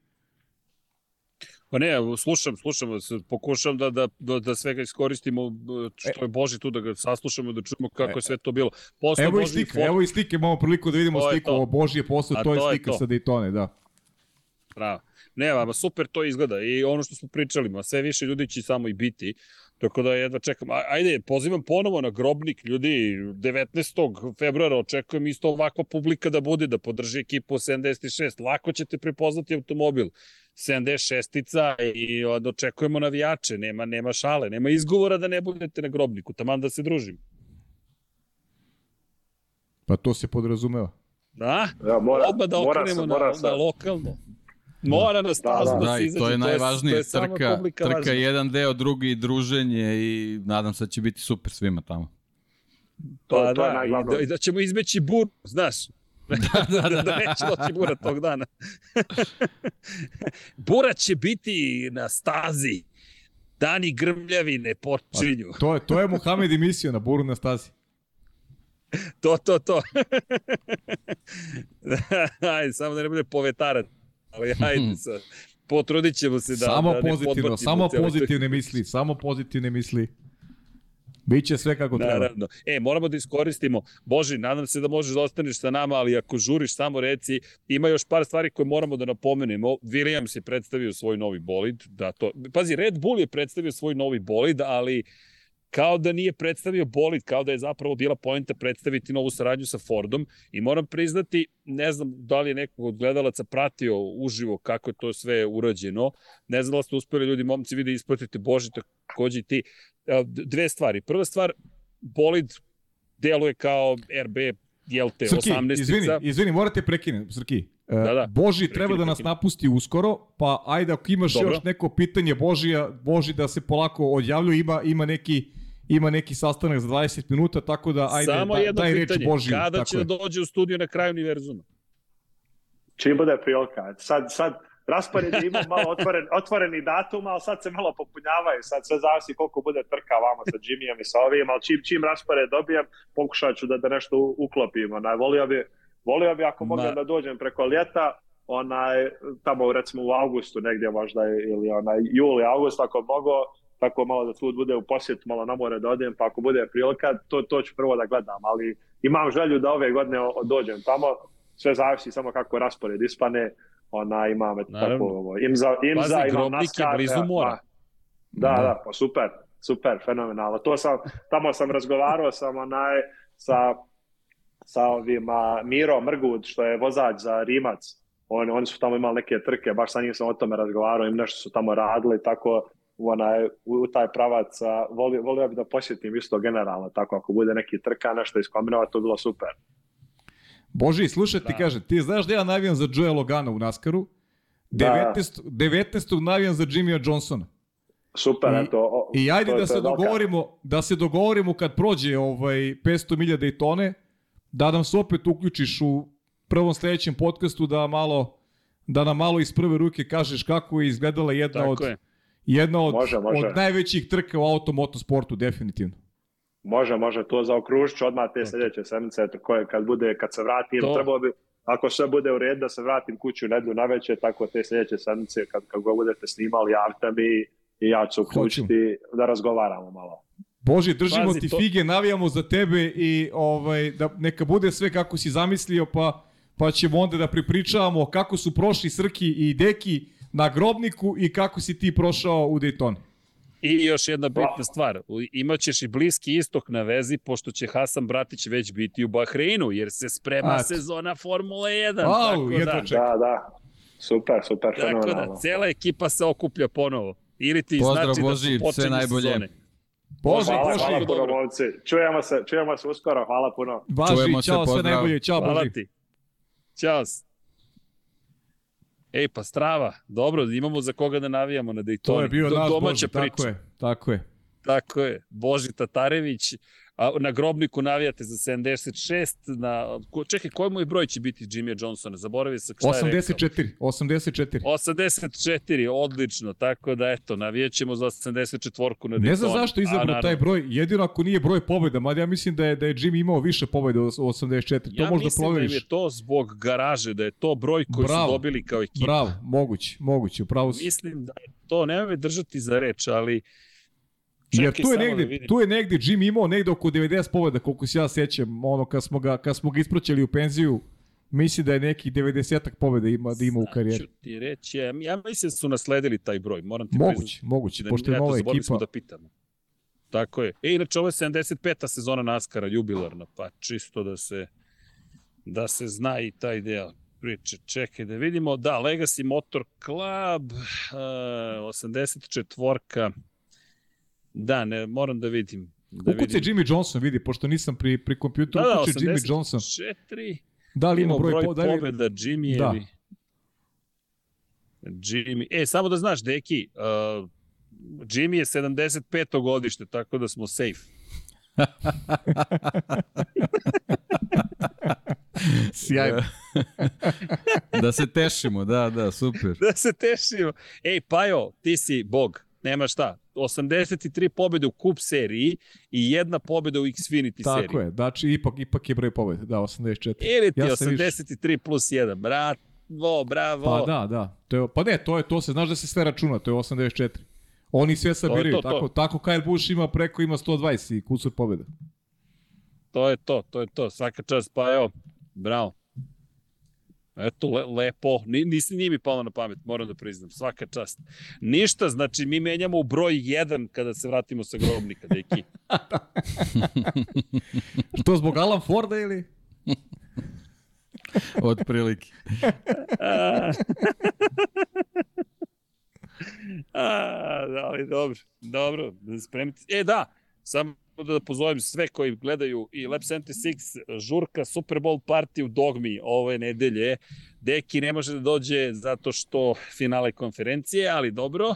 Pa ne, slušam, slušam, pokušam da, da, da, da svega iskoristimo što je Boži tu, da ga saslušamo, da čujemo kako je sve to bilo. Posle evo i slike, for... evo i slike, imamo priliku da vidimo to sliku o Božije posle, to, to je slika sa Daytone, da. Bravo. Ne, ama super to izgleda i ono što smo pričali, ma sve više ljudi će samo i biti. Tako da jedva čekam. Ajde, pozivam ponovo na grobnik ljudi. 19. februara očekujem isto ovakva publika da bude, da podrži ekipu 76. Lako ćete prepoznati automobil. 76-ica i očekujemo navijače. Nema, nema šale, nema izgovora da ne budete na grobniku. Taman da se družim. Pa to se podrazumeva. Da? Ja, mora, Odmah da okrenemo na, na lokalno. Mora na stazu da, da, da, da izađe. To je najvažnije, to je, to je trka, trka važna. jedan deo, drugi druženje i nadam se da će biti super svima tamo. Pa to, da, to je najglavno. i da, da ćemo izbeći bur, znaš. da, da, da, da neće doći bura tog dana. bura će biti na stazi. Dani grmljavine počinju. Pa, to je, to je Mohamed emisija na buru na stazi. to, to, to. Ajde, samo da ne bude povetarat ali hajde sa, potrudit ćemo se da, samo da pozitivno, samo pozitivne misli, samo pozitivne misli. Biće sve kako treba. Naravno. E, moramo da iskoristimo. Boži, nadam se da možeš da ostaneš sa nama, ali ako žuriš, samo reci. Ima još par stvari koje moramo da napomenemo. Williams je predstavio svoj novi bolid. Da to... Pazi, Red Bull je predstavio svoj novi bolid, ali uh, kao da nije predstavio bolid, kao da je zapravo bila pojenta predstaviti novu saradnju sa Fordom i moram priznati, ne znam da li je nekog od gledalaca pratio uživo kako je to sve urađeno, ne znam da ste uspeli ljudi, momci, vi da ispratite Boži takođe i ti. Dve stvari. Prva stvar, bolid deluje kao RB jel te, Srki, 18 izvini, izvini, morate prekinuti, Srki. E, da, da. Boži prekini, treba da nas napusti uskoro, pa ajde ako imaš Dobro. još neko pitanje Božija, Boži da se polako odjavlju, ima, ima neki ima neki sastanak za 20 minuta, tako da ajde, Samo da, daj reč Božiju. Kada tako će je. da dođe u studiju na kraju univerzuma? Čim bude prilika. Sad, sad raspored ima malo otvoren, otvoreni datum, ali sad se malo popunjavaju. Sad sve zavisi koliko bude trka vama sa Jimmyjem i sa ovim, ali čim, čim raspored dobijem, pokušat ću da, da nešto uklopimo. Onaj, volio bi, volio bi ako mogu da dođem preko ljeta, onaj, tamo recimo u augustu negdje možda ili onaj juli, august ako mogu, tako malo da sud bude u posjetu, malo na more da odem, pa ako bude prilika, to, to ću prvo da gledam, ali imam želju da ove godine dođem tamo, sve zavisi samo kako raspored ispane, ona imam Naravno. tako ovo, imza, imza Pazi, imam naskar. blizu mora. Da, da, da, pa super, super, fenomenalno. To sam, tamo sam razgovarao sam onaj, sa, sa ovim a, Miro Mrgud, što je vozač za Rimac. On, oni su tamo imali neke trke, baš sa njim sam o tome razgovarao, im nešto su tamo radili, tako u, onaj, u taj pravac, volio, volio bi da posjetim isto generalno, tako ako bude neki trka, nešto iskombinova, to bilo super. Boži, slušaj ti da. kaže, ti znaš da ja navijam za Joe Logana u Naskaru, 19. Da. 19. navijam za Jimmya Johnsona. Super, I, eto. O, I ajde da se dogovorimo, da se dogovorimo kad prođe ovaj 500.000 i tone, da nam se opet uključiš u prvom sledećem podcastu da malo da nam malo iz prve ruke kažeš kako je izgledala jedna Tako od je Jedna od, može, može. od najvećih trka u automotosportu, definitivno. Može, može, to za okružić odmah te sledeće sedmice, koje kad bude, kad se vratim, to. trebalo bi, ako sve bude u redu, da se vratim kuću nedelju na večer, tako te sledeće sedmice, kad, kad go budete snimali, javite mi i ja ću uključiti da razgovaramo malo. Bože, držimo Pazi, ti to... fige, navijamo za tebe i ovaj, da neka bude sve kako si zamislio, pa, pa ćemo onda da pripričavamo kako su prošli Srki i Deki na grobniku i kako si ti prošao u Daytoni. I još jedna bitna stvar, imaćeš i bliski istok na vezi, pošto će Hasan Bratić već biti u Bahreinu, jer se sprema A, sezona Formule 1. Au, tako da. Da, da. Super, super, Tako da, fenomenalno. cela ekipa se okuplja ponovo. Ili ti Pozdrav, znači Boži, da su sve najbolje. sezone. Boži, hvala, Boži, hvala puno, momci. Čujemo se, čujemo se uskoro, hvala puno. Važi, Čujemo se, čao, sve pozdrav. najbolje, čao Hvala Boži. ti. Ćao. Ej, pa strava. Dobro, imamo za koga da navijamo na Daytoni. To je bio Do- naš domaća Boži, priča. tako je, tako je. Tako je. Boži Tatarević, a na grobniku navijate za 76, na, ko, čekaj, koji moj broj će biti Jimmy Johnsona? Zaboravio sam šta je rekao. 84, 84. 84, odlično, tako da eto, navijat ćemo za 84-ku na Daytoni. Ne znam zašto je izabrao taj broj, jedino ako nije broj pobjeda, mada ja mislim da je, da je Jimmy imao više pobjeda od 84, to Ja možda mislim da im proveriš. je to zbog garaže, da je to broj koji Bravo. su dobili kao ekipa. Bravo, moguće, moguće, upravo si. Mislim da je to, nema me držati za reč, ali čekaj tu je, da negde, vidim. tu je negde Jimmy imao negde oko 90 pobjeda, koliko se ja sećam, ono kad smo ga, kad smo ga ispraćali u penziju, mislim da je neki 90-ak pobjeda ima, da ima u karijeri. Sad ću ti reći, ja, ja mislim da su nasledili taj broj, moram ti Moguće, priznati. moguće, Da, pošto je nova ekipa. smo da pitamo. Tako je. E, inače, ovo je 75. sezona NASCAR-a, jubilarna, pa čisto da se, da se zna i taj deo priče. Čekaj da vidimo. Da, Legacy Motor Club, uh, 84-ka. Da, ne, moram da vidim. Da Ukucaj Jimmy Johnson, vidi, pošto nisam pri, pri kompjuteru, Da, da, ukucaj Jimmy Johnson. 84. Da li ima broj, broj po- da li, pobjeda Jimmy Da. ili... Jimmy, e, samo da znaš, deki, uh, Jimmy je 75. godište, tako da smo safe. sjajno. da se tešimo, da, da, super. Da se tešimo. Ej, Pajo, ti si bog, nema šta. 83 pobjede u Kup seriji i jedna pobjeda u Xfinity seriji. Tako je, znači ipak, ipak je broj pobjeda, da, 84. Ili ti Ja sam 83 plus 1, bravo, bravo. Pa da, da. To je, pa ne, to je to se, znaš da se sve računa, to je 84. Oni sve sabiraju, to, to. tako, tako Kyle Busch ima preko, ima 120 i kusur pobjeda. To je to, to je to. Svaka čast, pa evo, bravo. Eto, le, lepo. Ni, nisi, nije mi palo na pamet, moram da priznam. Svaka čast. Ništa, znači mi menjamo u broj 1 kada se vratimo sa grobnika, deki. To zbog Alan Forda ili? Od prilike. A, A, da, ali dobro, dobro, spremite. E, da, samo da pozovem sve koji gledaju i Lab 76, žurka Super Bowl party u Dogmi ove nedelje. Deki ne može da dođe zato što finale konferencije, ali dobro.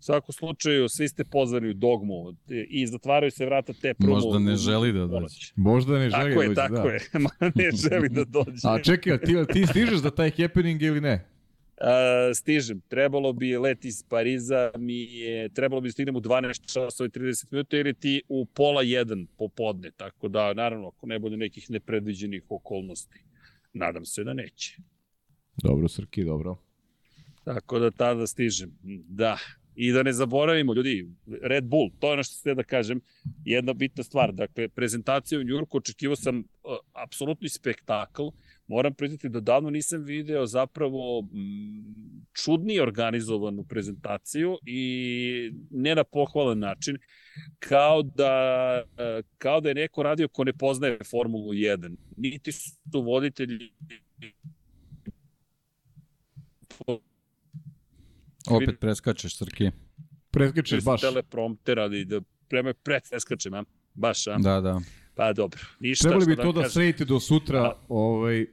U svakom slučaju, svi ste pozvani u Dogmu i zatvaraju se vrata te prumu. Možda ne želi da dođe. Možda ne želi Tako je, dođe, tako da. je. ne želi da dođe. A čekaj, ti, ti stižeš za taj happening ili ne? Uh, stižem. Trebalo bi let iz Pariza, mi je, trebalo bi da stignem u 12 časova i 30 minuta ili ti u pola jedan popodne. Tako da, naravno, ako ne bude nekih nepredviđenih okolnosti, nadam se da neće. Dobro, Srki, dobro. Tako da tada stižem. Da. I da ne zaboravimo, ljudi, Red Bull, to je ono što ste da kažem, jedna bitna stvar. Dakle, prezentacija u Njurku, očekivao sam uh, apsolutni spektakl. Moram priznati da davno nisam video zapravo čudnije organizovanu prezentaciju i ne na pohvalan način, kao da, uh, kao da je neko radio ko ne poznaje Formulu 1. Niti su voditelji Opet preskačeš, Srki. Preskačeš baš. teleprompter, ali da prema preskačem, a? Baš, a? Da, da. Pa dobro. Ništa Trebali što bi to da kažem. sredite do sutra, ovaj,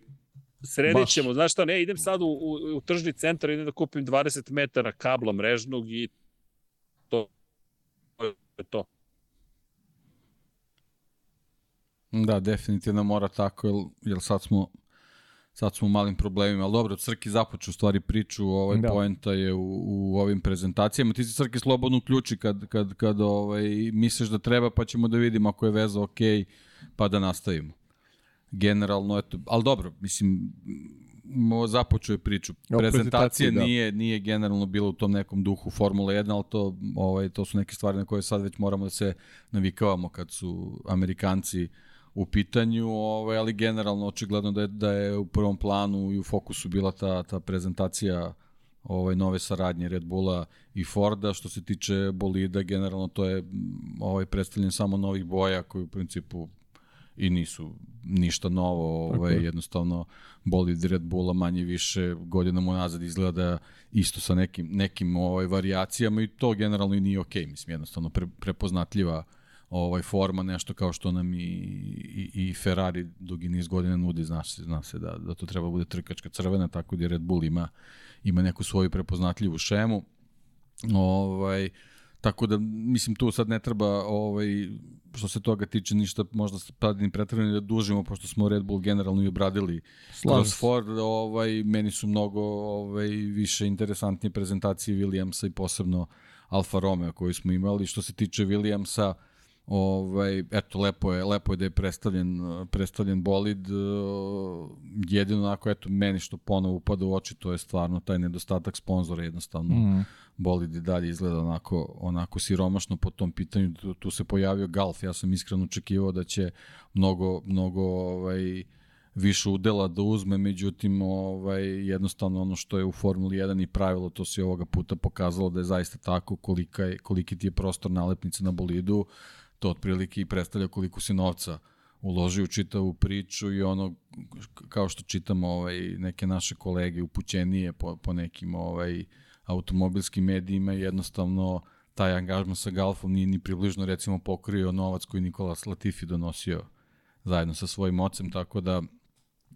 Sredit baš. ćemo, znaš šta, ne, idem sad u, u, u tržni centar, idem da kupim 20 metara kabla mrežnog i to je to. Da, definitivno mora tako, jer, jer sad smo sad smo u malim problemima, ali dobro, Crki započu u stvari priču, ovaj da. poenta je u, u ovim prezentacijama. Ti si Crki slobodno uključi kad, kad, kad ovaj, misliš da treba, pa ćemo da vidimo ako je veza ok, pa da nastavimo. Generalno, eto, ali dobro, mislim, započeo je priču. Prezentacija da. nije, nije generalno bila u tom nekom duhu Formula 1, ali to, ovaj, to su neke stvari na koje sad već moramo da se navikavamo kad su Amerikanci u pitanju, ovaj, ali generalno očigledno da je, da je u prvom planu i u fokusu bila ta, ta prezentacija ovaj nove saradnje Red Bulla i Forda što se tiče bolida generalno to je ovaj predstavljen samo novih boja koji u principu i nisu ništa novo, ovaj, je. jednostavno bolid Red Bulla manje više godinama unazad izgleda isto sa nekim, nekim ovaj, varijacijama i to generalno i nije okej, okay. mislim, jednostavno pre, prepoznatljiva ovaj forma nešto kao što nam i, i, i Ferrari dugi niz godina nudi, zna se, zna se da, da to treba bude trkačka crvena, tako da Red Bull ima, ima neku svoju prepoznatljivu šemu. Ovaj, Tako da, mislim, tu sad ne treba, ovaj, što se toga tiče, ništa možda ni pretredno da dužimo, pošto smo Red Bull generalno i obradili kroz Ford. Ovaj, meni su mnogo ovaj, više interesantnije prezentacije Williamsa i posebno Alfa Romeo koju smo imali. Što se tiče Williamsa, Ovaj, eto, lepo je, lepo je da je predstavljen, predstavljen bolid. Jedino onako, eto, meni što ponovo upada u oči, to je stvarno taj nedostatak sponzora, jednostavno mm. bolid i dalje izgleda onako, onako siromašno po tom pitanju. Tu, tu se pojavio Golf, ja sam iskreno očekivao da će mnogo, mnogo ovaj, više udela da uzme, međutim ovaj, jednostavno ono što je u Formuli 1 i pravilo, to se ovoga puta pokazalo da je zaista tako, kolika je, koliki ti je prostor nalepnice na bolidu, to otprilike i predstavlja koliko se novca uloži u čitavu priču i ono kao što čitamo ovaj neke naše kolege upućenije po, po nekim ovaj automobilskim medijima jednostavno taj angažman sa Galfom nije ni približno recimo pokrio novac koji Nikola Latifi donosio zajedno sa svojim ocem, tako da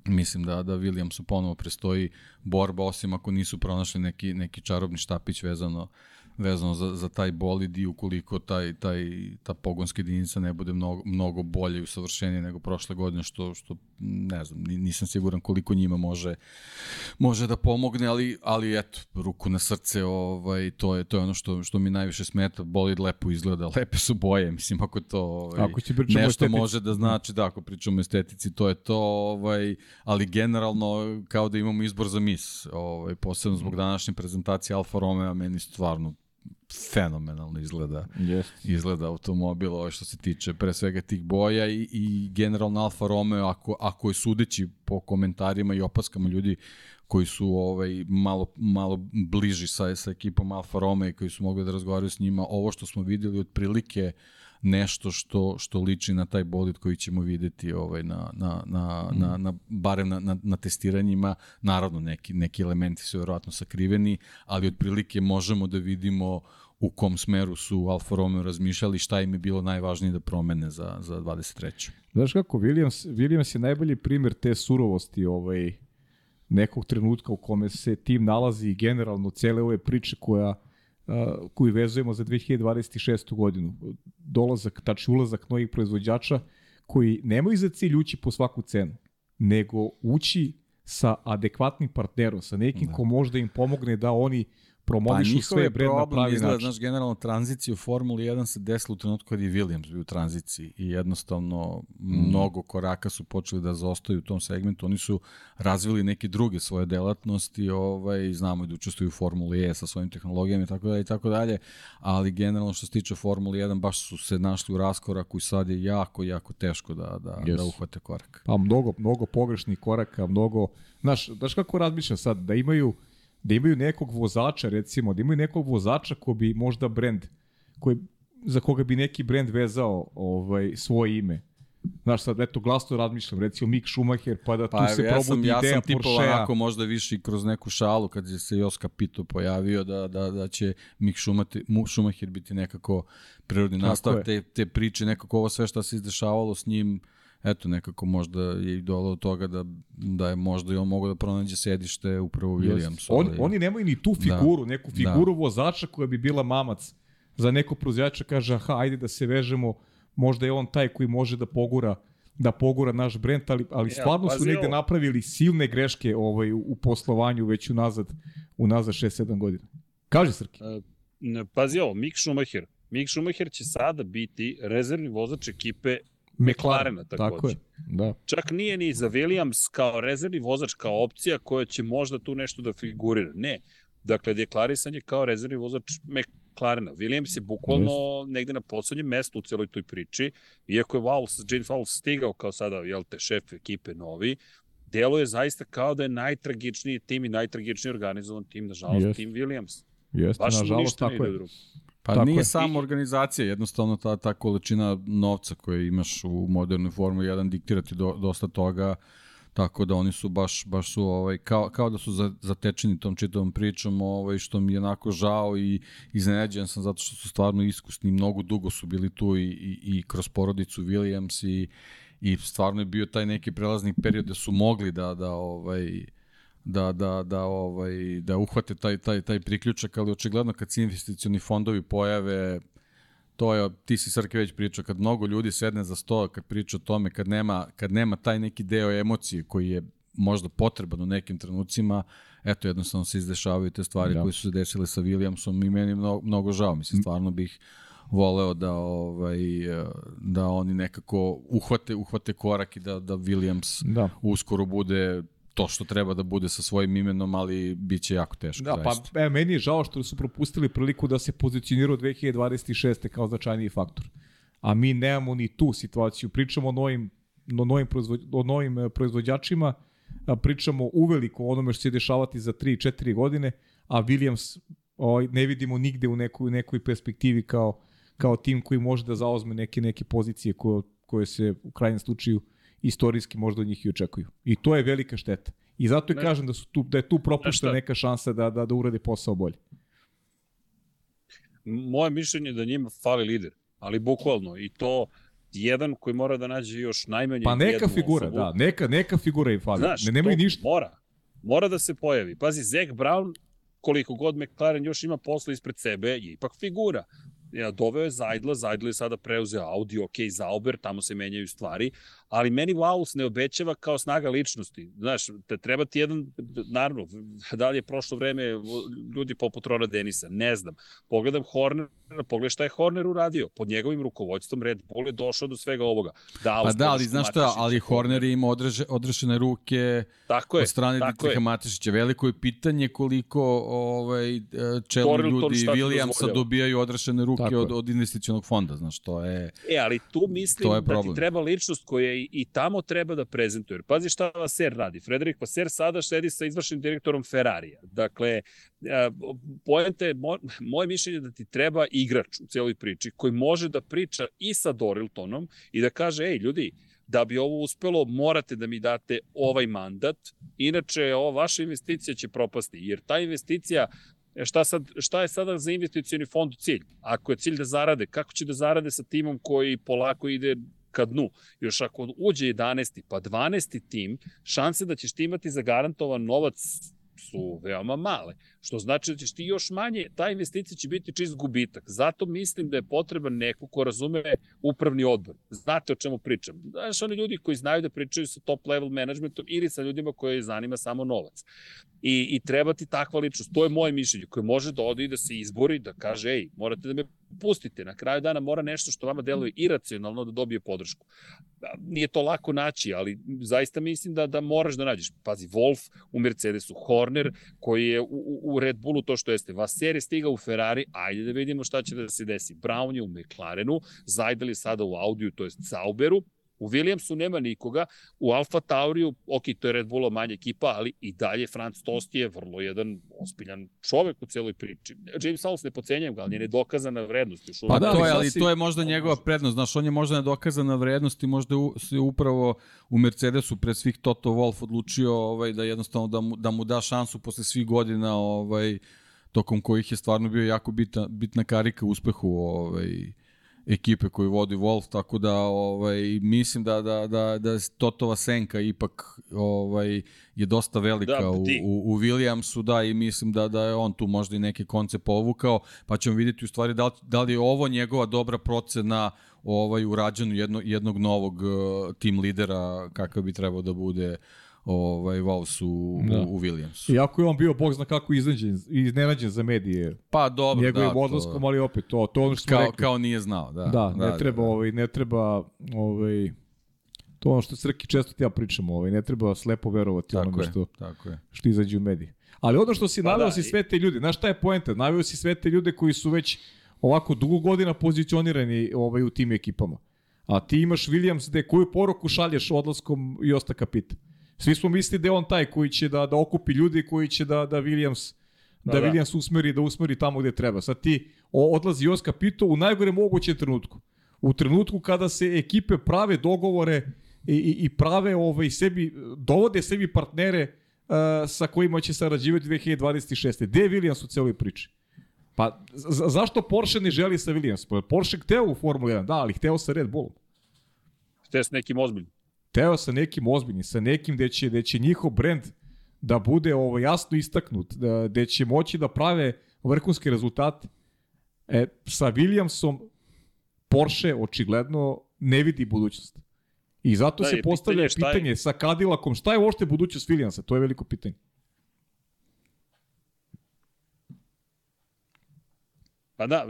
mislim da da Williamsu ponovo prestoji borba osim ako nisu pronašli neki neki čarobni štapić vezano vezano za, za taj bolid i ukoliko taj, taj, ta pogonska jedinica ne bude mnogo, mnogo bolje i usavršenije nego prošle godine, što, što ne znam, nisam siguran koliko njima može, može da pomogne, ali, ali eto, ruku na srce, ovaj, to, je, to je ono što, što mi najviše smeta, bolid lepo izgleda, lepe su boje, mislim, ako to ovaj, ako nešto estetici. može da znači, da, ako pričamo o estetici, to je to, ovaj, ali generalno kao da imamo izbor za mis, ovaj, posebno zbog današnje prezentacije Alfa Romeo, meni stvarno fenomenalno izgleda yes. izgleda automobil ovaj što se tiče pre svega tih boja i, i generalno Alfa Romeo ako, ako je sudeći po komentarima i opaskama ljudi koji su ovaj malo malo bliži sa sa ekipom Alfa Romeo i koji su mogli da razgovaraju s njima ovo što smo videli otprilike nešto što što liči na taj bolid koji ćemo videti ovaj na na na mm. na, na barem na, na, na testiranjima naravno neki neki elementi su verovatno sakriveni ali otprilike možemo da vidimo u kom smeru su Alfa Romeo razmišljali, šta im je bilo najvažnije da promene za, za 23. Znaš kako, Williams, Williams je najbolji primer te surovosti ovaj, nekog trenutka u kome se tim nalazi i generalno cele ove priče koja koju vezujemo za 2026. godinu. Dolazak, tači ulazak novih proizvođača koji nemaju za cilj ući po svaku cenu, nego ući sa adekvatnim partnerom, sa nekim da. ko možda im pomogne da oni promovišu pa, sve brend na pravi izgleda, način. Znaš, generalno tranzicija u Formuli 1 se desila u trenutku kad je Williams bio u tranziciji i jednostavno mm. mnogo koraka su počeli da zostaju u tom segmentu. Oni su razvili neke druge svoje delatnosti, ovaj, znamo da učestvuju u Formuli E sa svojim tehnologijama i tako dalje i tako dalje, ali generalno što se tiče Formuli 1 baš su se našli u raskoraku i sad je jako, jako teško da, da, yes. da uhvate korak. Pa mnogo, mnogo pogrešnih koraka, mnogo, znaš, znaš kako razmišljam sad, da imaju da imaju nekog vozača, recimo, da imaju nekog vozača ko bi možda brend, koji, za koga bi neki brend vezao ovaj, svoje ime. Znaš, sad, eto, glasno razmišljam, recimo Mick Schumacher, pa da pa, tu se ja probudi sam, ideja Porsche. Ja sam tipa onako možda više i kroz neku šalu, kad je se Jos Capito pojavio, da, da, da će Mick Schumacher, Schumacher biti nekako prirodni nastavak te, te priče, nekako ovo sve što se izdešavalo s njim, eto, nekako možda je i dolo od toga da, da je možda i on mogo da pronađe sedište upravo Williams. On, ali... Oni nemaju ni tu da. figuru, da, neku figuru da. vozača koja bi bila mamac za neko proizvođača kaže, aha, ajde da se vežemo, možda je on taj koji može da pogura da pogura naš brend, ali, ali ja, stvarno su negde ovo. napravili silne greške ovaj, u, u poslovanju već unazad, unazad 6-7 godina. Kaži Srki. Uh, pazi ovo, Mick Schumacher. Mick Schumacher će sada biti rezervni vozač ekipe McLarena takođe. Tako je, da. Čak nije ni za Williams kao rezervni vozač, kao opcija koja će možda tu nešto da figurira. Ne. Dakle, deklarisan je kao rezervni vozač McLarena. Williams je bukvalno yes. negde na poslednjem mestu u celoj toj priči. Iako je Vowles, Jane Fowles stigao kao sada, jel te, šef ekipe novi, delo je zaista kao da je najtragičniji tim i najtragičniji organizovan tim, nažalost, yes. tim Williams. Jeste, Baš nažalost, tako je. drugo. Pa Tako nije je. samo organizacija, jednostavno ta, ta količina novca koju imaš u modernoj Formuli 1 diktira ti do, dosta toga, tako da oni su baš, baš su ovaj, kao, kao da su za, zatečeni tom čitavom pričom, ovaj, što mi je onako žao i iznenađen sam zato što su stvarno iskusni, mnogo dugo su bili tu i, i, i kroz porodicu Williams i, i stvarno je bio taj neki prelazni period da su mogli da, da ovaj, da da da ovaj da uhvate taj taj taj priključak, ali očigledno kad se investicioni fondovi pojave to je ti si Srke već pričao kad mnogo ljudi sedne za sto kad priča o tome kad nema kad nema taj neki deo emocije koji je možda potreban u nekim trenucima eto jednostavno se izdešavaju te stvari Da. koje su se desile sa Williamsom i meni mnogo, mnogo žao mislim stvarno bih voleo da ovaj da oni nekako uhvate uhvate korak i da da Williams Da. uskoro bude to što treba da bude sa svojim imenom, ali bit će jako teško. Da, pa e, meni je žao što su propustili priliku da se pozicioniraju 2026. kao značajniji faktor. A mi nemamo ni tu situaciju. Pričamo o novim, o novim, proizvo, o novim e, proizvođačima, pričamo uveliko o onome što će dešavati za 3-4 godine, a Williams ovaj, ne vidimo nigde u nekoj, nekoj perspektivi kao, kao tim koji može da zaozme neke neke pozicije koje, koje se u krajnjem slučaju istorijski možda od njih i očekuju. I to je velika šteta. I zato i Ne- kažem da su tu da je tu propuštena šta? neka šansa da da da urade posao bolje. Moje mišljenje je da njima fali lider, ali bukvalno i to jedan koji mora da nađe još najmanje Pa neka figura, osobu. da, neka neka figura im fali. Znaš, ne nemaju ništa. Mora. Mora da se pojavi. Pazi, Zach Brown, koliko god McLaren još ima posla ispred sebe, je ipak figura. Ja, doveo je Zajdla, Zajdla je sada preuzeo Audi, ok, Zauber, tamo se menjaju stvari, ali meni Waus ne obećava kao snaga ličnosti. Znaš, te treba ti jedan, naravno, da li je prošlo vreme ljudi poput Rona Denisa, ne znam. Pogledam Horner, pogledaj šta je Horner uradio. Pod njegovim rukovodstvom Red Bull je došao do svega ovoga. Da, Pa da, ali znaš šta, ali Horner ima odreže, odrešene ruke Tako je, od strane Dietricha je. Matešića. Veliko je pitanje koliko ovaj, e, čelni ljudi Williamsa dobijaju odrešene ruke Tako je. od, od investicionog fonda. Znaš, to je... E, ali tu mislim To je da ti treba ličnost koja i, tamo treba da prezentuje. Pazi šta Vaser radi. Frederik Vaser sada sedi sa izvršnim direktorom Ferrarija. Dakle, poenta je, mo, moje mišljenje je da ti treba igrač u cijeloj priči koji može da priča i sa Doriltonom i da kaže, ej, ljudi, da bi ovo uspelo, morate da mi date ovaj mandat, inače ova vaša investicija će propasti, jer ta investicija E, šta, sad, šta je sada za investicioni fond cilj? Ako je cilj da zarade, kako će da zarade sa timom koji polako ide ka dnu? Još ako uđe 11. pa 12. tim, šanse da ćeš ti imati zagarantovan novac su veoma male. Što znači da ćeš ti još manje, ta investicija će biti čist gubitak. Zato mislim da je potreban neko ko razume upravni odbor. Znate o čemu pričam. Znaš, oni ljudi koji znaju da pričaju sa top level managementom ili sa ljudima koje zanima samo novac. I, I treba ti takva ličnost. To je moje mišljenje koje može da ode i da se izbori, da kaže, ej, morate da me pustite. Na kraju dana mora nešto što vama deluje iracionalno da dobije podršku. Nije to lako naći, ali zaista mislim da, da moraš da nađeš. Pazi, Wolf u Mercedesu, Horner koji je u, u Red Bullu to što jeste. Vaser je stigao u Ferrari, ajde da vidimo šta će da se desi. Brown je u McLarenu, Zajdel je sada u Audiju, to jest Sauberu, U Williamsu nema nikoga, u Alfa Tauriju, ok, to je Red Bulla manja ekipa, ali i dalje Franz Tost je vrlo jedan ospiljan čovek u celoj priči. James Owens ne pocenjam ga, ali je nedokazana vrednost. Još Pa da, to je, ali to je možda njegova prednost. Znaš, on je možda nedokazana vrednost i možda se upravo u Mercedesu pre svih Toto Wolff odlučio ovaj, da jednostavno da mu, da mu da šansu posle svih godina ovaj, tokom kojih je stvarno bio jako bitna, bitna karika u uspehu ovaj, ekipe koju vodi Wolf, tako da ovaj mislim da da da da Totova senka ipak ovaj je dosta velika Da, u, bdi. u, u Williamsu, da i mislim da da je on tu možda i neke konce povukao, pa ćemo videti u stvari da li, da li je ovo njegova dobra procena ovaj u rađanju jedno, jednog novog uh, tim lidera kakav bi trebao da bude ovaj Wolves u, Da. u, Williamsu. Iako je on bio, bog zna kako iznenađen, iznenađen za medije Pa dobro, njegovim da, odlaskom, to, ali opet, to, to ono što kao, rekli. kao nije znao, da. da, ne treba, ovaj, ne treba, ovaj, to ono što Srki često ti ja pričamo, ovaj, ne treba slepo verovati Tako onome je, što, tako je. što izađe u mediji. Ali ono što si Pa naveo da, si sve te ljude, znaš šta je poenta? Naveo si sve te ljude koji su već ovako dugo godina pozicionirani ovaj, u tim ekipama. A ti imaš Williams gde koju poruku šalješ odlaskom i osta kapita. Svi smo mislili da je on taj koji će da, da okupi ljudi, koji će da, da Williams da, Da, da. Williams usmeri da usmeri tamo gde treba. Sad ti odlazi Jos Capito u najgore mogućem trenutku. U trenutku kada se ekipe prave dogovore i, i, i prave ovaj, sebi, dovode sebi partnere uh, sa kojima će sarađivati 2026. Gde je Williams u celoj priči? Pa za, zašto Porsche ne želi sa Williams? Pa Porsche hteo u Formula 1, da, ali hteo sa Red Bullom. Šte s nekim ozbiljnim. Teo sa nekim ozbiljnim, sa nekim gde će, gde će njihov brend da bude ovo jasno istaknut, da, gde će moći da prave vrhunske rezultate. E, sa Williamsom Porsche očigledno ne vidi budućnost. I zato Da, se postavlja pitanje je- pitanje sa Cadillacom, šta je uopšte budućnost Williamsa? To je veliko pitanje. Pa da,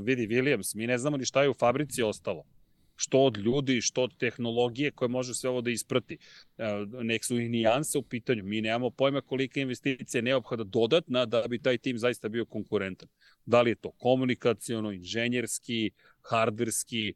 vidi, Williams, mi ne znamo ni šta je u fabrici ostalo. Što od ljudi, što od tehnologije koje može sve ovo da isprati. E, Nek su i nijanse u pitanju. Mi nemamo pojma kolika investicija je neophoda dodatna da bi taj tim zaista bio konkurentan. Da li je to komunikaciono, inženjerski, hardverski,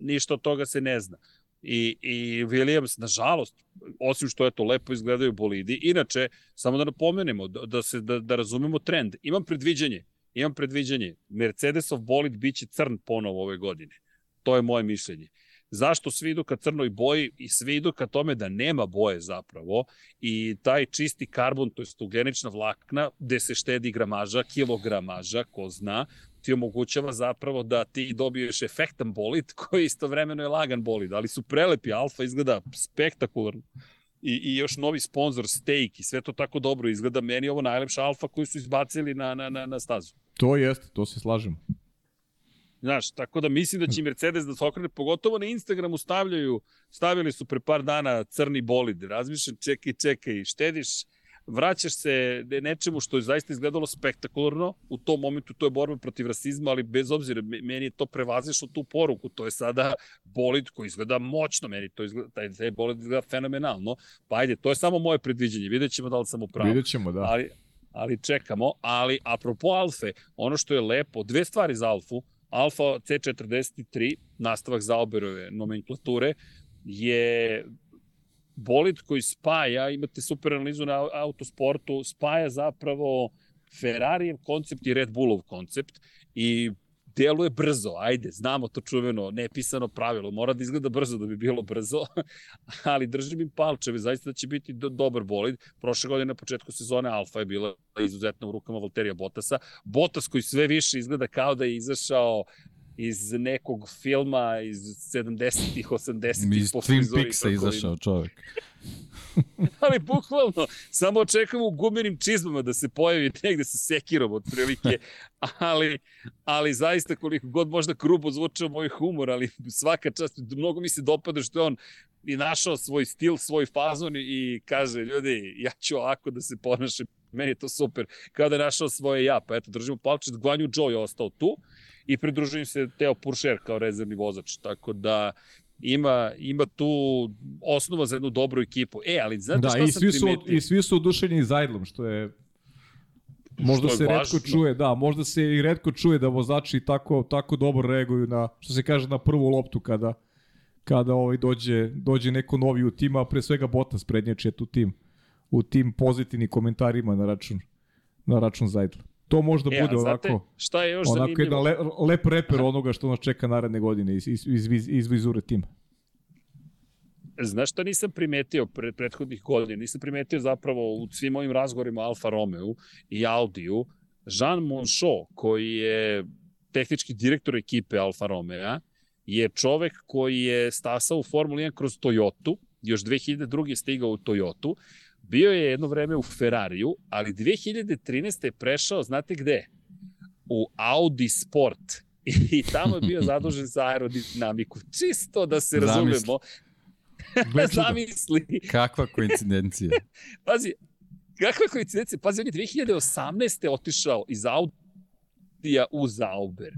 ništa od toga se ne zna. I, i Williams, nažalost, osim što je to lepo izgledaju bolidi, inače, samo da napomenemo, da, da, se, da, da razumemo trend, imam predviđanje, imam predviđanje, Mercedesov bolid biće crn ponovo ove godine. To je moje mišljenje. Zašto svi idu ka crnoj boji i svi idu ka tome da nema boje zapravo i taj čisti karbon, to je ugljenična vlakna, gde se štedi gramaža, kilogramaža, ko zna, ti omogućava zapravo da ti dobiješ efektan bolid koji istovremeno je lagan bolid, ali su prelepi, Alfa izgleda spektakularno. I, i još novi sponsor, Stake, i sve to tako dobro izgleda. Meni je ovo najlepša Alfa koju su izbacili na, na, na, na stazu. To jeste, to se slažemo. Znaš, tako da mislim da će Mercedes da se okrene, pogotovo na Instagramu stavljaju, stavili su pre par dana crni bolid, razmišljam, čekaj, čekaj, štediš, vraćaš se nečemu što je zaista izgledalo spektakularno, u tom momentu to je borba protiv rasizma, ali bez obzira, meni je to prevazišlo tu poruku, to je sada bolid koji izgleda moćno, meni to izgleda, taj, taj bolid izgleda fenomenalno, pa ajde, to je samo moje predviđenje, vidjet ćemo da li sam u pravu. Vidjet ćemo, da. Ali, ali čekamo, ali apropo Alfe, ono što je lepo, dve stvari za Alfu, Alfa C43, nastavak Zauberove nomenklature, je bolid koji spaja, imate super analizu na autosportu, spaja zapravo Ferrarijev koncept i Red Bullov koncept i deluje brzo, ajde, znamo to čuveno, nepisano pravilo, mora da izgleda brzo da bi bilo brzo, ali držim im palčeve, zaista da će biti do, dobar bolid. Prošle godine na početku sezone Alfa je bila izuzetno u rukama Valterija Bottasa. Bottas koji sve više izgleda kao da je izašao iz nekog filma iz 70-ih, 80-ih. Iz Twin Peaksa izašao čovek. ali bukvalno, samo očekujemo u gumenim čizmama da se pojavi negde sa sekirom otprilike, ali, ali zaista koliko god možda grubo zvučao moj humor, ali svaka čast, mnogo mi se dopada što je on i našao svoj stil, svoj fazon i kaže, ljudi, ja ću ovako da se ponašam, meni je to super, kao da je našao svoje ja, pa eto, držimo palčet, Guanju Joe je ostao tu i pridružujem se Teo Puršer kao rezervni vozač, tako da ima, ima tu osnova za jednu dobru ekipu. E, ali znate da, šta i sam svi su, primetio? i svi su oduševljeni Zajdlom, što je možda Što je se važno. redko čuje, da, možda se i redko čuje da vozači tako tako dobro reaguju na što se kaže na prvu loptu kada kada ovaj dođe dođe neko novi u tim, a pre svega Bottas prednjači tu tim u tim pozitivnim komentarima na račun na račun Zajdla. To možda E, bude znate, onako šta je još onako zanimljivo? le, lep reper onoga što nas čeka naredne godine iz, iz, iz, iz, iz vizure tima. Znaš šta nisam primetio pre, prethodnih godina? Nisam primetio zapravo u svim ovim razgovorima Alfa Romeo i Audiju, Jean Monchot, koji je tehnički direktor ekipe Alfa Romeo, je čovek koji je stasao u Formuli 1 kroz Toyotu, još 2002. je stigao u Toyotu, bio je jedno vreme u Ferrariju, ali 2013. je prešao, znate gde? U Audi Sport. I tamo je bio zadužen za aerodinamiku. Čisto da se Zamisli. razumemo. Zamisli. Kakva koincidencija. Pazi, kakva koincidencija. Pazi, on je 2018. otišao iz Audija u Zauber.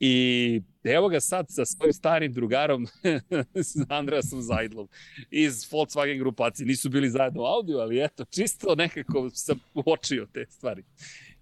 I evo ga sad sa svojim starim drugarom s Andreasom Zajdlom iz Volkswagen grupacije. Nisu bili zajedno u Audiju, ali eto, čisto nekako sam uočio te stvari.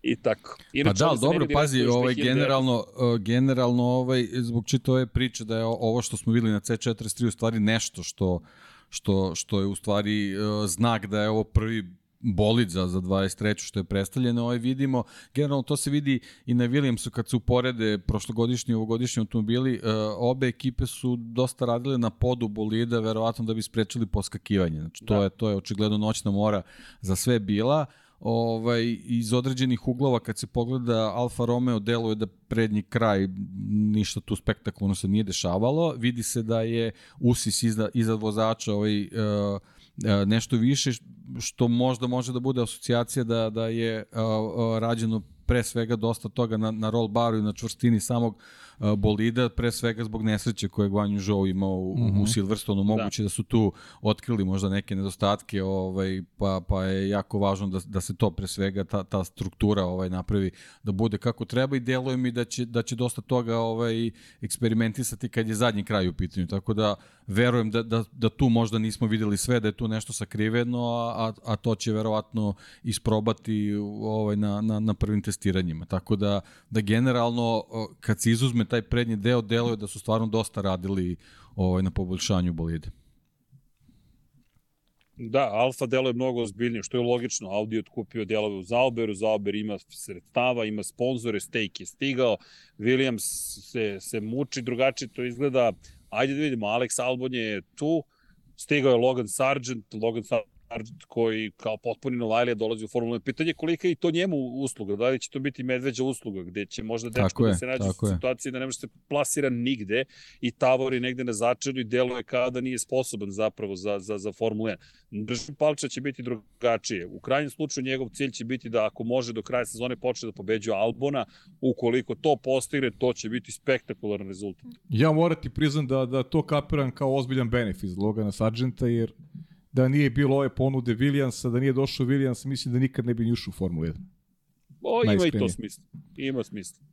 I tako. Pa Inače, da, ali se dobro, pazi, ovaj, 2009. generalno, uh, generalno ovaj, zbog čito ove priče da je ovo što smo videli na C43 u stvari nešto što, što, što je u stvari uh, znak da je ovo prvi bolid za, za 23. što je predstavljeno, ovaj vidimo, generalno to se vidi i na Williamsu kad se uporede prošlogodišnji i ovogodišnji automobili, uh, obe ekipe su dosta radile na podu bolida, verovatno da bi sprečili poskakivanje. Znači, to, Da. je, to je očigledno noćna mora za sve bila ovaj, iz određenih uglova kad se pogleda Alfa Romeo deluje da prednji kraj ništa tu spektakularno se nije dešavalo. Vidi se da je usis iza, iza vozača ovaj, uh, uh, nešto više što možda može da bude asocijacija da, da je uh, uh, rađeno pre svega dosta toga na, na roll baru i na čvrstini samog uh, bolida, pre svega zbog nesreće koje je Guanyu Zhou imao u, mm -hmm. u Silverstonu. Moguće da. da su tu otkrili možda neke nedostatke, ovaj, pa, pa je jako važno da, da se to pre svega, ta, ta struktura ovaj, napravi da bude kako treba i deluje mi da će, da će dosta toga ovaj, eksperimentisati kad je zadnji kraj u pitanju. Tako da verujem da, da, da tu možda nismo videli sve, da je tu nešto sakriveno, a, a, a to će verovatno isprobati ovaj, na, na, na prvim testiranjima. Tako da, da generalno kad se izuzme taj prednji deo, deluje da su stvarno dosta radili ovaj, na poboljšanju bolide. Da, Alfa delo je mnogo ozbiljnije, što je logično. Audi je otkupio delove u Zauberu, Zauber ima sredstava, ima sponzore, Stake je stigao, Williams se, se muči, drugačije to izgleda. Ajde da vidimo, Alex Albon je tu, stigao je Logan Sargent, Logan Sargent koji kao potpuni Novajlija dolazi u Formulu 1. Pitanje je kolika je i to njemu usluga, da li će to biti medveđa usluga, gde će možda dečko da se nađe u situaciji da ne može se plasira nigde i tavori negde na začeru i deluje kao da nije sposoban zapravo za, za, za Formulu 1. Držim palča će biti drugačije. U krajnjem slučaju njegov cilj će biti da ako može do kraja sezone počne da pobeđuje Albona, ukoliko to postigne, to će biti spektakularan rezultat. Ja morati priznam da, da to kapiram kao ozbiljan benefit Logana Sargenta, jer da nije bilo ove ponude Williamsa, da nije došao Williams, mislim da nikad ne bi ni ušao u Formulu 1. O, ima i to smisla. Ima smisla.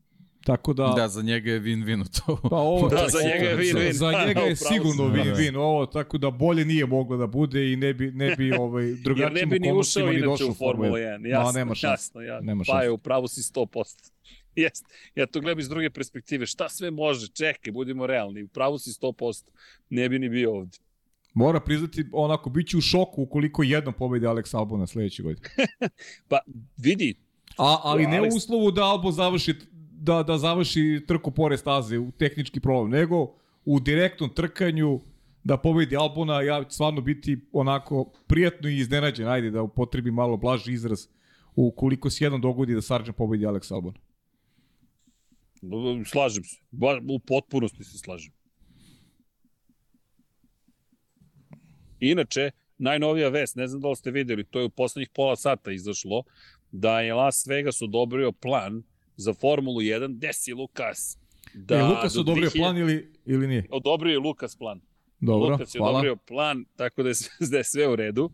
Tako da... Da, za njega je win-win to. Pa ovo, da, za njega je win-win. Za, za njega je sigurno win-win ovo, tako da bolje nije moglo da bude i ne bi, ne bi ovaj, drugačijim Jer ne bi ni ušao inače u Formulu 1. Jasno, Ma, nema šans. jasno. Ja, nema pa je, upravo si 100%. Jest. Ja to gledam iz druge perspektive. Šta sve može? Čekaj, budimo realni. Upravo si 100%. Ne bi ni bio ovde. Mora priznati, onako, bit će u šoku ukoliko jednom pobedi Alex Albon na sledeće godine. pa, vidi. A, ali ne u uslovu da Albon završi, da, da završi trku pored staze u tehnički problem, nego u direktnom trkanju da pobedi Albona, ja ću stvarno biti onako prijatno i iznenađen, ajde da upotrebi malo blaži izraz, ukoliko se jednom dogodi da Sargent pobedi Alex Albon. Slažem se. U potpunosti se slažem. Inače, najnovija vest, ne znam da li ste videli, to je u poslednjih pola sata izašlo, da je Las Vegas odobrio plan za Formulu 1, desi Lukas. Da je Lukas odobrio 2000... plan ili, ili nije? Odobrio je Lukas plan. Dobro, Lukas je hvala. odobrio plan, tako da je, da je sve u redu.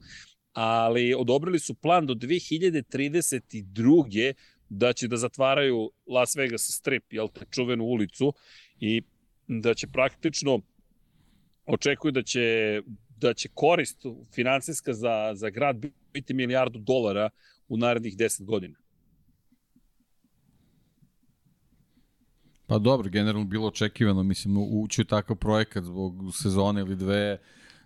Ali odobrili su plan do 2032 da će da zatvaraju Las Vegas strip, jel te, čuvenu ulicu, i da će praktično očekuju da će da će korist finansijska za, za grad biti milijardu dolara u narednih 10 godina. Pa dobro, generalno bilo očekivano, mislim, ući u takav projekat zbog sezone ili dve,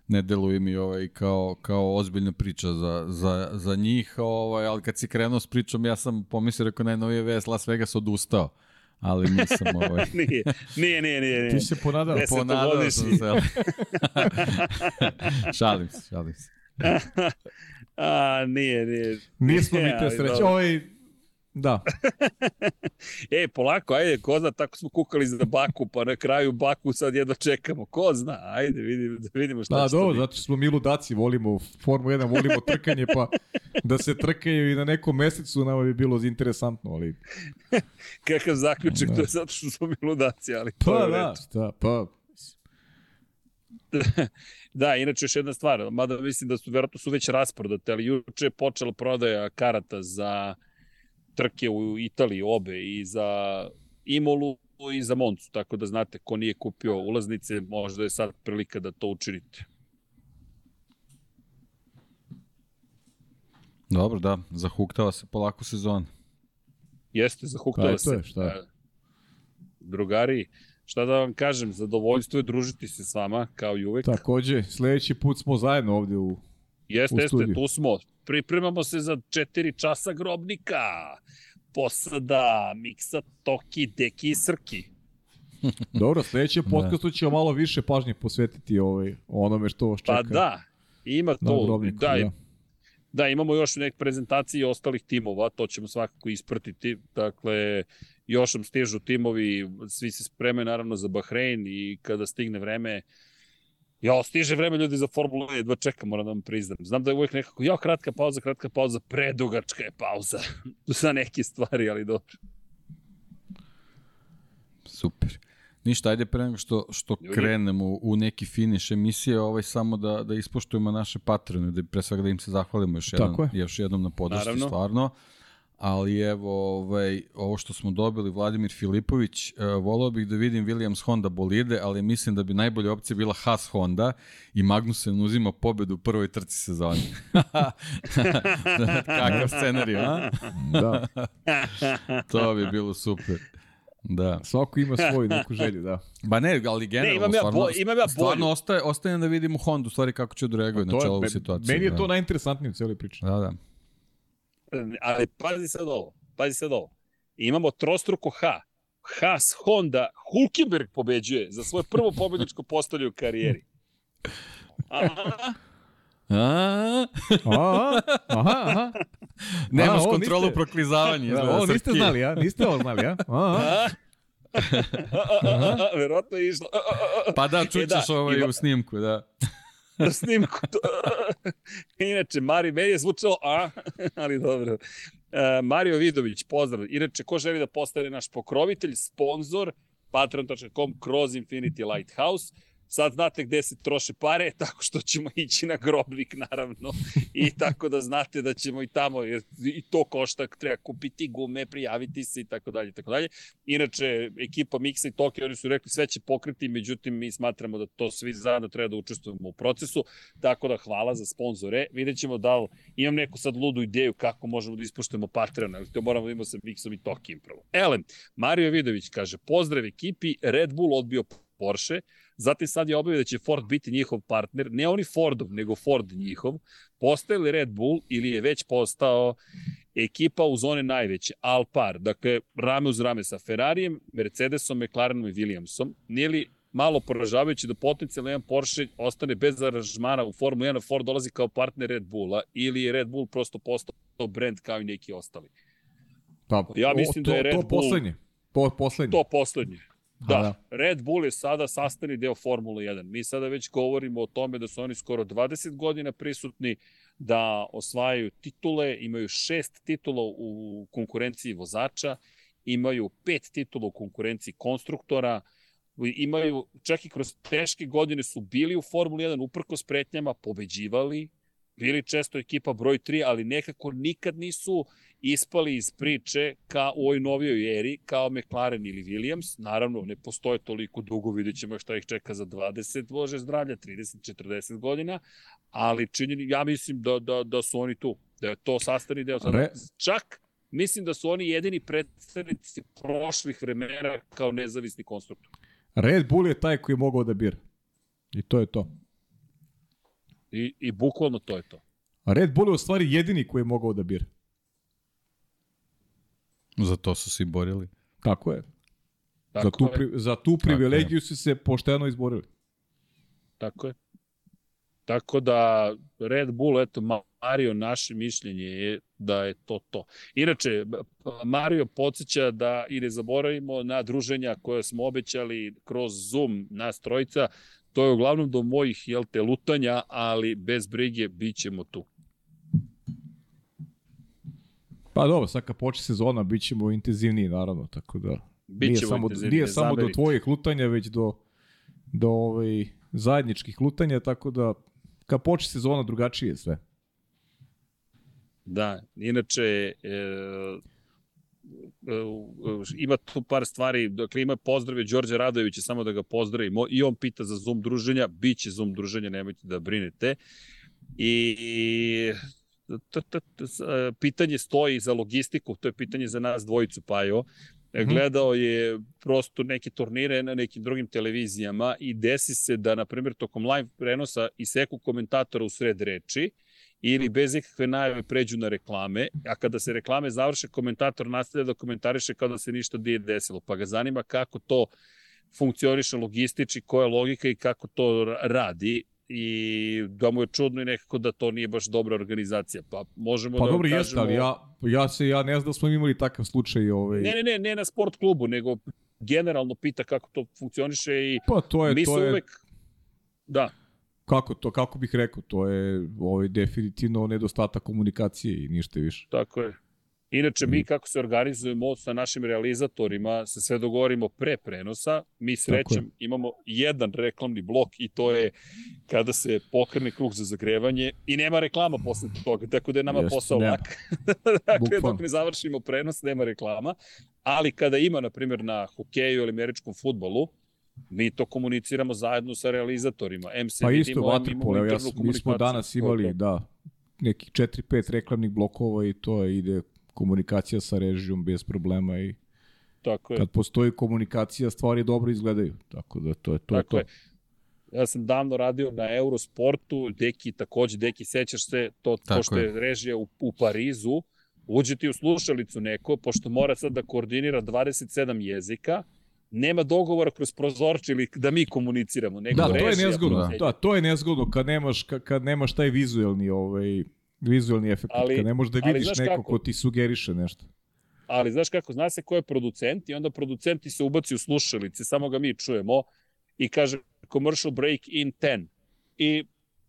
ne deluje mi ovaj kao, kao ozbiljna priča za, za, za njih, ovaj, ali kad si krenuo s pričom, ja sam pomislio rekao najnovije vest, Las Vegas odustao ali nisam ovaj... nije, nije, nije, nije. Ti se ponadao. Ponadao sam se. šalim se, šalim se. A, nije, nije. Nismo mi te sreće. Ovaj, da. e, polako, ajde, ko zna, tako smo kukali za Baku, pa na kraju Baku sad jedva čekamo. Ko zna, ajde, vidimo, da vidimo šta da, će dobro, zato što smo mi ludaci, volimo Formu 1, volimo trkanje, pa da se trkaju i na nekom mesecu nama bi bilo interesantno, ali... Kakav zaključak, da. to je zato što smo mi ludaci, ali pa, da, da, pa... da, inače još jedna stvar, mada mislim da su, verovatno su već rasprodate, ali juče je počela prodaja karata za trke u Italiji obe i za Imolu i za Moncu, tako da znate ko nije kupio ulaznice, možda je sad prilika da to učinite. Dobro, da, zahuktava se polako sezon. Jeste, zahuktava se. Je, šta je? Drugari, šta da vam kažem, zadovoljstvo je družiti se s vama, kao i uvek. Takođe, sledeći put smo zajedno ovde u Jeste, u jeste, tu smo. Pripremamo se za 4 časa grobnika. Posada, miksa, toki, deki i srki. Dobro, sledećem podcastu ćemo malo više pažnje posvetiti ovaj, onome što vas čeka. Pa da, ima to. grobniku, Da, da. Da, imamo još neke prezentacije ostalih timova, to ćemo svakako ispratiti. Dakle, još nam stižu timovi, svi se spremaju naravno za Bahrein i kada stigne vreme, Ja, stiže vreme ljudi za Formulu 1, jedva čekam, moram da vam priznam. Znam da je uvijek nekako, ja, kratka pauza, kratka pauza, predugačka je pauza za neke stvari, ali dobro. Super. Ništa, ajde pre nego što, što Ljudi. krenemo u neki finiš emisije, ovaj samo da, da ispoštujemo naše patrone, da pre svega da im se zahvalimo još jednom, Tako je. još jednom na podršci, Naravno. Ali evo, ovaj, ovo što smo dobili, Vladimir Filipović, uh, volao bih da vidim Williams Honda bolide, ali mislim da bi najbolja opcija bila Haas Honda i Magnussen uzima pobedu u prvoj trci sezoni. Kakav scenarij, a? Da. To bi bilo super. Da. Svako ima svoju neku želju, da. Ba ne, ali generalno, imam ja stvarno, bo- imam ja stvarno ostaje, ostaje da vidimo Honda, u stvari kako će da reaguje na čelu me- situaciju. Meni je da. to najinteresantnije u cijeloj priči. Da, da. Ali pazi sad ovo, pazi sad ovo. Imamo trostruko H. Haas, Honda, Hulkenberg pobeđuje za svoje prvo pobedničko postolje u karijeri. Aha, A, Aha, aha, aha. nemaš kontrolu niste- proklizavanja. Da, ovo niste Srki. znali, ja? Niste ovo znali, ja? Aha. aha. Verovatno je išlo. Pa da, E, čućeš da, ovaj ima- u snimku, da. Na snimku. To... Inače, Mari, meni je zvučalo, a, ali dobro. E, Mario Vidović, pozdrav. Inače, ko želi da postane naš pokrovitelj, sponsor, patreon.com kroz Infinity Lighthouse. Sad znate gde se troše pare, tako što ćemo ići na grobnik, naravno. I tako da znate da ćemo i tamo, jer i to košta, treba kupiti gume, prijaviti se i tako dalje, i tako dalje. Inače, ekipa Mixa i Tokio, oni su rekli sve će pokriti, međutim, mi smatramo da to svi zajedno treba da učestvujemo u procesu, tako da hvala za sponzore. Vidjet ćemo da li, imam neku sad ludu ideju kako možemo da ispuštujemo Patreon, ali to moramo da imamo sa Mixom i Tokijem prvo. Elem, Mario Vidović kaže, pozdrav ekipi, Red Bull odbio Porsche, Zatim sad je objavio da će Ford biti njihov partner, ne oni Fordov, nego Ford njihov. Postaje li Red Bull ili je već postao ekipa u zone najveće, Alpar, dakle rame uz rame sa Ferrarijem, Mercedesom, McLarenom i Williamsom. Nije li malo poražavajuće da potencijalno jedan Porsche ostane bez aranžmana u Formula 1, a Ford dolazi kao partner Red Bulla ili je Red Bull prosto postao brand kao i neki ostali? Pa, Ja o, mislim to, da je Red to Bull- poslednje. To poslednje. To poslednje. Da, da. Red Bull je sada sastavni deo Formule 1. Mi sada već govorimo o tome da su oni skoro 20 godina prisutni, da osvajaju titule, imaju šest titula u konkurenciji vozača, imaju pet titula u konkurenciji konstruktora, imaju, čak i kroz teške godine su bili u Formuli 1 uprko s pretnjama, pobeđivali, bili često ekipa broj 3, ali nekako nikad nisu ispali iz priče ka u ovoj novijoj eri, kao McLaren ili Williams. Naravno, ne postoje toliko dugo, vidjet ćemo šta ih čeka za 20, bože zdravlja, 30-40 godina, ali činjeni, ja mislim da, da, da su oni tu, da je to sastavni deo. Sada, Re- Čak mislim da su oni jedini predstavnici prošlih vremena kao nezavisni konstruktor. Red Bull je taj koji je mogao da bira. I to je to. I, I bukvalno to je to. A Red Bull je u stvari jedini koji je mogao da bira. Za to su se i borili. Tako je. Tako za, tu, je, pri, za tu privilegiju su se pošteno izborili. tako je. Tako da Red Bull, eto, Mario, naše mišljenje je da je to to. Inače, Mario podsjeća da i ne zaboravimo na druženja koje smo obećali kroz Zoom nas trojica. To je uglavnom do mojih, jel te, lutanja, ali bez brige bit ćemo tu. Pa dobro, sad kad počne sezona, bit ćemo intenzivniji, naravno, tako da... Bit nije samo, nije samo do tvojih lutanja, već do, do ovaj, zajedničkih lutanja, tako da kad počne sezona drugačije je sve. Da, inače, e, ima tu par stvari, dakle ima pozdrave Đorđe Radojevića, samo da ga pozdravimo, i on pita za Zoom druženja, bit će Zoom druženja, nemojte da brinete. I, t, t, t, e, pitanje stoji za logistiku, to je pitanje za nas dvojicu, Pajo. E, Gledao je prosto neke turnire na nekim drugim televizijama i desi se da, na primjer, tokom live prenosa iseku komentatora u sred reči ili bez ikakve najave pređu na reklame, a kada se reklame završe, komentator nastavlja da komentariše kao da se ništa nije desilo, pa ga zanima kako to funkcioniše logistički, koja je logika i kako to radi i da mu je čudno i nekako da to nije baš dobra organizacija. Pa možemo Pa da dobro, kažemo... jeste, ali ja, ja se, ja ne znam da smo imali takav slučaj. Ovaj... Ne, ne, ne, ne na sport klubu, nego generalno pita kako to funkcioniše i Pa to je, mi to se je, uvek... Da, kako to, kako bih rekao, to je ovaj, definitivno nedostatak komunikacije i ništa više. Tako je. Inače, mi kako se organizujemo sa našim realizatorima, se sve dogovorimo pre prenosa. Mi srećem imamo jedan reklamni blok i to je kada se pokrene krug za zagrevanje i nema reklama posle toga, tako da je nama Jeste, posao lak. dakle, dok ne završimo prenos, nema reklama. Ali kada ima, na primjer, na hokeju ili američkom futbolu, mi to komuniciramo zajedno sa realizatorima. M se Pa isto evo ja, mi smo danas To je imali, to. da, nekih 4-5 reklamnih blokova i to je, ide komunikacija sa režijom bez problema i Tako je. kad postoji komunikacija stvari dobro izgledaju. Tako da to je to. je Tako to. je. Ja sam davno radio na Eurosportu, Deki takođe, Deki sećaš se, to, Tako pošto je režija u, u Parizu, uđe ti u slušalicu neko, pošto mora sad da koordinira 27 jezika, nema dogovora kroz prozorče ili da mi komuniciramo. Nego Da, to je nezgodno. procedje. Da, to je nezgodno kad nemaš kad, nemaš taj vizuelni ovaj vizuelni efekt, Ali- kad ne možeš da vidiš neko kako? ko ti sugeriše nešto. Ali znaš kako, zna se ko je producent i onda producenti se ubaci u slušalice, samo ga mi čujemo i kaže commercial break in 10. I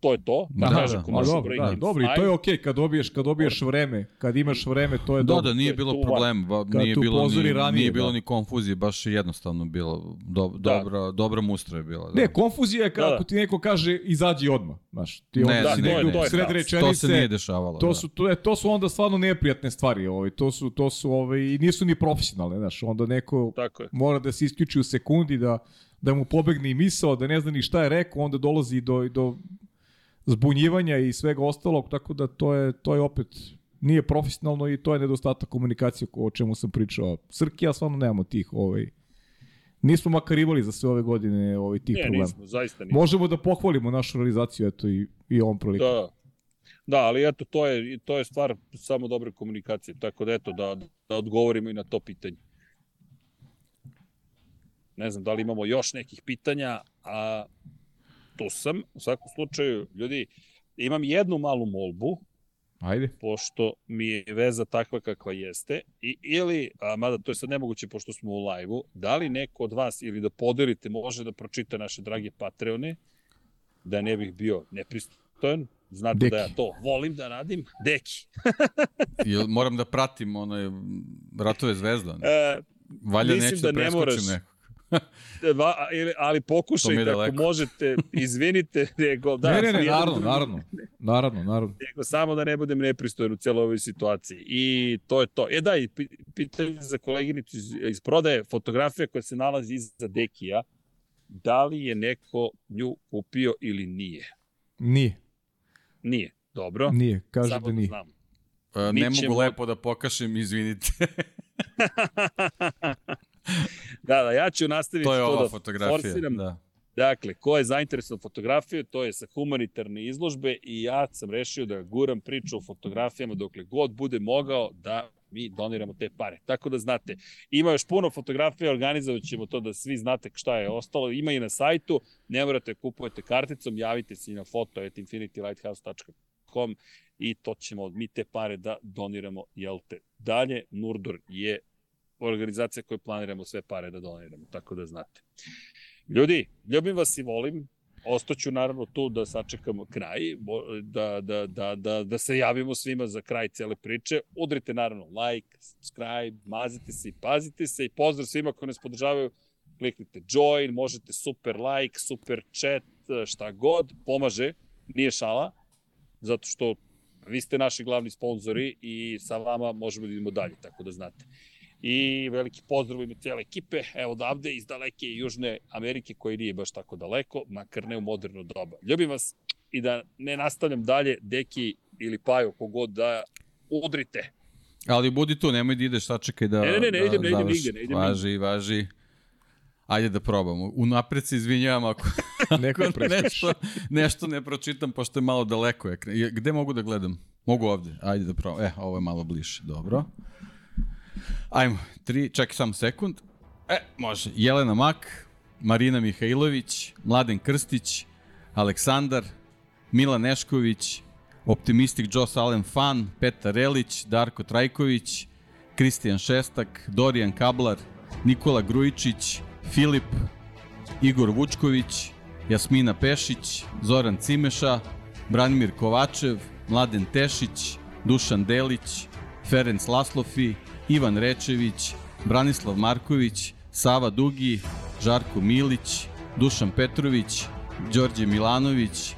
to je to. Da, Da, da, commercial dobro, da, dobro, i to je 5. okej kad dobiješ kad dobiješ vreme, kad imaš vreme, to je Da, dobro. da, nije to je bilo ba- Kad nije bilo, ni, ranije, nije bilo da. ni konfuzije, baš je jednostavno bilo. Do, Da. dobra, dobra mustra je bila. Da. Ne, konfuzija je kako Da, da. ti neko kaže izađi odmah, znaš. Ti Ne, onda da, si to je- negde to u je sred pravo. rečenice. to se nije dešavalo. To da. su to, je, to su onda stvarno neprijatne stvari, ovaj to su to su ovaj i nisu ni profesionalne, znaš, onda neko mora da se isključi u sekundi da da mu pobegne i misao, da ne zna ni šta je rekao, onda dolazi do do zbunjivanja i svega ostalog, tako da to je to je opet nije profesionalno i to je nedostatak komunikacije o čemu sam pričao. Srki, ja stvarno nemamo tih ovaj Nismo makar imali za sve ove godine ovaj tih Ne, problema. nismo, zaista nismo. Možemo da pohvalimo našu realizaciju eto i i ovom prilikom. Da. Da, ali eto, to je, to je stvar samo dobre komunikacije. Tako da eto, da, da odgovorimo i na to pitanje. Ne znam da li imamo još nekih pitanja, a tu sam. U svakom slučaju, ljudi, imam jednu malu molbu, Ajde. pošto mi je veza takva kakva jeste, i, ili, a, mada to je sad nemoguće pošto smo u live-u, da li neko od vas ili da podelite može da pročita naše drage Patreone, da ne bih bio nepristojan, znate Deki. da ja to volim da radim, deki. Jel moram da pratim onaj Ratove zvezda? Ne? E, Valja neću da da, ne moraš. neko. va, ili, ali pokušajte ako možete, izvinite, nego, da, ne, ne, ne, naravno, naravno. Naravno, naravno. nego samo da ne budem nepristojan u celoj ovoj situaciji. I to je to. E da, i pi- pitanje za koleginicu iz, iz prodaje, fotografija koja se nalazi iza Dekija, da li je neko nju kupio ili nije? Nije, Nije. Dobro. nije, kaže samo da nije. znam. E, Mi Ne mogu ćemo- lepo da pokašem, izvinite. da, da, ja ću nastaviti to je to ova da fotografija. forsiram. Da. Dakle, ko je zainteresovan fotografiju, to je sa humanitarne izložbe i ja sam rešio da guram priču o fotografijama dokle god bude mogao da mi doniramo te pare. Tako da znate, ima još puno fotografija, organizovat ćemo to da svi znate šta je ostalo. Ima i na sajtu, ne morate kupujete karticom, javite se i na foto at infinitylighthouse.com i to ćemo mi te pare da doniramo, jel te. Dalje, Nurdor je organizacija koju planiramo sve pare da doniramo, tako da znate. Ljudi, ljubim vas i volim. Ostaću naravno tu da sačekamo kraj, da, da, da, da, da se javimo svima za kraj cele priče. Udrite naravno like, subscribe, mazite se i pazite se i pozdrav svima koji nas podržavaju. Kliknite join, možete super like, super chat, šta god, pomaže, nije šala, zato što vi ste naši glavni sponzori i sa vama možemo da idemo dalje, tako da znate. I veliki pozdrav ime cijele ekipe, evo odavde iz daleke Južne Amerike, koji nije baš tako daleko, makar ne u moderno doba. Ljubim vas i da ne nastavljam dalje, Deki ili Pajo, kogod da udrite. Ali budi tu, nemoj da ideš, sačekaj da Ne, ne, ne, ne da idem, ne idem nigde, ne idem Važi, važi. Ajde da probamo. Unapred se izvinjavam ako, Neko ako nešto, nešto ne pročitam, pošto je malo daleko. Gde mogu da gledam? Mogu ovde. Ajde da probam. E, ovo je malo bliže. Dobro. Ajmo. Tri, čekaj samo sekund. E, može. Jelena Mak, Marina Mihajlović, Mladen Krstić, Aleksandar, Milan Nešković, Optimistik Joss Allen Fan, Petar Relić, Darko Trajković, Kristijan Šestak, Dorijan Kablar, Nikola Grujičić, Filip, Igor Vučković, Jasmina Pešić, Zoran Cimeša, Branimir Kovačev, Mladen Tešić, Dušan Delić, Ferenc Laslofi, Ivan Rečević, Branislav Marković, Sava Dugi, Žarko Milić, Dušan Petrović, Đorđe Milanović,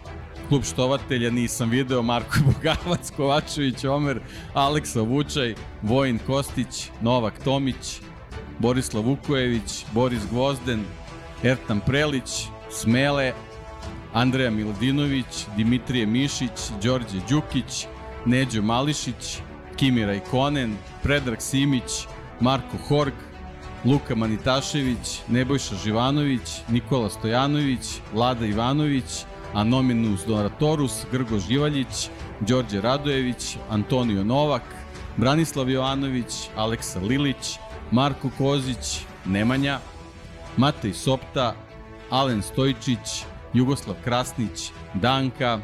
klub štovatelja nisam video, Marko Bogavac, Kovačević, Omer, Aleksa Vučaj, Vojin Kostić, Novak Tomić, Borislav Vukojević, Boris Gvozden, Ertan Prelić, Smele, Andreja Miladinović, Dimitrije Mišić, Đorđe Đukić, Neđo Mališić, Kimi Rajkonen, Predrag Simić, Marko Horg, Luka Manitašević, Nebojša Živanović, Nikola Stojanović, Vlada Ivanović, Anominus Donatorus, Grgo Živaljić, Đorđe Radojević, Antonio Novak, Branislav Jovanović, Aleksa Lilić, Marko Kozić, Nemanja, Matej Sopta, Alen Stojčić, Jugoslav Krasnić, Danka,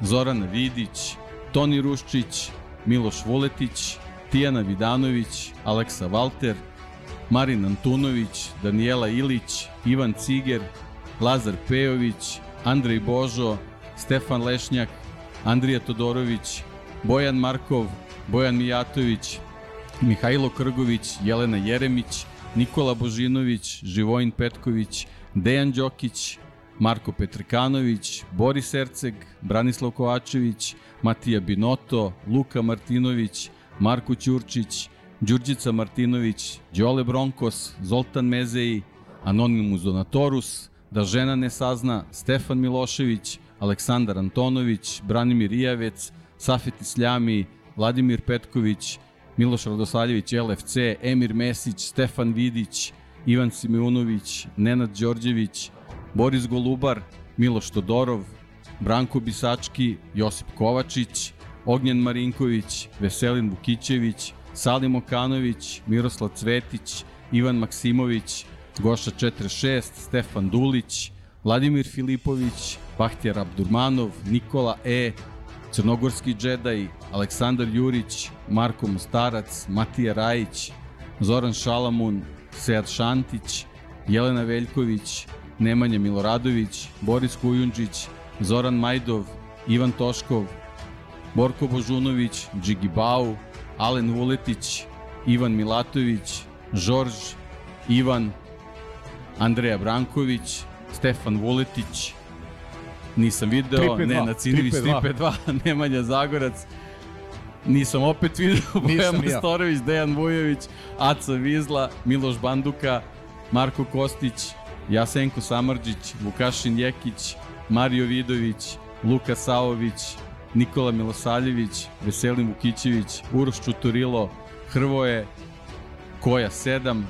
Zorana Vidić, Toni Ruščić, Miloš Vuletić, Tijana Vidanović, Aleksa Valter, Marin Antunović, Danijela Ilić, Ivan Ciger, Lazar Pejović, Andrej Božo, Stefan Lešnjak, Andrija Todorović, Bojan Markov, Bojan Mijatović, Mihajlo Krgović, Jelena Jeremić, Nikola Božinović, Živojin Petković, Dejan Đokić, Marko Petrkanović, Boris Erceg, Branislav Kovačević, Matija Binoto, Luka Martinović, Marko Ćurčić, Đurđica Martinović, Đole Bronkos, Zoltan Mezeji, Anonimus Donatorus, Da žena ne sazna, Stefan Milošević, Aleksandar Antonović, Branimir Ijavec, Safet Isljami, Vladimir Petković, Miloš Radosaljević, LFC, Emir Mesić, Stefan Vidić, Ivan Simeunović, Nenad Đorđević, Boris Golubar, Miloš Todorov, Branko Bisački, Josip Kovačić, Ognjen Marinković, Veselin Vukićević, Salim Okanović, Miroslav Cvetić, Ivan Maksimović, Goša 46, Stefan Dulić, Vladimir Filipović, Bahtjar Abdurmanov, Nikola E, Crnogorski džedaj, Aleksandar Jurić, Marko Mostarac, Matija Rajić, Zoran Šalamun, Sead Šantić, Jelena Veljković, Nemanja Miloradović, Boris Kujundžić, Zoran Majdov, Ivan Toškov, Borko Božunović, Džigi Bau, Alen Vuletić, Ivan Milatović, Žorž, Ivan, Andreja Branković, Stefan Vuletić, nisam video, 352, Nenad Cinivić 352. 352, Nemanja Zagorac, nisam opet video, Bojan ni ja. Mastorović, Dejan Vujović, Aca Vizla, Miloš Banduka, Marko Kostić, Jasenko Samarđić, Vukašin Jekić, Mario Vidović, Luka Saović, Nikola Milosaljević, Veselin Vukićević, Uroš Čuturilo, Hrvoje, Koja 7,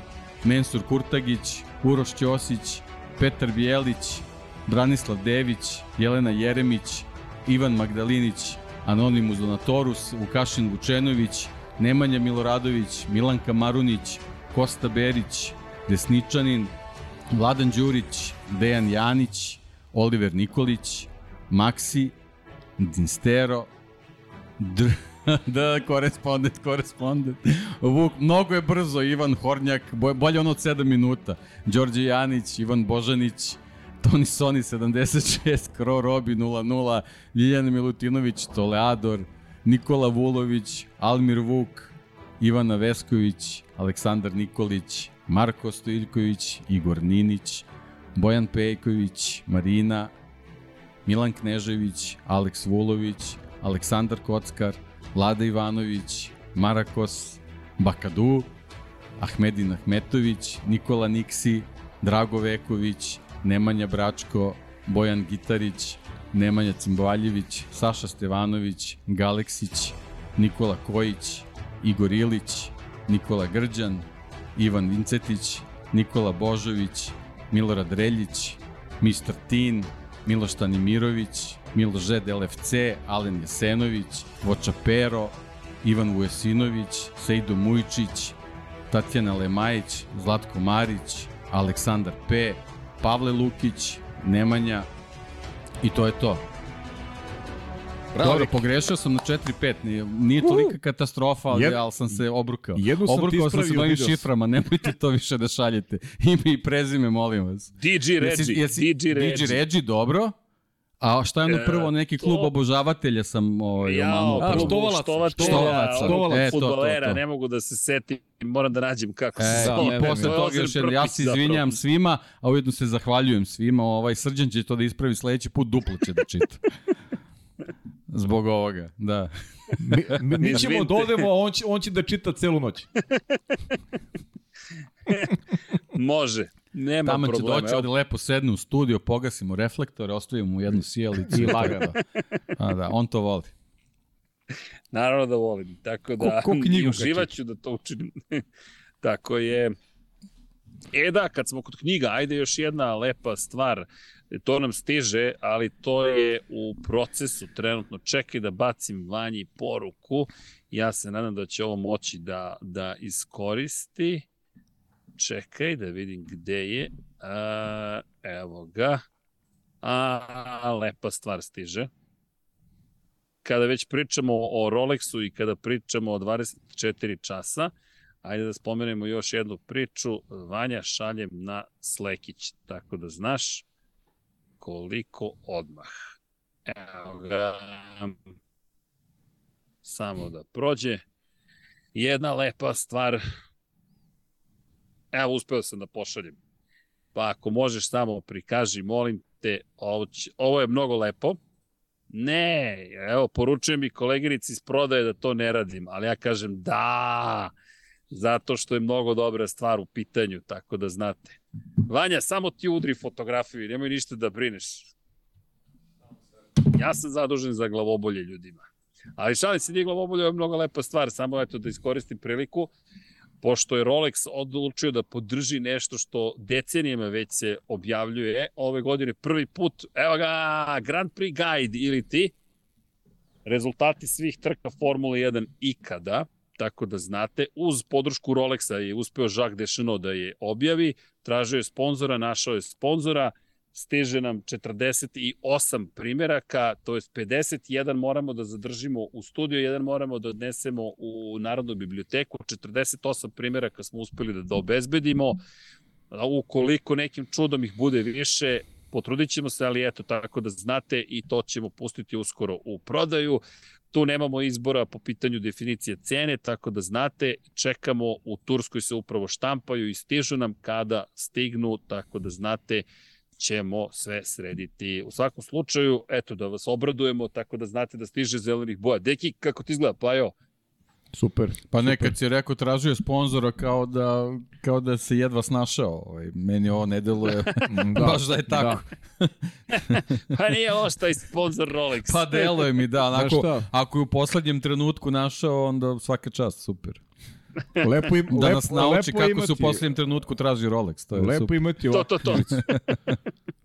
Mensur Kurtagić, Uroš Ćosić, Petar Bijelić, Branislav Dević, Jelena Jeremić, Ivan Magdalinić, Anonimus Donatorus, Vukašin Vučenović, Nemanja Miloradović, Milanka Marunić, Kosta Berić, Desničanin, Vladan Đurić, Dejan Janić, Oliver Nikolić, Maksi, Dinstero, Dr... da, korespondent, korespondent. Vuk, mnogo je brzo, Ivan Hornjak, bo- bolje ono od 7 minuta. Đorđe Janić, Ivan Božanić, Toni Soni 76, Kro Robi 00, Ljiljana Milutinović, Toleador, Nikola Vulović, Almir Vuk, Ivana Vesković, Aleksandar Nikolić, Marko Stojiljković, Igor Ninić, Bojan Pejković, Marina, Milan Knežević, Aleks Vulović, Aleksandar Kockar, Vlada Ivanović, Marakos, Bakadu, Ahmedin Ahmetović, Nikola Niksi, Drago Veković, Nemanja Bračko, Bojan Gitarić, Nemanja Cimbaljević, Saša Stevanović, Galeksić, Nikola Kojić, Igor Ilić, Nikola Grđan, Ivan Vincetić, Nikola Božović, Milorad Reljić, Mr. Tin, Miloš Tanimirović, Miloš Žed LFC, Alen Jesenović, Voča Pero, Ivan Vujasinović, Sejdo Mujčić, Tatjana Lemajić, Zlatko Marić, Aleksandar P, Pavle Lukić, Nemanja i to je to. Bravo, Dobro, pogrešio sam na 4-5, nije, nije tolika katastrofa, ali, Jed- ali sam se obrukao. Jednu sam ti Obrukao sam se ispravio, novim šiframa, nemojte to više da šaljete. Ime i prezime, molim vas. DG Jesi, Regi, jesi, DG Regi. Regi, dobro. A šta je ono E, prvo, neki to- klub obožavatelja sam ovaj, Jao, omano. A, klubu Štovalaca, štovatelja, Štovalaca, ovog e, to, to, fudbalera, to. ne mogu da se setim, moram da nađem kako se E, zove. I ne, ne, posle To toga još jedno, ja se zapravo. izvinjam svima, a ujedno se zahvaljujem svima. Ovaj Srđan će to da ispravi sledeći put, duplo će da čita. Zbog ovoga, da. Mi, mi, mi ćemo da odemo, a on će, on će da čita celu noć. Može, nema Tamo će problema. doći, Evo, ovde lepo sedne u studio, pogasimo reflektore, ostavimo mu jednu sjelicu. I lagano. A da, on to voli. Naravno da volim, tako da Ko- ko i uživat kad ću da to učinim. tako je. E da, kad smo kod knjiga, ajde još jedna lepa stvar. To nam stiže, ali to je u procesu trenutno. Čekaj da bacim vanji poruku. Ja se nadam da će ovo moći da, da iskoristi. Čekaj da vidim gde je. A, evo ga. A, lepa stvar stiže kada već pričamo o Rolexu i kada pričamo o 24 časa, ajde da spomenemo još jednu priču. Vanja šaljem na Slekić, tako da znaš koliko odmah. Evo ga. Samo da prođe. Jedna lepa stvar. Evo, uspeo sam da pošaljem. Pa ako možeš samo prikaži, molim te, ovo, će, ovo je mnogo lepo. Ne, evo, poručujem mi koleginici iz prodaje da to ne radim, ali ja kažem da, zato što je mnogo dobra stvar u pitanju, tako da znate. Vanja, samo ti udri fotografiju i nemoj ništa da brineš. Ja sam zadužen za glavobolje ljudima. Ali šalim se, nije glavobolje, je mnogo lepa stvar, samo eto da iskoristim priliku, pošto je Rolex odlučio da podrži nešto što decenijama već se objavljuje, ove godine prvi put, evo ga, Grand Prix Guide ili ti, rezultati svih trka Formule 1 ikada, tako da znate, uz podršku Rolexa je uspeo Jacques Deschenaux da je objavi, tražio je sponzora, našao je sponzora, stiže nam 48 primjeraka, to je 51 moramo da zadržimo u studiju, jedan moramo da odnesemo u Narodnu biblioteku, 48 primjeraka smo uspeli da, da obezbedimo, ukoliko nekim čudom ih bude više, potrudit ćemo se, ali eto, tako da znate i to ćemo pustiti uskoro u prodaju. Tu nemamo izbora po pitanju definicije cene, tako da znate, čekamo, u Turskoj se upravo štampaju i stižu nam kada stignu, tako da znate, ćemo sve srediti. U svakom slučaju, eto, da vas obradujemo, tako da znate da stiže zelenih boja. Deki, kako ti izgleda? Pa jo, Super. Pa nekad si rekao tražio sponzora kao da, kao da se jedva snašao. Ovaj, meni ovo ne deluje Da, baš da je tako. pa nije ovo što je sponsor Rolex. Pa deluje mi, da. Onako, šta? ako je u poslednjem trenutku našao, onda svaka čast, super. Da. Lepo, im, Da lepo, nas nauči lepo kako imati, se u poslednjem trenutku traži Rolex. To je Lepo super. imati to, ovakvu to, to. knjižicu.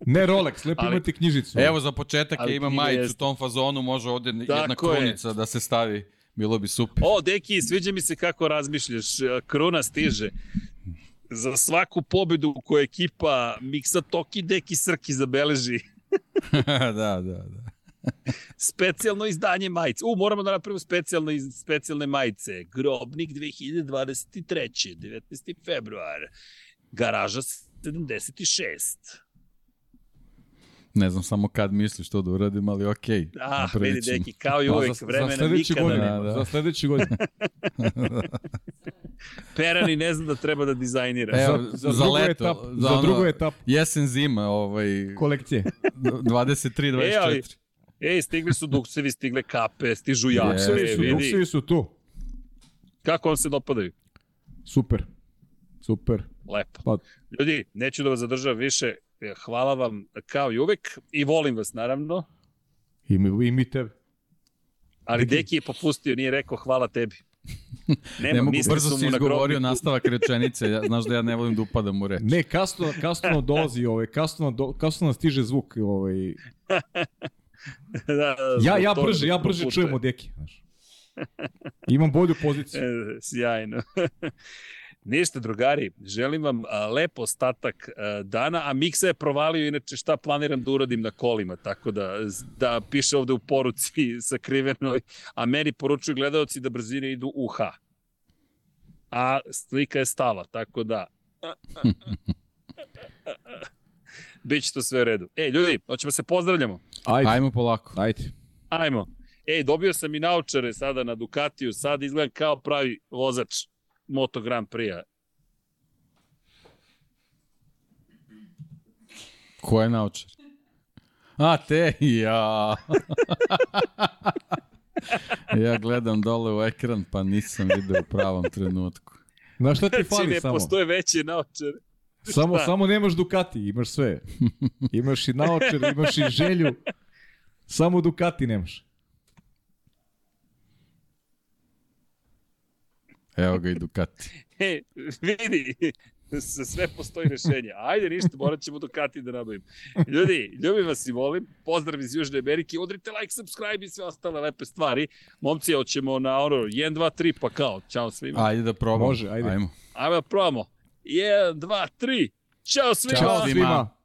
Ne Rolex, lepo Ali- imati knjižicu. Evo za početak Ali je ima majicu u tom fazonu, može ovde jedna Tako je. da se stavi. Bilo bi super. O, Deki, sviđa mi se kako razmišljaš. E, Kruna stiže. Za svaku pobedu koju ekipa Miksa Toki Deki Srki zabeleži da, da, da. specijalno izdanje majice. U, moramo da napravimo specijalne, specijalne majice. Grobnik 2023. 19. februar. Garaža 76. Ne znam samo kad misliš to da uradim, ali okej. Ah, napravit vidi, ćemo. Deki, kao i Pa, uvek, za, vremena za nikada godine. nema. Da, da. Za sledeće godine. Perani ne zna da treba da dizajnira. Evo, za, za za, drugu leto, etap, za za, ono- drugu etapu Jesen zima, ovaj, kolekcije. 23, 24. E, ali- Ej, stigli su duksevi, stigle kape, stižu jakse, Duksevi su, vidi. duksevi su tu. Kako vam se dopadaju? Super. Super. Lepo. Pa- Ljudi, neću da vas zadržavam više. E, Hvala vam kao i uvek i volim vas naravno. I mi, i mi tebe. Ali Deki. Deki je popustio, nije rekao hvala tebi. Nema, ne mogu, brzo si mu na izgovorio grobniku. nastavak rečenice, ja, znaš da ja ne volim da upadam u reč. Ne, kasno, kasno nam dolazi, ovaj, kasno, do, kasno nam stiže zvuk. Ovaj. da, da, Ja, ja brže, ja brže čujem od Deki. Znaš. Imam bolju poziciju. Sjajno. Ništa, drugari, želim vam lep ostatak dana, a Miksa je provalio inače šta planiram da uradim na kolima, tako da, da piše ovde u poruci sakrivenoj, a meni poručuju gledalci da brzine idu u H. A slika je stala, tako da... Biće to sve u redu. Ej, ljudi, hoćemo se pozdravljamo. Ajde, Ajmo polako. ajde. Ajmo. Ej, dobio sam i naučare sada na Ducatiju, sad izgledam kao pravi vozač Moto Grand Prix-a. Ko je naučar? A, te, ja. ja gledam dole u ekran, pa nisam video u pravom trenutku. Znaš šta ti Znači, fali ne samo? postoje veće naučare. Samo, Šta? samo nemaš Ducati, imaš sve. Imaš i naočar, imaš i želju. Samo Ducati nemaš. Evo ga i Ducati. E, vidi, za sve postoji rešenje. Ajde, ništa, morat ćemo Ducati da nabavim. Ljudi, ljubim vas i volim. Pozdrav iz Južne Amerike. Udrite like, subscribe i sve ostale lepe stvari. Momci, hoćemo na ono, 1, 2, 3, pa kao. Ćao svima. Ajde da probamo. Može, ajde. Ajmo. Ajmo da probamo. 1, 2, 3. Ćao svima. Ćao svima.